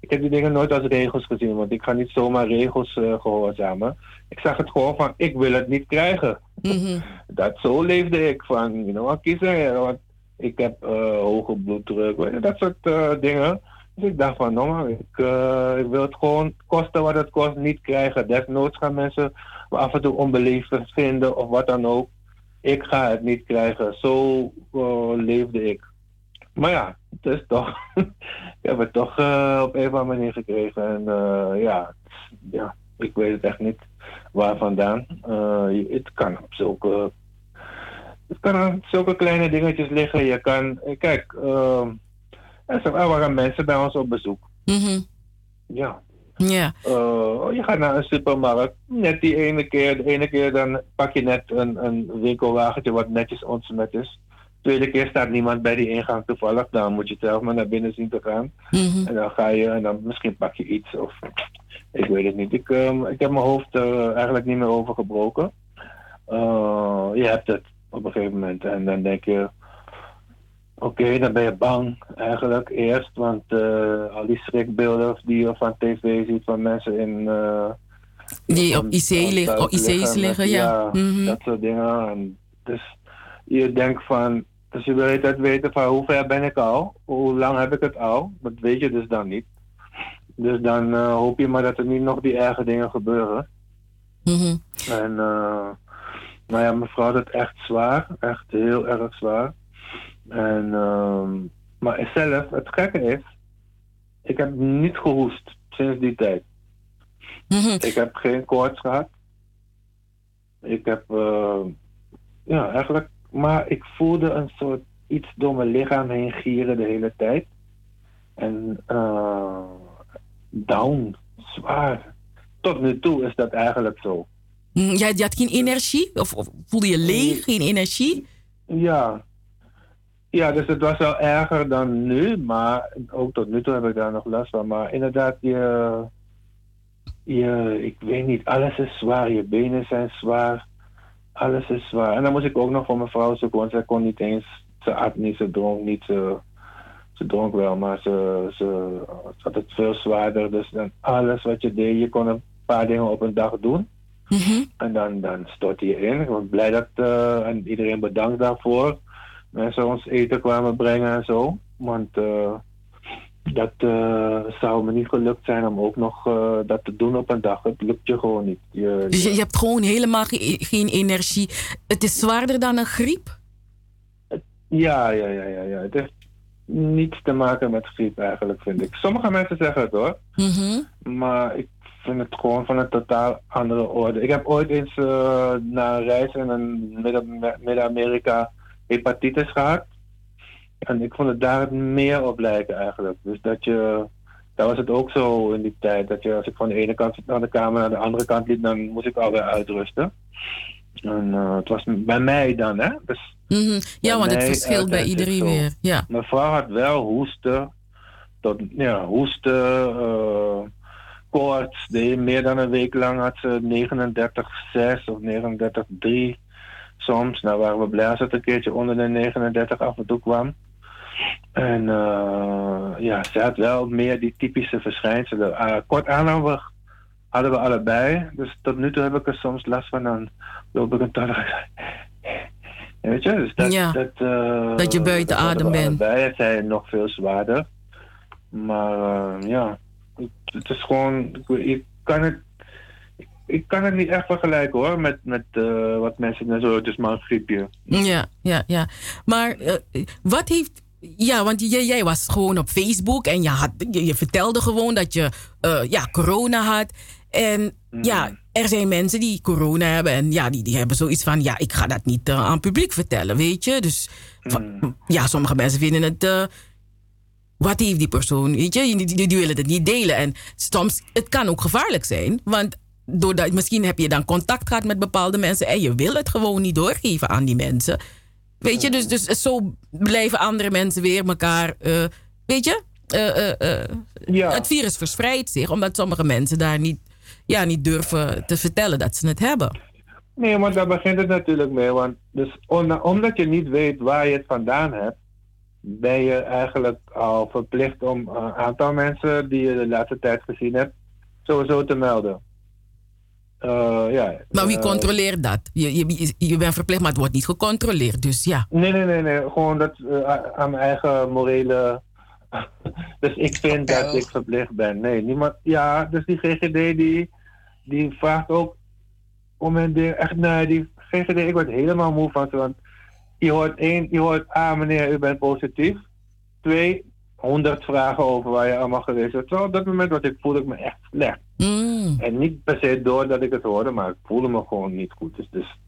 Ik heb die dingen nooit als regels gezien, want ik ga niet zomaar regels eh, gehoorzamen. Ik zeg het gewoon van, ik wil het niet krijgen. Dat zo leefde ik van, you know, wat kiezen, want ik heb hoge bloeddruk, dat soort dingen. Ik dacht van, ik, eh, ik wil het gewoon kosten wat het kost niet krijgen. Desnoods gaan mensen me af en toe onbeleefd vinden of wat dan ook. Ik ga het niet krijgen. Zo eh, leefde ik. Maar ja, het is toch. ik heb het toch eh, op een of andere manier gekregen. En ja, ja, ik weet het echt niet waar vandaan. Het kan op zulke. Het kan zulke kleine dingetjes liggen. Je kan. Kijk, eh, er waren mensen bij ons op bezoek. Ja. Ja. Eh, je gaat naar een supermarkt. Net die ene keer, de ene keer dan pak je net een, een winkelwagentje wat netjes ontsmet is. Tweede keer staat niemand bij die ingang toevallig. Dan moet je zelf maar naar binnen zien te gaan. En dan ga je en dan misschien pak je iets of ik weet het niet. Ik, ehm, ik heb mijn hoofd er eigenlijk niet meer over gebroken. Eh, je hebt het op een gegeven moment en dan denk je, oké, dan ben je bang eigenlijk eerst, want eh, al die schrikbeelden die je van tv ziet van mensen in eh, Die op IC liggen, op IC's liggen, ja. ja Mhm. dat soort dingen. En dus je denkt van, als je weet, dat weten van hoe ver ben ik al, hoe lang heb ik het al, dat weet je dus dan niet. Dus dan eh, hoop je maar dat er niet nog die erge dingen gebeuren. Mhm. En nou ja, mevrouw had het echt zwaar, echt heel erg zwaar. En, ehm, maar zelf, het gekke is, ik heb niet gehoest sinds die tijd. Ik heb geen koorts gehad. Ik heb, eh, ja, eigenlijk, maar ik voelde een soort iets door mijn lichaam heen gieren de hele tijd. En eh, down, zwaar. Tot nu toe is dat eigenlijk zo. Mm, je had geen energie? Of, of voelde je leeg, geen energie? Ja. Ja, dus het was wel erger dan nu, maar ook tot nu toe heb ik daar nog last van. Maar inderdaad, je, je, ik weet niet, alles is zwaar. Je benen zijn zwaar. Alles is zwaar. En dan moest ik ook nog voor mijn vrouw zoeken, want zij kon niet eens, ze at niet, ze dronk niet, ze, ze dronk wel, maar ze, ze, ze had het veel zwaarder. Dus dan alles wat je deed, je kon een paar dingen op een dag doen. En dan, dan stort je in. Ik ben blij dat, eh, en iedereen bedankt daarvoor. Mensen ons eten kwamen brengen en zo. Want eh, dat eh, zou me niet gelukt zijn om ook nog eh, dat te doen op een dag. Het lukt je gewoon niet. Je, Dus je, je hebt gewoon helemaal ge- geen energie. Het is zwaarder dan een griep? Ja, ja, ja, ja, ja. Het heeft niets te maken met griep eigenlijk, vind ik. Sommige mensen zeggen het hoor. Maar ik vind het gewoon van een totaal andere orde. Ik heb ooit eens eh, na een reis in Midden-Amerika hepatitis gehad. En ik vond het daar het meer op lijken eigenlijk. Dus dat je, daar was het ook zo in die tijd. Dat je als ik van de ene kant naar de kamer naar de andere kant liep, dan moest ik alweer uitrusten. En eh, het was bij mij dan, hè? Dus Mhm. Ja, want het verschilt bij altijd is iedereen weer. Ja. Mijn vrouw had wel hoesten. Tot, ja, hoesten, eh, koorts. Meer dan een week lang had ze 39,6 of 39,3 soms. Nou waren we blij als het een keertje onder de 39 af en toe kwam. En eh, ja, ze had wel meer die typische verschijnselen. Uh, kort aanhouden hadden we allebei. Dus tot nu toe heb ik er soms last van. Dan loop ik een toilet. Weet je, dus dat, Ja. dat, eh, Dat je buiten dat adem bent. Allebei. Het zijn nog veel zwaarder. Maar ja, het, het is gewoon, ik, ik kan het, ik, kan het niet echt vergelijken hoor, met, met eh, wat mensen net zo, het is maar een griepje. Ja, ja, ja. Maar eh, wat heeft. Ja, want jij, jij was gewoon op Facebook en je, had, je, je vertelde gewoon dat je eh, ja, corona had. En ja, er zijn mensen die corona hebben en ja, die, die hebben zoiets van: ja, ik ga dat niet aan het publiek vertellen, weet je. Dus van- ja, sommige mensen vinden het. wat heeft die persoon? Weet je, die, die, die willen het niet delen. En soms, het kan ook gevaarlijk zijn. Want doordat, misschien heb je dan contact gehad met bepaalde mensen en je wil het gewoon niet doorgeven aan die mensen. Weet je, dus, dus zo blijven andere mensen weer elkaar. eh, weet je, eh, eh, het virus verspreidt zich omdat sommige mensen daar niet, ja, niet durven te vertellen dat ze het hebben. Nee, maar daar begint het natuurlijk mee. Want dus omdat je niet weet waar je het vandaan hebt, ben je eigenlijk al verplicht om een aantal mensen die je de laatste tijd gezien hebt, sowieso te melden. Eh, ja, Maar wie eh, controleert dat? Je, je, je bent verplicht, maar het wordt niet gecontroleerd. Dus ja. Nee, nee, nee, nee. Gewoon dat eh, a- aan mijn eigen morele. dus ik vind dat ik verplicht ben. Nee, niemand. Ja, dus die GGD die, die vraagt ook om een ding. Echt, nee, die GGD, ik word helemaal moe van ze. Want je hoort één, je hoort, ah meneer, u bent positief. Twee, honderd vragen over waar je allemaal geweest bent. Terwijl op dat moment wat ik voelde ik me echt slecht. En niet per se door dat ik het hoorde, maar ik voelde me gewoon niet goed. Dus, dus,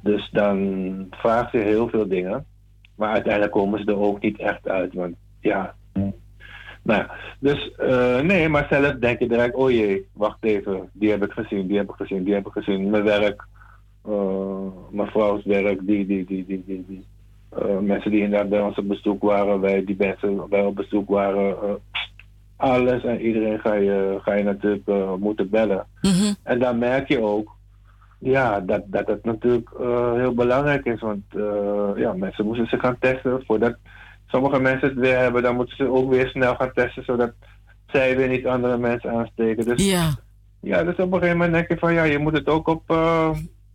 dus dan vraagt ze heel veel dingen. Maar uiteindelijk komen ze er ook niet echt uit. Want ja. Nou ja, dus eh, nee, maar zelf denk je direct, oh jee, wacht even, die heb ik gezien, die heb ik gezien, die heb ik gezien. Mijn werk, eh, mijn vrouws werk, die, die, die, die, die, die. Eh, mensen die inderdaad bij ons op bezoek waren, wij die mensen bij op bezoek waren. eh, alles en iedereen ga je, ga je natuurlijk eh, moeten bellen. En dan merk je ook ja, dat, dat het natuurlijk eh, heel belangrijk is. Want eh, ja, mensen moeten zich gaan testen. Voordat sommige mensen het weer hebben, dan moeten ze ook weer snel gaan testen. Zodat zij weer niet andere mensen aansteken. Dus ja, ja dus op een gegeven moment denk je van ja, je moet het ook op,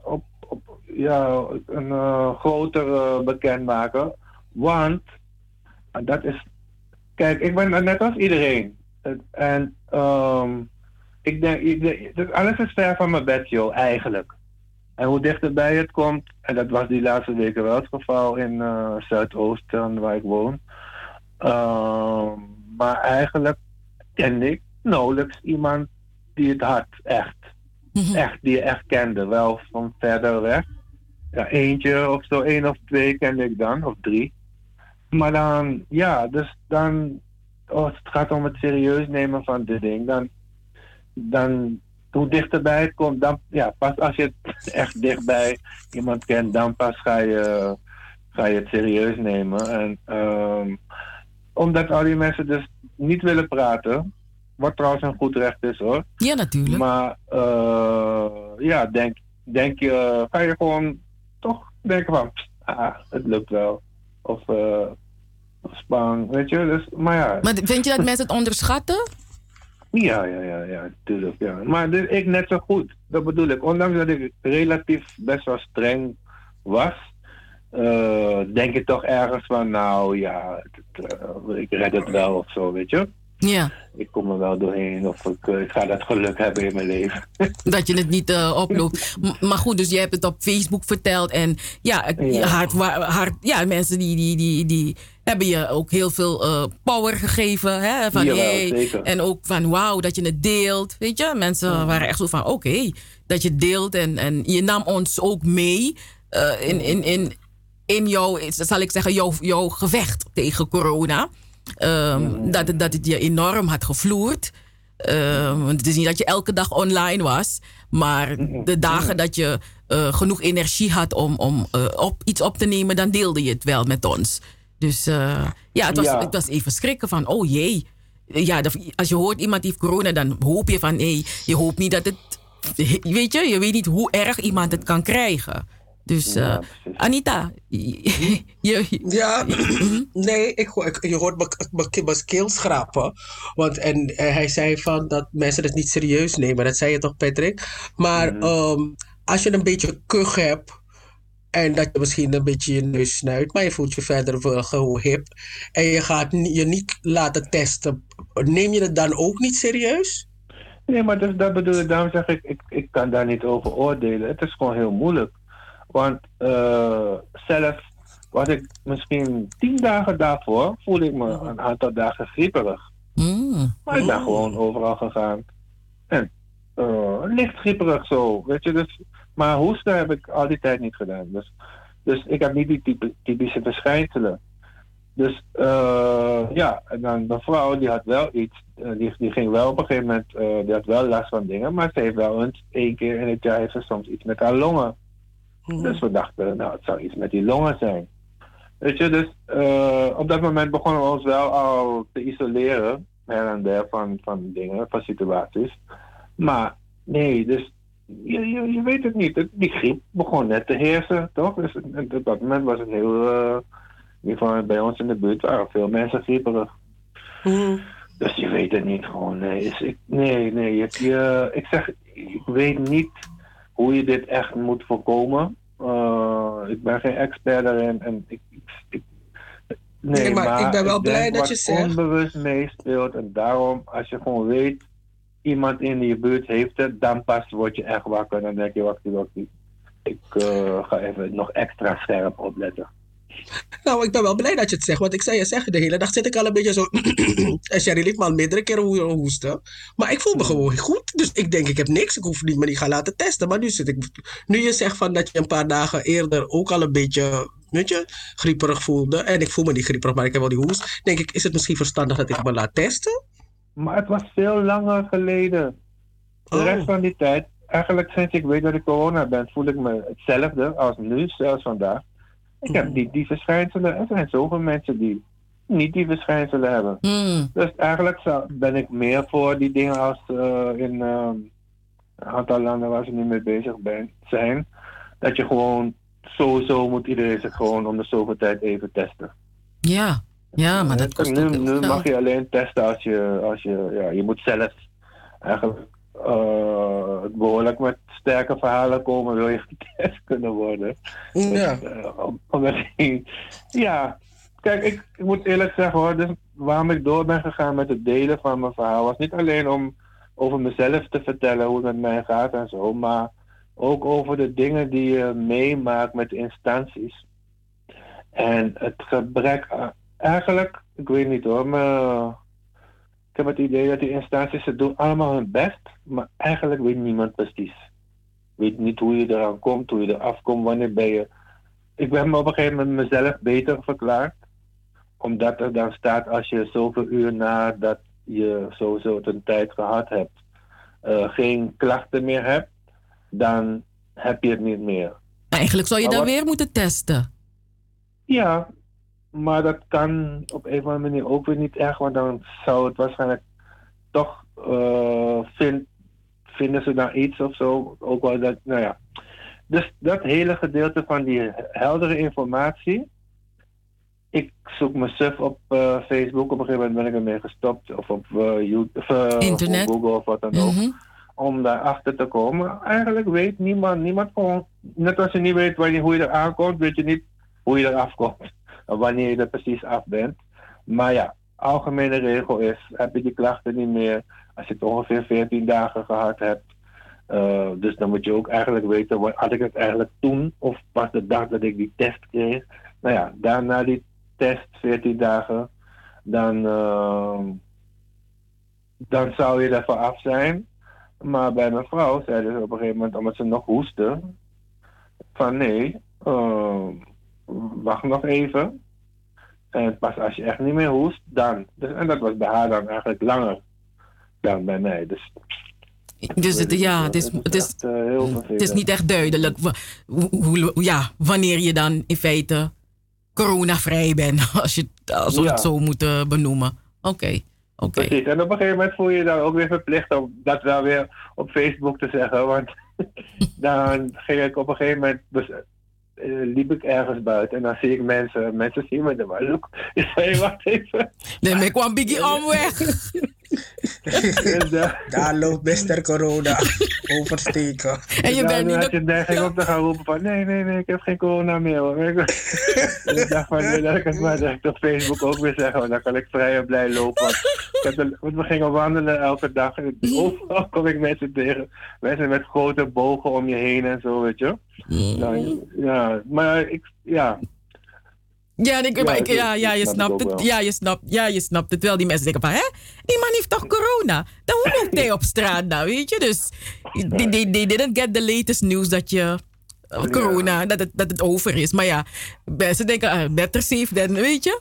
op, op ja, een groter eh, bekendmaken. Want dat is. Kijk, ik ben net als iedereen. En ehm, ik denk, ik denk- alles is ver van mijn bed, joh, eigenlijk. En hoe dichterbij het komt, en dat was die laatste weken wel het geval in eh, Zuidoosten, waar ik woon. Ehm, maar eigenlijk ken ik nauwelijks iemand die het had, echt. Echt, die je echt kende, wel van verder weg. Ja, eentje of zo, één of twee kende ik dan, of drie. Maar dan, ja, dus dan, als het gaat om het serieus nemen van dit ding, dan, dan hoe dichterbij het komt, dan, ja, pas als je het echt dichtbij iemand kent, dan pas ga je, ga je het serieus nemen. En ehm, omdat al die mensen dus niet willen praten, wat trouwens een goed recht is hoor. Ja, natuurlijk. Maar eh, ja, denk, denk je, ga je gewoon toch denken van, pst, ah, het lukt wel. Of, eh of spang, weet je. Dus, maar ja. Maar vind je dat mensen het onderschatten? Ja, ja, ja, ja, natuurlijk. Ja. Maar dus ik net zo goed. Dat bedoel ik. Ondanks dat ik relatief best wel streng was, eh, denk ik toch ergens van, nou ja, het, eh, ik red het wel of zo, weet je. Ja. Ik kom er wel doorheen of ik, eh, ik ga dat geluk hebben in mijn leven. Dat je het niet oploopt. M- maar goed, dus je hebt het op Facebook verteld. En ja. Hard, hard, ja mensen die, die, die, die hebben je ook heel veel eh, power gegeven. Hè? Van, Jawel, hey, zeker. en ook van wauw, dat je het deelt. Weet je, mensen waren echt zo van oké, dat je deelt. En, en je nam ons ook mee eh, in, in, in, in jouw, zal ik zeggen, jouw, jouw gevecht tegen corona. Ehm, dat, het, dat het je enorm had gevloerd. Ehm, want het is niet dat je elke dag online was. Maar de dagen dat je eh, genoeg energie had om, om op, iets op te nemen, dan deelde je het wel met ons. Dus eh, ja, het was, Ja. het was even schrikken van, oh jee. Ja, als je hoort iemand heeft corona, dan hoop je van, nee, je hoopt niet dat het, weet je, je weet niet hoe erg iemand het kan krijgen. Dus eh, Anita, je, Ja, nee, ik, je hoort me- me- mijn keel schrapen. Want en, eh, hij zei van dat mensen het niet serieus nemen. Dat zei je toch, Patrick? Maar ehm, als je een beetje kuch hebt. En dat je misschien een beetje je neus snuit, maar je voelt je verder wel gewoon hip. En je gaat je niet laten testen. Neem je het dan ook niet serieus? Nee, maar dus dat bedoel ik, daarom zeg ik, ik, ik kan daar niet over oordelen. Het is gewoon heel moeilijk. Want eh, zelf was ik misschien tien dagen daarvoor, voelde ik me een aantal dagen grieperig. Maar ik ben gewoon overal gegaan. En eh, licht grieperig zo, weet je. Dus, maar hoesten heb ik al die tijd niet gedaan. Dus, dus ik heb niet die type, typische verschijnselen. Dus eh, ja, en dan mijn vrouw die had wel iets, eh, die, die ging wel op een gegeven moment, eh, die had wel last van dingen, maar ze heeft wel eens één keer in het jaar heeft ze soms iets met haar longen. Dus we dachten, nou het zou iets met die longen zijn. Weet je, dus op dat moment begonnen we ons wel al te isoleren, her en der van, van dingen, van situaties. Maar nee, dus je, je, je weet het niet. Het- Die griep begon net te heersen, toch? Dus op dat moment was het heel, eh, in ieder geval bij ons in de buurt waren veel mensen grieperig. Dus je weet het niet gewoon. Nee, is, ik, nee, nee. Je, ik zeg, ik weet niet hoe je dit echt moet voorkomen. Eh, ik ben geen expert daarin. En ik, nee, Nee, maar ik ben wel blij dat je zegt- onbewust meespeelt. En daarom, als je gewoon weet, iemand in je buurt heeft het, dan pas word je echt wakker. Dan denk je, wacht, wacht. Ik eh, ga even nog extra scherp opletten. Nou, ik ben wel blij dat je het zegt. Want ik zei je zeggen, de hele dag zit ik al een beetje zo... en Sherry liet me al meerdere keren ho- hoesten. Maar ik voel me gewoon goed. Dus ik denk, ik heb niks. Ik hoef niet me niet gaan laten testen. Maar nu zit ik... Nu je zegt van dat je een paar dagen eerder ook al een beetje... Weet je, grieperig voelde. En ik voel me niet grieperig, maar ik heb wel die hoest. Denk ik, is het misschien verstandig dat ik me laat testen? Maar het was veel langer geleden. De rest van die tijd, eigenlijk sinds ik weet dat ik corona ben, voel ik me hetzelfde als nu, zelfs vandaag. Ik heb niet die verschijnselen. Er zijn zoveel mensen die niet die verschijnselen hebben. Dus eigenlijk zou, ben ik meer voor die dingen als eh, in ehm, een aantal landen waar ze nu mee bezig ben, zijn. Dat je gewoon, sowieso moet iedereen zich gewoon om de zoveel tijd even testen. Ja, ja, maar dat kost nu, nu mag je alleen testen als je, als je, ja, je moet zelf eigenlijk eh, behoorlijk met sterke verhalen komen, wil je getest kunnen worden. Ja. Dus, eh, om- omdat je- ja, kijk, ik, ik moet eerlijk zeggen hoor, dus waarom ik door ben gegaan met het delen van mijn verhaal was niet alleen om over mezelf te vertellen hoe het met mij gaat en zo, maar ook over de dingen die je meemaakt met de instanties. En het gebrek aan, eigenlijk, ik weet niet hoor, maar ik heb het idee dat die instanties ze doen allemaal hun best, maar eigenlijk weet niemand precies. Weet niet hoe je eraan komt, hoe je eraf komt, wanneer ben je. Ik ben me op een gegeven moment mezelf beter verklaard, omdat er dan staat als je zoveel uur nadat je sowieso een tijd gehad hebt, eh, geen klachten meer hebt, dan heb je het niet meer. Eigenlijk zou je dan weer moeten testen. Ja, maar dat kan op een of andere manier ook weer niet echt, want dan zou het waarschijnlijk toch vind, vinden ze dan iets of zo. Ook wel dat, nou ja. Dus dat hele gedeelte van die heldere informatie. Ik zoek mijn suf op eh, Facebook. Op een gegeven moment ben ik ermee gestopt. Of op eh, YouTube, of, Internet. op Google of wat dan ook. Om daar achter te komen. Eigenlijk weet niemand, niemand gewoon. Net als je niet weet wanneer, hoe je er aankomt, weet je niet hoe je eraf komt. Wanneer je er precies af bent. Maar ja, algemene regel is, heb je die klachten niet meer als je het ongeveer 14 dagen gehad hebt. eh, dus dan moet je ook eigenlijk weten, had ik het eigenlijk toen of pas de dag dat ik die test kreeg? Nou ja, daarna die test, 14 dagen, dan, eh, dan zou je ervan af zijn. Maar bij mijn vrouw zeiden ze op een gegeven moment, omdat ze nog hoestte, van nee, eh, wacht nog even. En pas als je echt niet meer hoest, dan. Dus, en dat was bij haar dan eigenlijk langer dan bij mij. Dus, Dus het, ja, het is, het, is, echt, heel vervelend. het is niet echt duidelijk hoe, hoe- ja, wanneer je dan in feite coronavrij bent, als, je, als we Ja. het zo moeten benoemen. Oké, oké. Precies. En op een gegeven moment voel je je dan ook weer verplicht om dat wel weer op Facebook te zeggen. Want dan ging ik op een gegeven moment. Eh, liep ik ergens buiten en dan zie ik mensen. Mensen zien me er maar. Look, ik zei, wacht even. Nee, maar ik kwam Biggie om weg. Daar loopt Mr. Corona oversteken. En je dan bent niet had je neiging om te gaan roepen van nee, nee, nee, ik heb geen corona meer hoor. ik dacht van nee, dat ik het maar direct op Facebook ook weer zeggen, want dan kan ik vrij en blij lopen. Want, ik heb de- want we gingen wandelen elke dag en overal kom ik mensen tegen. Mensen met grote bogen om je heen en zo, weet je. Nou, ja, maar ik, ja. Ja, ik, Ja, maar ik, ja, ja, je snapt het. Ja je, snapt, ja, je snapt het wel. Die mensen denken van, hè? Die man heeft toch corona? Dan hoe loopt hij op straat nou, weet je? Dus, they, they, they didn't get the latest news dat je... eh, Corona, dat het, dat het over is. Maar ja, mensen denken, ah, better safe than, weet je?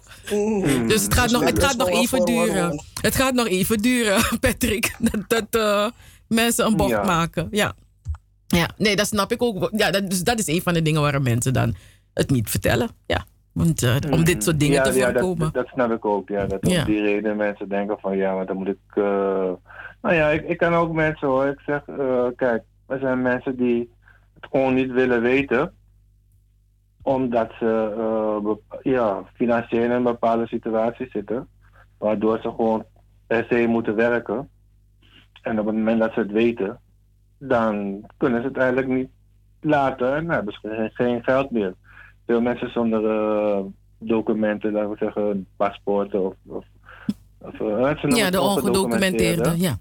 Dus het gaat, nog, het gaat nog even duren. Het gaat nog even duren, Patrick. Dat, dat eh, mensen een bocht maken. Ja. ja, nee, dat snap ik ook. Ja, dat, dus dat is een van de dingen waarom mensen dan het niet vertellen. Ja, want eh, om dit soort dingen ja, te ja, voorkomen. Dat, dat snap ik ook, ja. Dat Ja. om die reden mensen denken van ja, maar dan moet ik... eh, Nou ja, ik, ik kan ook mensen hoor. Ik zeg, eh, kijk, er zijn mensen die het gewoon niet willen weten. Omdat ze ja, financieel in een bepaalde situatie zitten. Waardoor ze gewoon per se moeten werken. En op het moment dat ze het weten, dan kunnen ze het eigenlijk niet laten. En dan hebben ze geen, geen geld meer. Veel mensen zonder eh, documenten, laten we zeggen, paspoorten of. of, of noemen Ja, de ongedocumenteerde. ongedocumenteerde. Ja.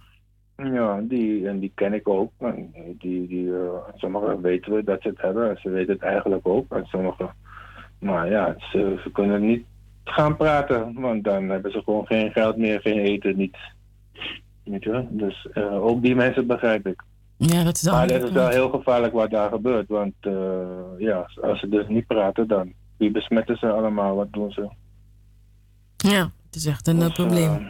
Ja, die, en die ken ik ook. En die, die, eh, sommigen weten we dat ze het hebben en ze weten het eigenlijk ook. En sommigen, maar ja, ze, ze kunnen niet gaan praten, want dan hebben ze gewoon geen geld meer, geen eten, niets. Weet je? Dus ook die mensen begrijp ik. Ja, dat is wel. Maar het is wel heel gevaarlijk wat daar gebeurt, want eh, ja, als ze dus niet praten, dan wie besmetten ze allemaal, wat doen ze? Ja, het is echt een eh, probleem.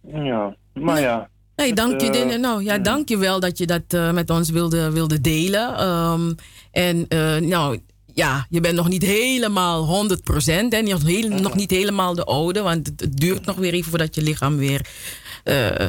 Ja, maar ja. Hey, dank je, eh, nou, ja, dank je wel dat je dat eh, met ons wilde, wilde delen. Ehm, en eh, nou, ja, je bent nog niet helemaal 100% en nog, heel, nog niet helemaal de oude, want het, het duurt nog weer even voordat je lichaam weer eh,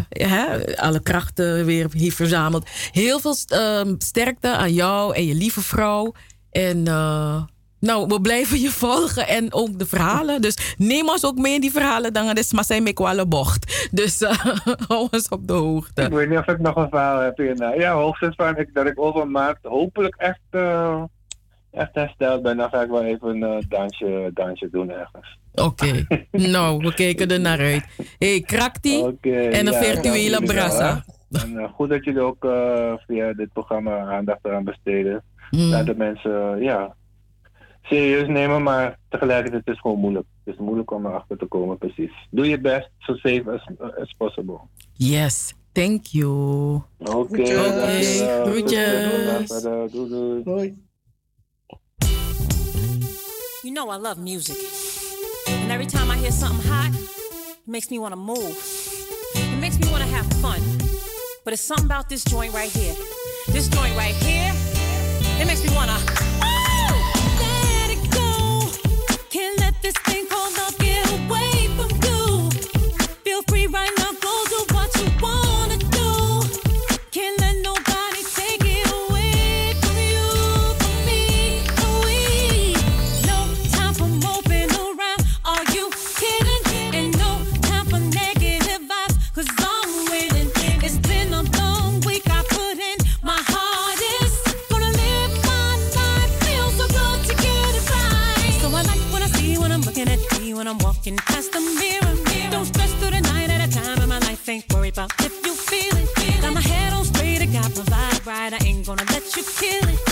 hè, alle krachten weer heeft verzameld. Heel veel ehm, sterkte aan jou en je lieve vrouw. En eh, nou, we blijven je volgen en ook de verhalen. Dus neem ons ook mee in die verhalen. Dan is maar zijn kwale bocht. Dus eh, hou op de hoogte. Ik weet niet of ik nog een verhaal heb hierna. Ja, hoogstens van ik, dat ik over maand hopelijk echt, eh, echt hersteld ben. Dan ga ik wel even een eh, dansje, dansje doen ergens. Oké, nou, we keken er naar uit. Hé, hey, Krakti okay, en een virtuele nou, brasa. En, eh, goed dat jullie ook eh, via dit programma aandacht eraan besteden. Mm. De mensen eh, ja, serieus nemen, maar tegelijkertijd is het gewoon moeilijk. Het is moeilijk om erachter te komen, precies. Doe je best, so safe as, as possible. Yes, thank you. Oké, okay, Doei. You know I love music. every time I hear something hot, it makes me wanna move. It makes me wanna have fun. But it's something about this joint right here. This joint right here, it makes me wanna. about if you feel it. Got my head on straight, I got my vibe right. I ain't gonna let you kill it.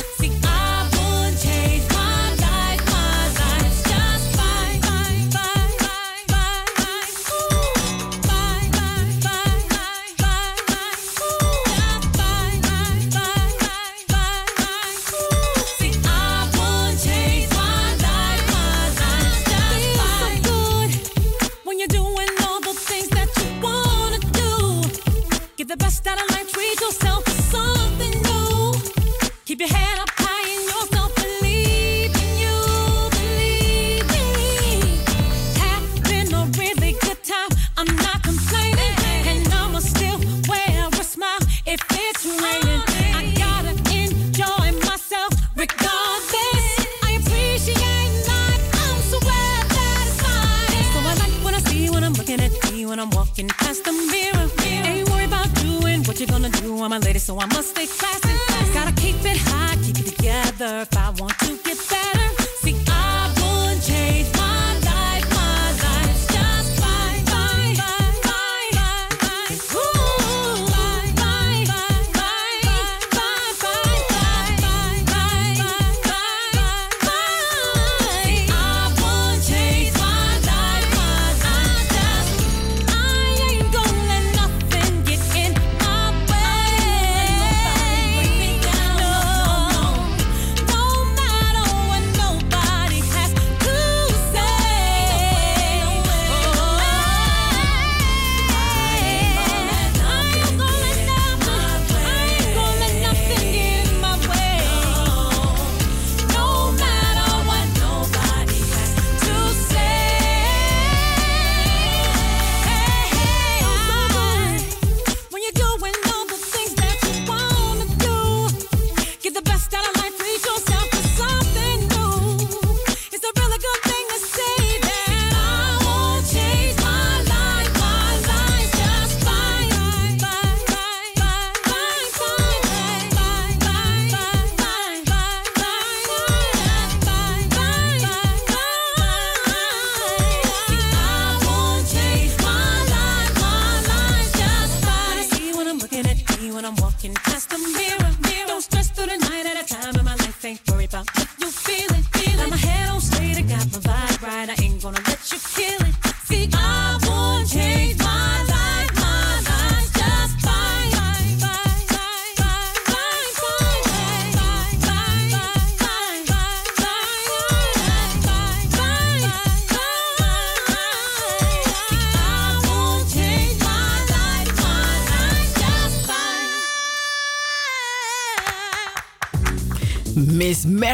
so I must stay classy. Gotta keep it high, keep it together.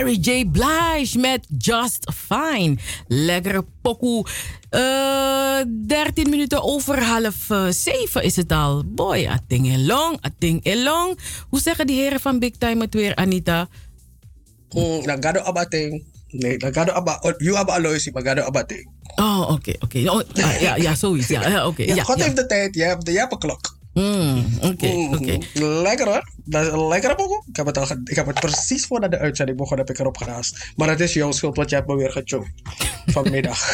Mary J. Blige met Just Fine. Lekkere pokoe. Eh, uh, 13 minuten over half eh, 7 is het al. Boy, a ding along, e a ding along. E Hoe zeggen die heren van Big Time het weer, Anita? Mm, dat het op ding. Nee, dat gaat op oh, You have Aloysi, maar gaat op ding. Oh, oké, oké. Okay. Ja, ja, zoiets. Ja, oké. Ja, ja, God heeft de tijd, je hebt, je hebt klok. Mmm, oké. Lekker hoor. Dat is een lekkere pokoe. Ik heb, het al ik heb het precies voordat de uitzending begon, heb ik erop geraasd. Maar het is jouw schuld, want je hebt me weer gechoked. Vanmiddag.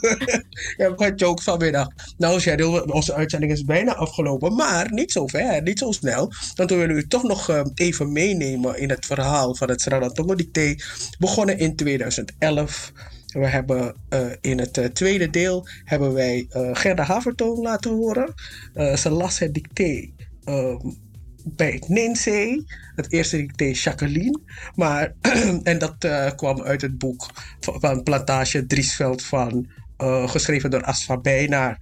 je hebt gechoked vanmiddag. Nou Cheryl, onze uitzending is bijna afgelopen. Maar niet zo ver, niet zo snel. Want we willen u toch nog ehm, even meenemen in het verhaal van het Sranatongo Dicté. Begonnen in 2011 we hebben eh, in het eh, tweede deel hebben wij eh, Gerda Havertoon laten horen. Ze las het dicté ehm, bij het Ninsee. Het eerste dicté Jacqueline. Maar, en dat kwam uit het boek van, Plantage Driesveld van, geschreven door Asfa Bijnaar.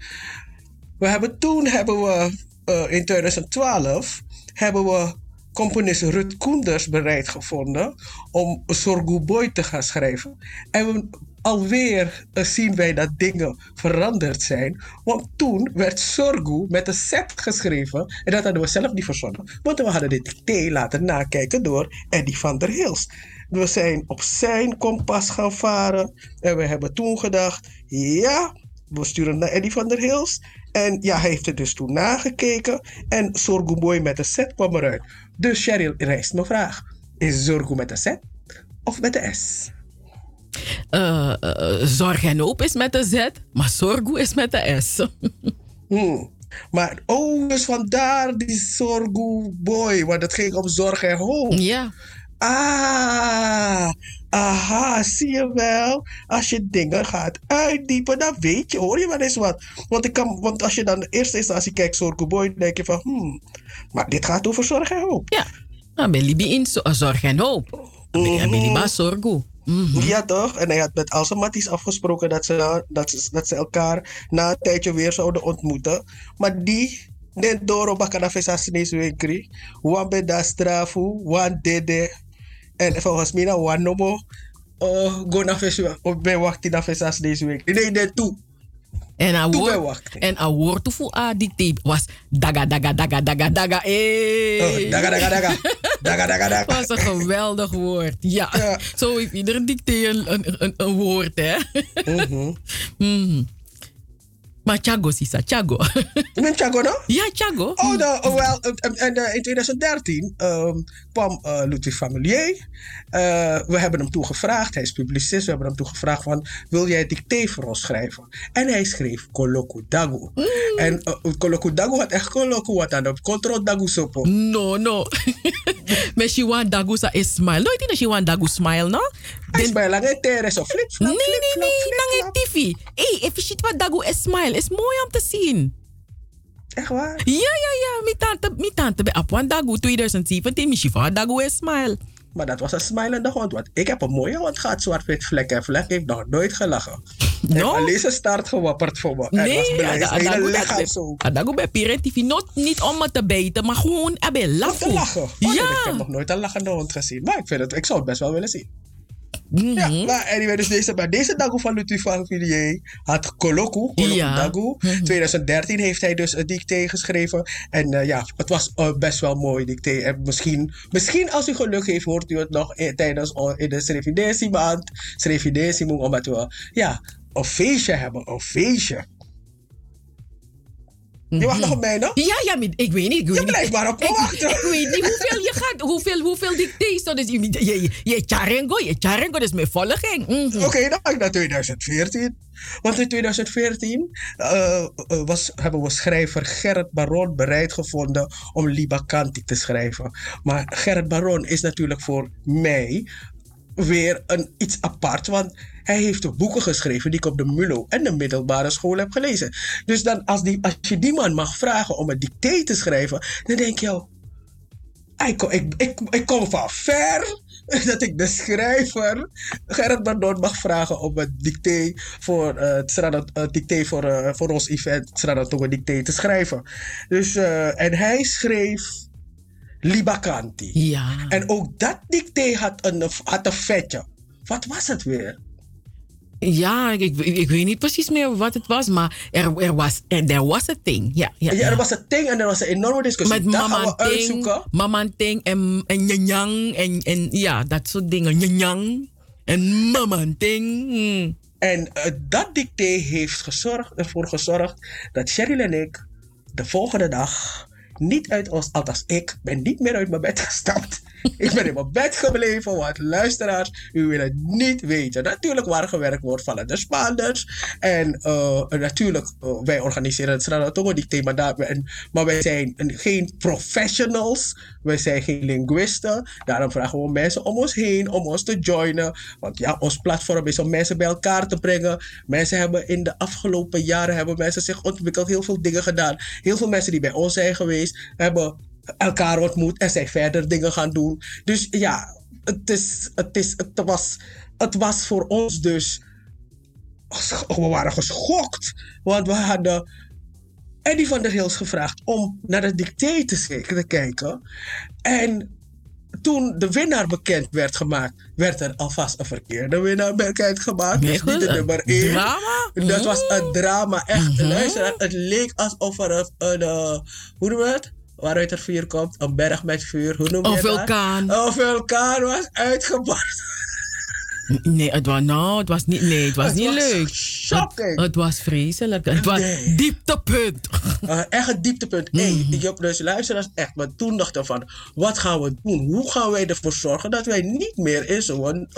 We hebben toen hebben we in 2012 hebben we componist Rut Koenders bereid gevonden om Sorgu Boy te gaan schrijven. En we, alweer eh, zien wij dat dingen veranderd zijn. Want toen werd Sorgu met een set geschreven. En dat hadden we zelf niet verzonnen. Want we hadden dit dicté laten nakijken door Eddie van der Hils. We zijn op zijn kompas gaan varen. En we hebben toen gedacht, ja, we sturen naar Eddie van der Hils. En ja, hij heeft het dus toen nagekeken. En Sorgu Boy met een set kwam eruit. Dus Cheryl rijst mijn vraag. Is Zorgu met een Z of met de S? Eh, eh, zorg en hoop is met de Z, maar Sorgu is met de S. Hmm. Maar oh, dus vandaar die Sorgu Boy. Want het ging om zorg en hoop. Ja. Ah, aha, zie je wel. Als je dingen gaat uitdiepen, dan weet je, hoor je wel eens wat. Want, ik kan, want als je dan de eerste instantie kijkt, Sorgu Boy, dan denk je van, hmm, maar dit gaat over zorg en hoop. Ja, dan ben je in zo- zorg en hoop. Dan ben je niet Sorgu. Ja, toch? En hij had met al zijn matties afgesproken dat ze, dat, ze, dat ze elkaar na een tijdje weer zouden ontmoeten. Maar die, net door op bakana vesa sneeswinkri, wan be da wan dede. En volgens mij, nou, wan nomo, uh, go na vesa, of ben wacht na vesa sneeswinkri. Nee, nee, toe. En een en een woord voor a was daga daga daga daga daga. Hey. Oh, daga, daga, daga. Daga, daga, daga. was een geweldig woord. Ja. Zo heeft iedere dicté een, een, een, een woord, hè? Mhm. Maar Chago, Sisa, Chago. Je bent Chago, no? Ja, Chago. Oh, nou, oh, wel, en, en, eh, in 2013 ehm, kwam eh, Ludwig Familier. Eh, we hebben hem toegevraagd, hij is publicist. We hebben hem toegevraagd van, wil jij dicté voor ons schrijven? En hij schreef Koloku Dagu. En uh, Koloku Dagu had echt Koloku wat aan op. Control Dagu sopo. No, no. Maar she want Dagu sa is smile. Nooit in dat she want Dagu smile, no? Hij smile lang en tere zo flip Nee, nee, nee. flop. TV. Hey, ziet wat Dagu is smile, is mooi om te zien. Echt waar? Ja, ja, ja. Mijn tante, mijn tante bij Apwan Dagu 2017. Mijn shiva Dagu is smile. Maar dat was een smilende hond. Want ik heb een mooie hond gehad, zwart-wit vlek en vlek. heeft nog nooit gelachen. Heeft alleen zijn start gewapperd voor me. Hij was blij. Zijn hele lichaam dat- zo. Bij. Not, niet om me te bijten, maar gewoon abe Om te lachen. lachen. Oh, nee, Ja. Ik heb nog nooit een lachende hond gezien. Maar ik, vind het, ik zou het best wel willen zien. Mhm. Ja, maar anyway, dus deze, maar deze Dagu van Ludwig van Villiers had Koloku, Koloku Ja. Dagu. 2013 heeft hij dus een dicté geschreven. En eh, ja, het was eh, best wel mooi dicté. En misschien, misschien als u geluk heeft, hoort u het nog in, tijdens in de Srevidesi maand. Srevidesi omdat we ja, een feestje hebben. Een feestje. Je wacht nog op mij, no? Ja, ja, ik weet niet. Ik weet Je niet. blijft maar op me ik, wachten. ik weet niet hoeveel je gaat, hoeveel, hoeveel dictées. dat is. Je, je, je charengo, je charengo, dat is mijn volging. Mhm. Oké, dan ga ik naar 2014. Want in 2014 eh, eh, was, hebben we schrijver Gerrit Baron bereid gevonden om Liba Kanti te schrijven. Maar Gerrit Baron is natuurlijk voor mij weer een, iets apart. Want hij heeft boeken geschreven die ik op de MULO en de middelbare school heb gelezen. Dus dan als, die, als je die man mag vragen om een dicté te schrijven, dan denk je, ik, kom- ik, ik, ik kom van ver dat ik de schrijver Gerrit Bardon mag vragen om een dicté voor, eh, het Srana- eh, dicté voor, eh, voor ons event Sranatongo dicté te schrijven. Dus, eh, en hij schreef Libakanti. Ja. En ook dat dicté had een, had een vetje. Wat was het weer? Ja, ik, ik, weet niet precies meer wat het was, maar er, er was er there was a thing. Ja, ja, Ja, er was een ding en er was een enorme discussie. Met dat mama ting, mama ting en, en nyanyang en, en ja, dat soort dingen. Nyanyang en mama ting. Hmm. En eh, dat dicté heeft gezorgd, ervoor gezorgd dat Cheryl en ik de volgende dag niet uit ons, althans ik ben niet meer uit mijn bed gestapt. Ik ben in mijn bed gebleven, want luisteraars, u wil het niet weten. Natuurlijk waar gewerkt wordt van de Spaanders. En eh, natuurlijk, eh, wij organiseren het Sranatongo maar, daar, en, maar wij zijn een- geen professionals. Wij zijn geen linguisten. Daarom vragen we mensen om ons heen, om ons te joinen. Want ja, ons platform is om mensen bij elkaar te brengen. Mensen hebben in de afgelopen jaren hebben mensen zich ontwikkeld, heel veel dingen gedaan. Heel veel mensen die bij ons zijn geweest, hebben elkaar ontmoet en zijn verder dingen gaan doen. Dus ja, het, is, het, is, het, was, het was voor ons dus. We waren geschokt. Want we hadden Eddie van der Hills gevraagd om naar de dicté te kijken. En toen de winnaar bekend werd gemaakt, werd er alvast een verkeerde winnaar bekend gemaakt. Dus niet de Een nummer 1. drama? Dat was een drama. Echt, luister, het leek alsof er een, een eh, hoe noemen we het? Waaruit er vuur komt, een berg met vuur. Hoe noem je Een dat? vulkaan. Een vulkaan was uitgebarst. Nee, het was, nou, het was niet, nee, het was niet leuk. Shocking. Het, het, was vreselijk. Het was dieptepunt. Echt een dieptepunt. Mm ik heb dus luisteraars echt, maar toen dacht ik van, wat gaan we doen? Hoe gaan wij ervoor zorgen dat wij niet meer in zo'n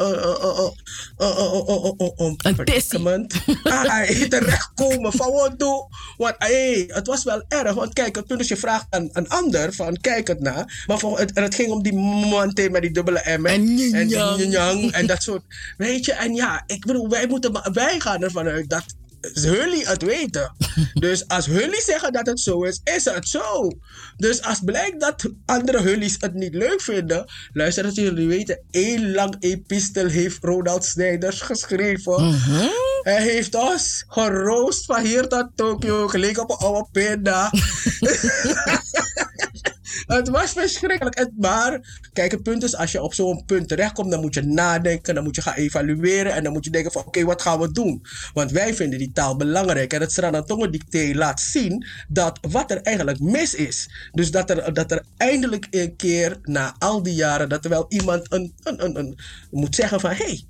compartiment terechtkomen van wat doe? Want hey, het was wel erg, want kijk, toen dus je vraagt aan een ander van, kijk het na, maar voor, het, het ging om die man met die dubbele M en, en, en, en dat soort weet je, en ja, ik bedoel, wij moeten, wij gaan ervan uit dat Hully het weten. Dus als Hully zeggen dat het zo is, is het zo. Dus als blijkt dat andere Hullies het niet leuk vinden, luister dat jullie weten, één lang epistel heeft Ronald Snijders geschreven. Hij heeft ons geroost van hier tot Tokio, gelijk op een oude pinda. Het was verschrikkelijk. Maar kijk, het punt is, als je op zo'n punt terechtkomt, dan moet je nadenken, dan moet je gaan evalueren en dan moet je denken van, oké, wat gaan we doen? Want wij vinden die taal belangrijk en het Sranatongo dicté laat zien dat wat er eigenlijk mis is. Dus dat er, dat er eindelijk een keer, na al die jaren, dat er wel iemand een, een, een, een, moet zeggen van, hé, hey,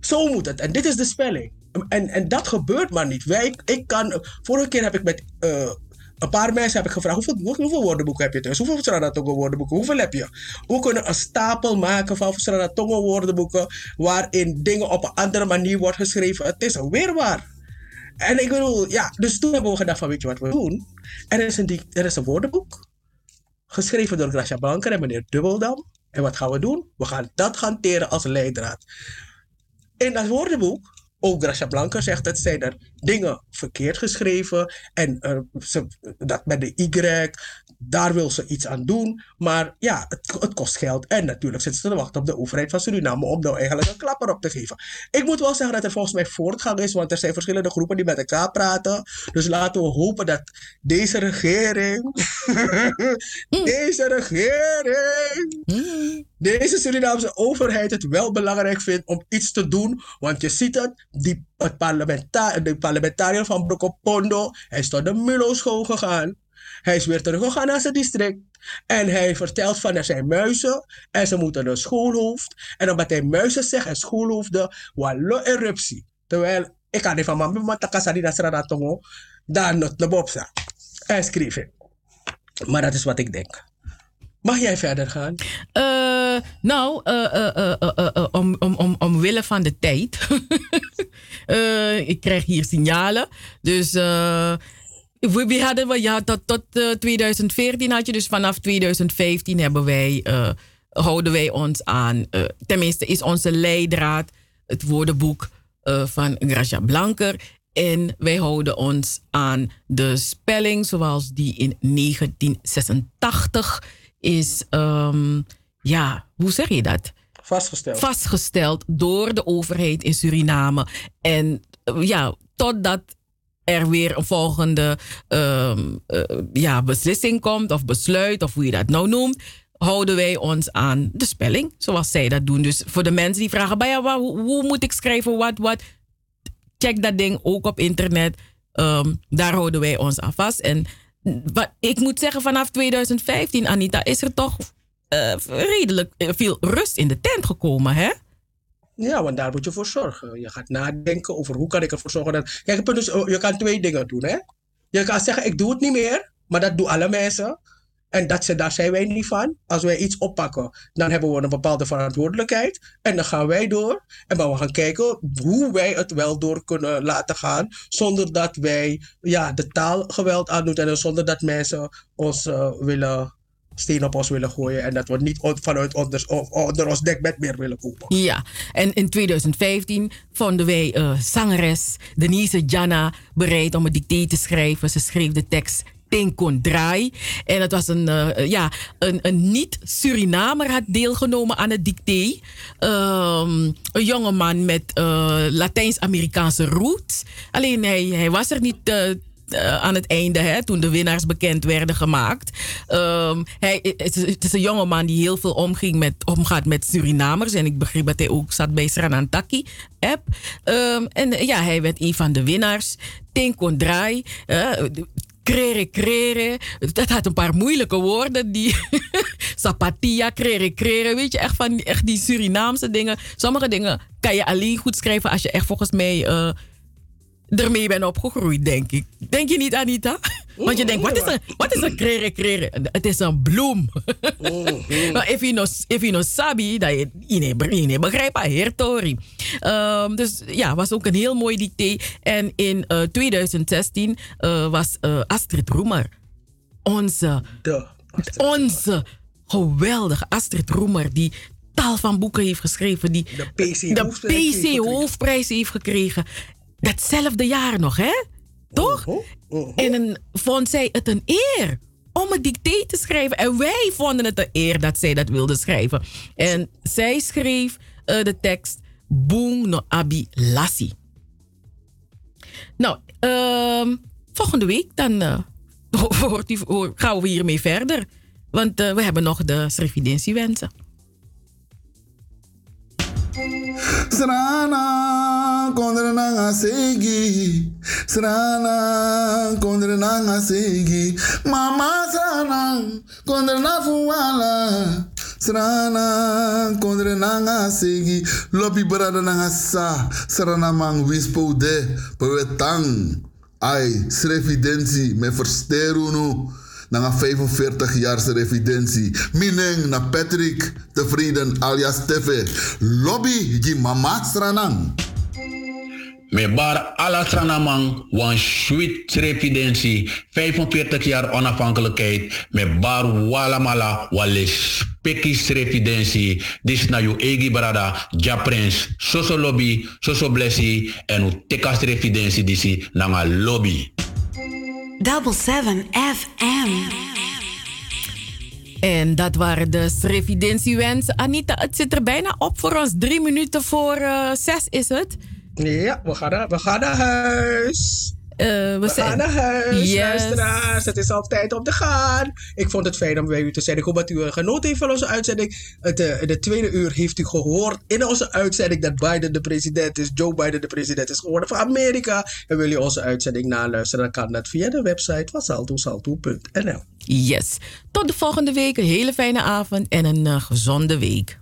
zo moet het. En dit is de spelling. En, en dat gebeurt maar niet. Wij, ik kan, vorige keer heb ik met eh, een paar mensen heb ik gevraagd: hoeveel, woordenboeken heb je thuis? Hoeveel Sranatongo woordenboeken? Hoeveel heb je? We kunnen een stapel maken van Sranatongo woordenboeken. waarin dingen op een andere manier worden geschreven. Het is een weerwaar. En ik bedoel, ja, dus toen hebben we gedacht: van weet je wat we doen? Er is een, er is een woordenboek. Geschreven door Gracia Blanker en meneer Dubbeldam. En wat gaan we doen? We gaan dat hanteren als leidraad. In dat woordenboek, ook Gracia Blanca zegt het, zijn er dingen verkeerd geschreven. En eh, ze, dat met de Y, daar wil ze iets aan doen. Maar ja, het, het kost geld. En natuurlijk zitten ze te wachten op de overheid van Suriname om nou eigenlijk een klapper op te geven. Ik moet wel zeggen dat er volgens mij voortgang is, want er zijn verschillende groepen die met elkaar praten. Dus laten we hopen dat deze regering, deze regering, deze Surinaamse overheid het wel belangrijk vindt om iets te doen. Want je ziet het, die, het parlementa de parlementariër van Brokopondo, hij is tot de Mulo school gegaan. Hij is weer teruggegaan naar zijn district. En hij vertelt van er zijn muizen. En ze moeten een schoolhoofd. En omdat hij muizen zegt en schoolhoofden, wallo eruptie. Terwijl ik had van mama, maar takasari na sranatongo. Daar not de. Hij schreef. Maar dat is wat ik denk. Mag jij verder gaan? Eh, nou, om, omwille van de tijd. Eh, ik krijg hier signalen. Dus eh, we, we hadden, we- ja, tot, tot eh, 2014 had je. Dus vanaf 2015 hebben wij, eh, houden wij ons aan. eh, tenminste, is onze leidraad het woordenboek van Gracia Blanker. En wij houden ons aan de spelling zoals die in 1986 is, ehm, ja, hoe zeg je dat? Vastgesteld. Vastgesteld door de overheid in Suriname. En ja, totdat er weer een volgende ehm, eh, ja, beslissing komt, of besluit, of hoe je dat nou noemt, houden wij ons aan de spelling, zoals zij dat doen. Dus voor de mensen die vragen, "Maar ja, hoe moet ik schrijven, wat, wat? Check dat ding ook op internet. Ehm, daar houden wij ons aan vast. En wat, ik moet zeggen, vanaf 2015, Anita, is er toch eh, redelijk eh, veel rust in de tent gekomen, hè? Ja, want daar moet je voor zorgen. Je gaat nadenken over hoe kan ik ervoor zorgen dat... Kijk, oh, je kan twee dingen doen, hè. Je kan zeggen, ik doe het niet meer, maar dat doen alle mensen. En dat, ze- daar zijn wij niet van. Als wij iets oppakken, dan hebben we een bepaalde verantwoordelijkheid. En dan gaan wij door. En maar we gaan kijken hoe wij het wel door kunnen laten gaan. Zonder dat wij ja, de taal geweld aandoen. En zonder dat mensen ons eh, willen, steen op ons willen gooien. En dat we niet vanuit onder, onder ons dekbed meer willen kopen. Ja, en in 2015 vonden wij eh, zangeres Denise Jana bereid om een dicté te schrijven. Ze schreef de tekst Tinkon Draai. En het was een, eh, ja, een, een niet-Surinamer had deelgenomen aan het dicté. Ehm, een jongeman met eh, Latijns-Amerikaanse roots. Alleen hij, hij was er niet eh, eh, aan het einde, hè, toen de winnaars bekend werden gemaakt. Ehm, hij, het, is, een jongeman die heel veel omging met, omgaat met Surinamers. En ik begreep dat hij ook zat bij Sranantaki app. Ehm, en eh, ja, hij werd een van de winnaars. Tinkon Draai. eh, Krere, krere. Dat had een paar moeilijke woorden. Die Sapatia, krere, krere. Weet je, echt, van, echt die Surinaamse dingen. Sommige dingen kan je alleen goed schrijven als je echt volgens mij ermee bent opgegroeid, denk ik. Denk je niet, Anita? Want je denkt, wat is een, wat is een krere, krere? Het is een bloem. maar if je no, if je no sabi, dat je je niet begrijpt, hertori. Um, dus ja, was ook een heel mooi dicté. En in eh, 2016 eh, was eh, Astrid Roemer onze, onze geweldige Astrid Roemer, die tal van boeken heeft geschreven, die de PC, de hoofdprijs heeft PC gekregen. hoofdprijs heeft gekregen. Datzelfde jaar nog, hè? Toch? En dan vond zij het een eer om een dicté te schrijven. En wij vonden het een eer dat zij dat wilde schrijven. En zij schreef eh, de tekst Boong no Abi Lassi. Nou, ehm, volgende week dan eh, hoort u, hoor- gaan we hiermee verder. Want eh, we hebben nog de Srividentiewensen. Srana kondre nanga segi Srana kondre segi Mama srana kondre na Srana kondre nanga segi Lopi brada nanga sa Srana mang wispo de Pewetang Ai, srevidentie me versteru nu. Na 45 jaar residentie. Mineng na Patrick tevreden alias Teve. Lobby die mama stranang. Me bar alla tranamang wan sweet revidentie 45 jaar onafhankelijkheid me bar wala mala wale spekis revidentie dis na yu egi brada ja prince soso lobby soso blessi en u tekas revidentie disi nanga lobby Double 7 FM. En dat waren de Srevidentiewensen. Anita, het zit er bijna op voor ons. Drie minuten voor eh, zes is het. Ja, we gaan naar, we gaan naar huis. we, we zijn- gaan naar huis, Yes. luisteraars. Het is al tijd om te gaan. Ik vond het fijn om bij u te zijn. Ik hoop dat u eh, genoten heeft van onze uitzending. Het, eh, in de tweede uur heeft u gehoord in onze uitzending dat Biden de president is. Joe Biden de president is geworden van Amerika. En wil je onze uitzending naluisteren, dan kan dat via de website van saltosalto.nl. Yes. Tot de volgende week. Een hele fijne avond en een eh, gezonde week.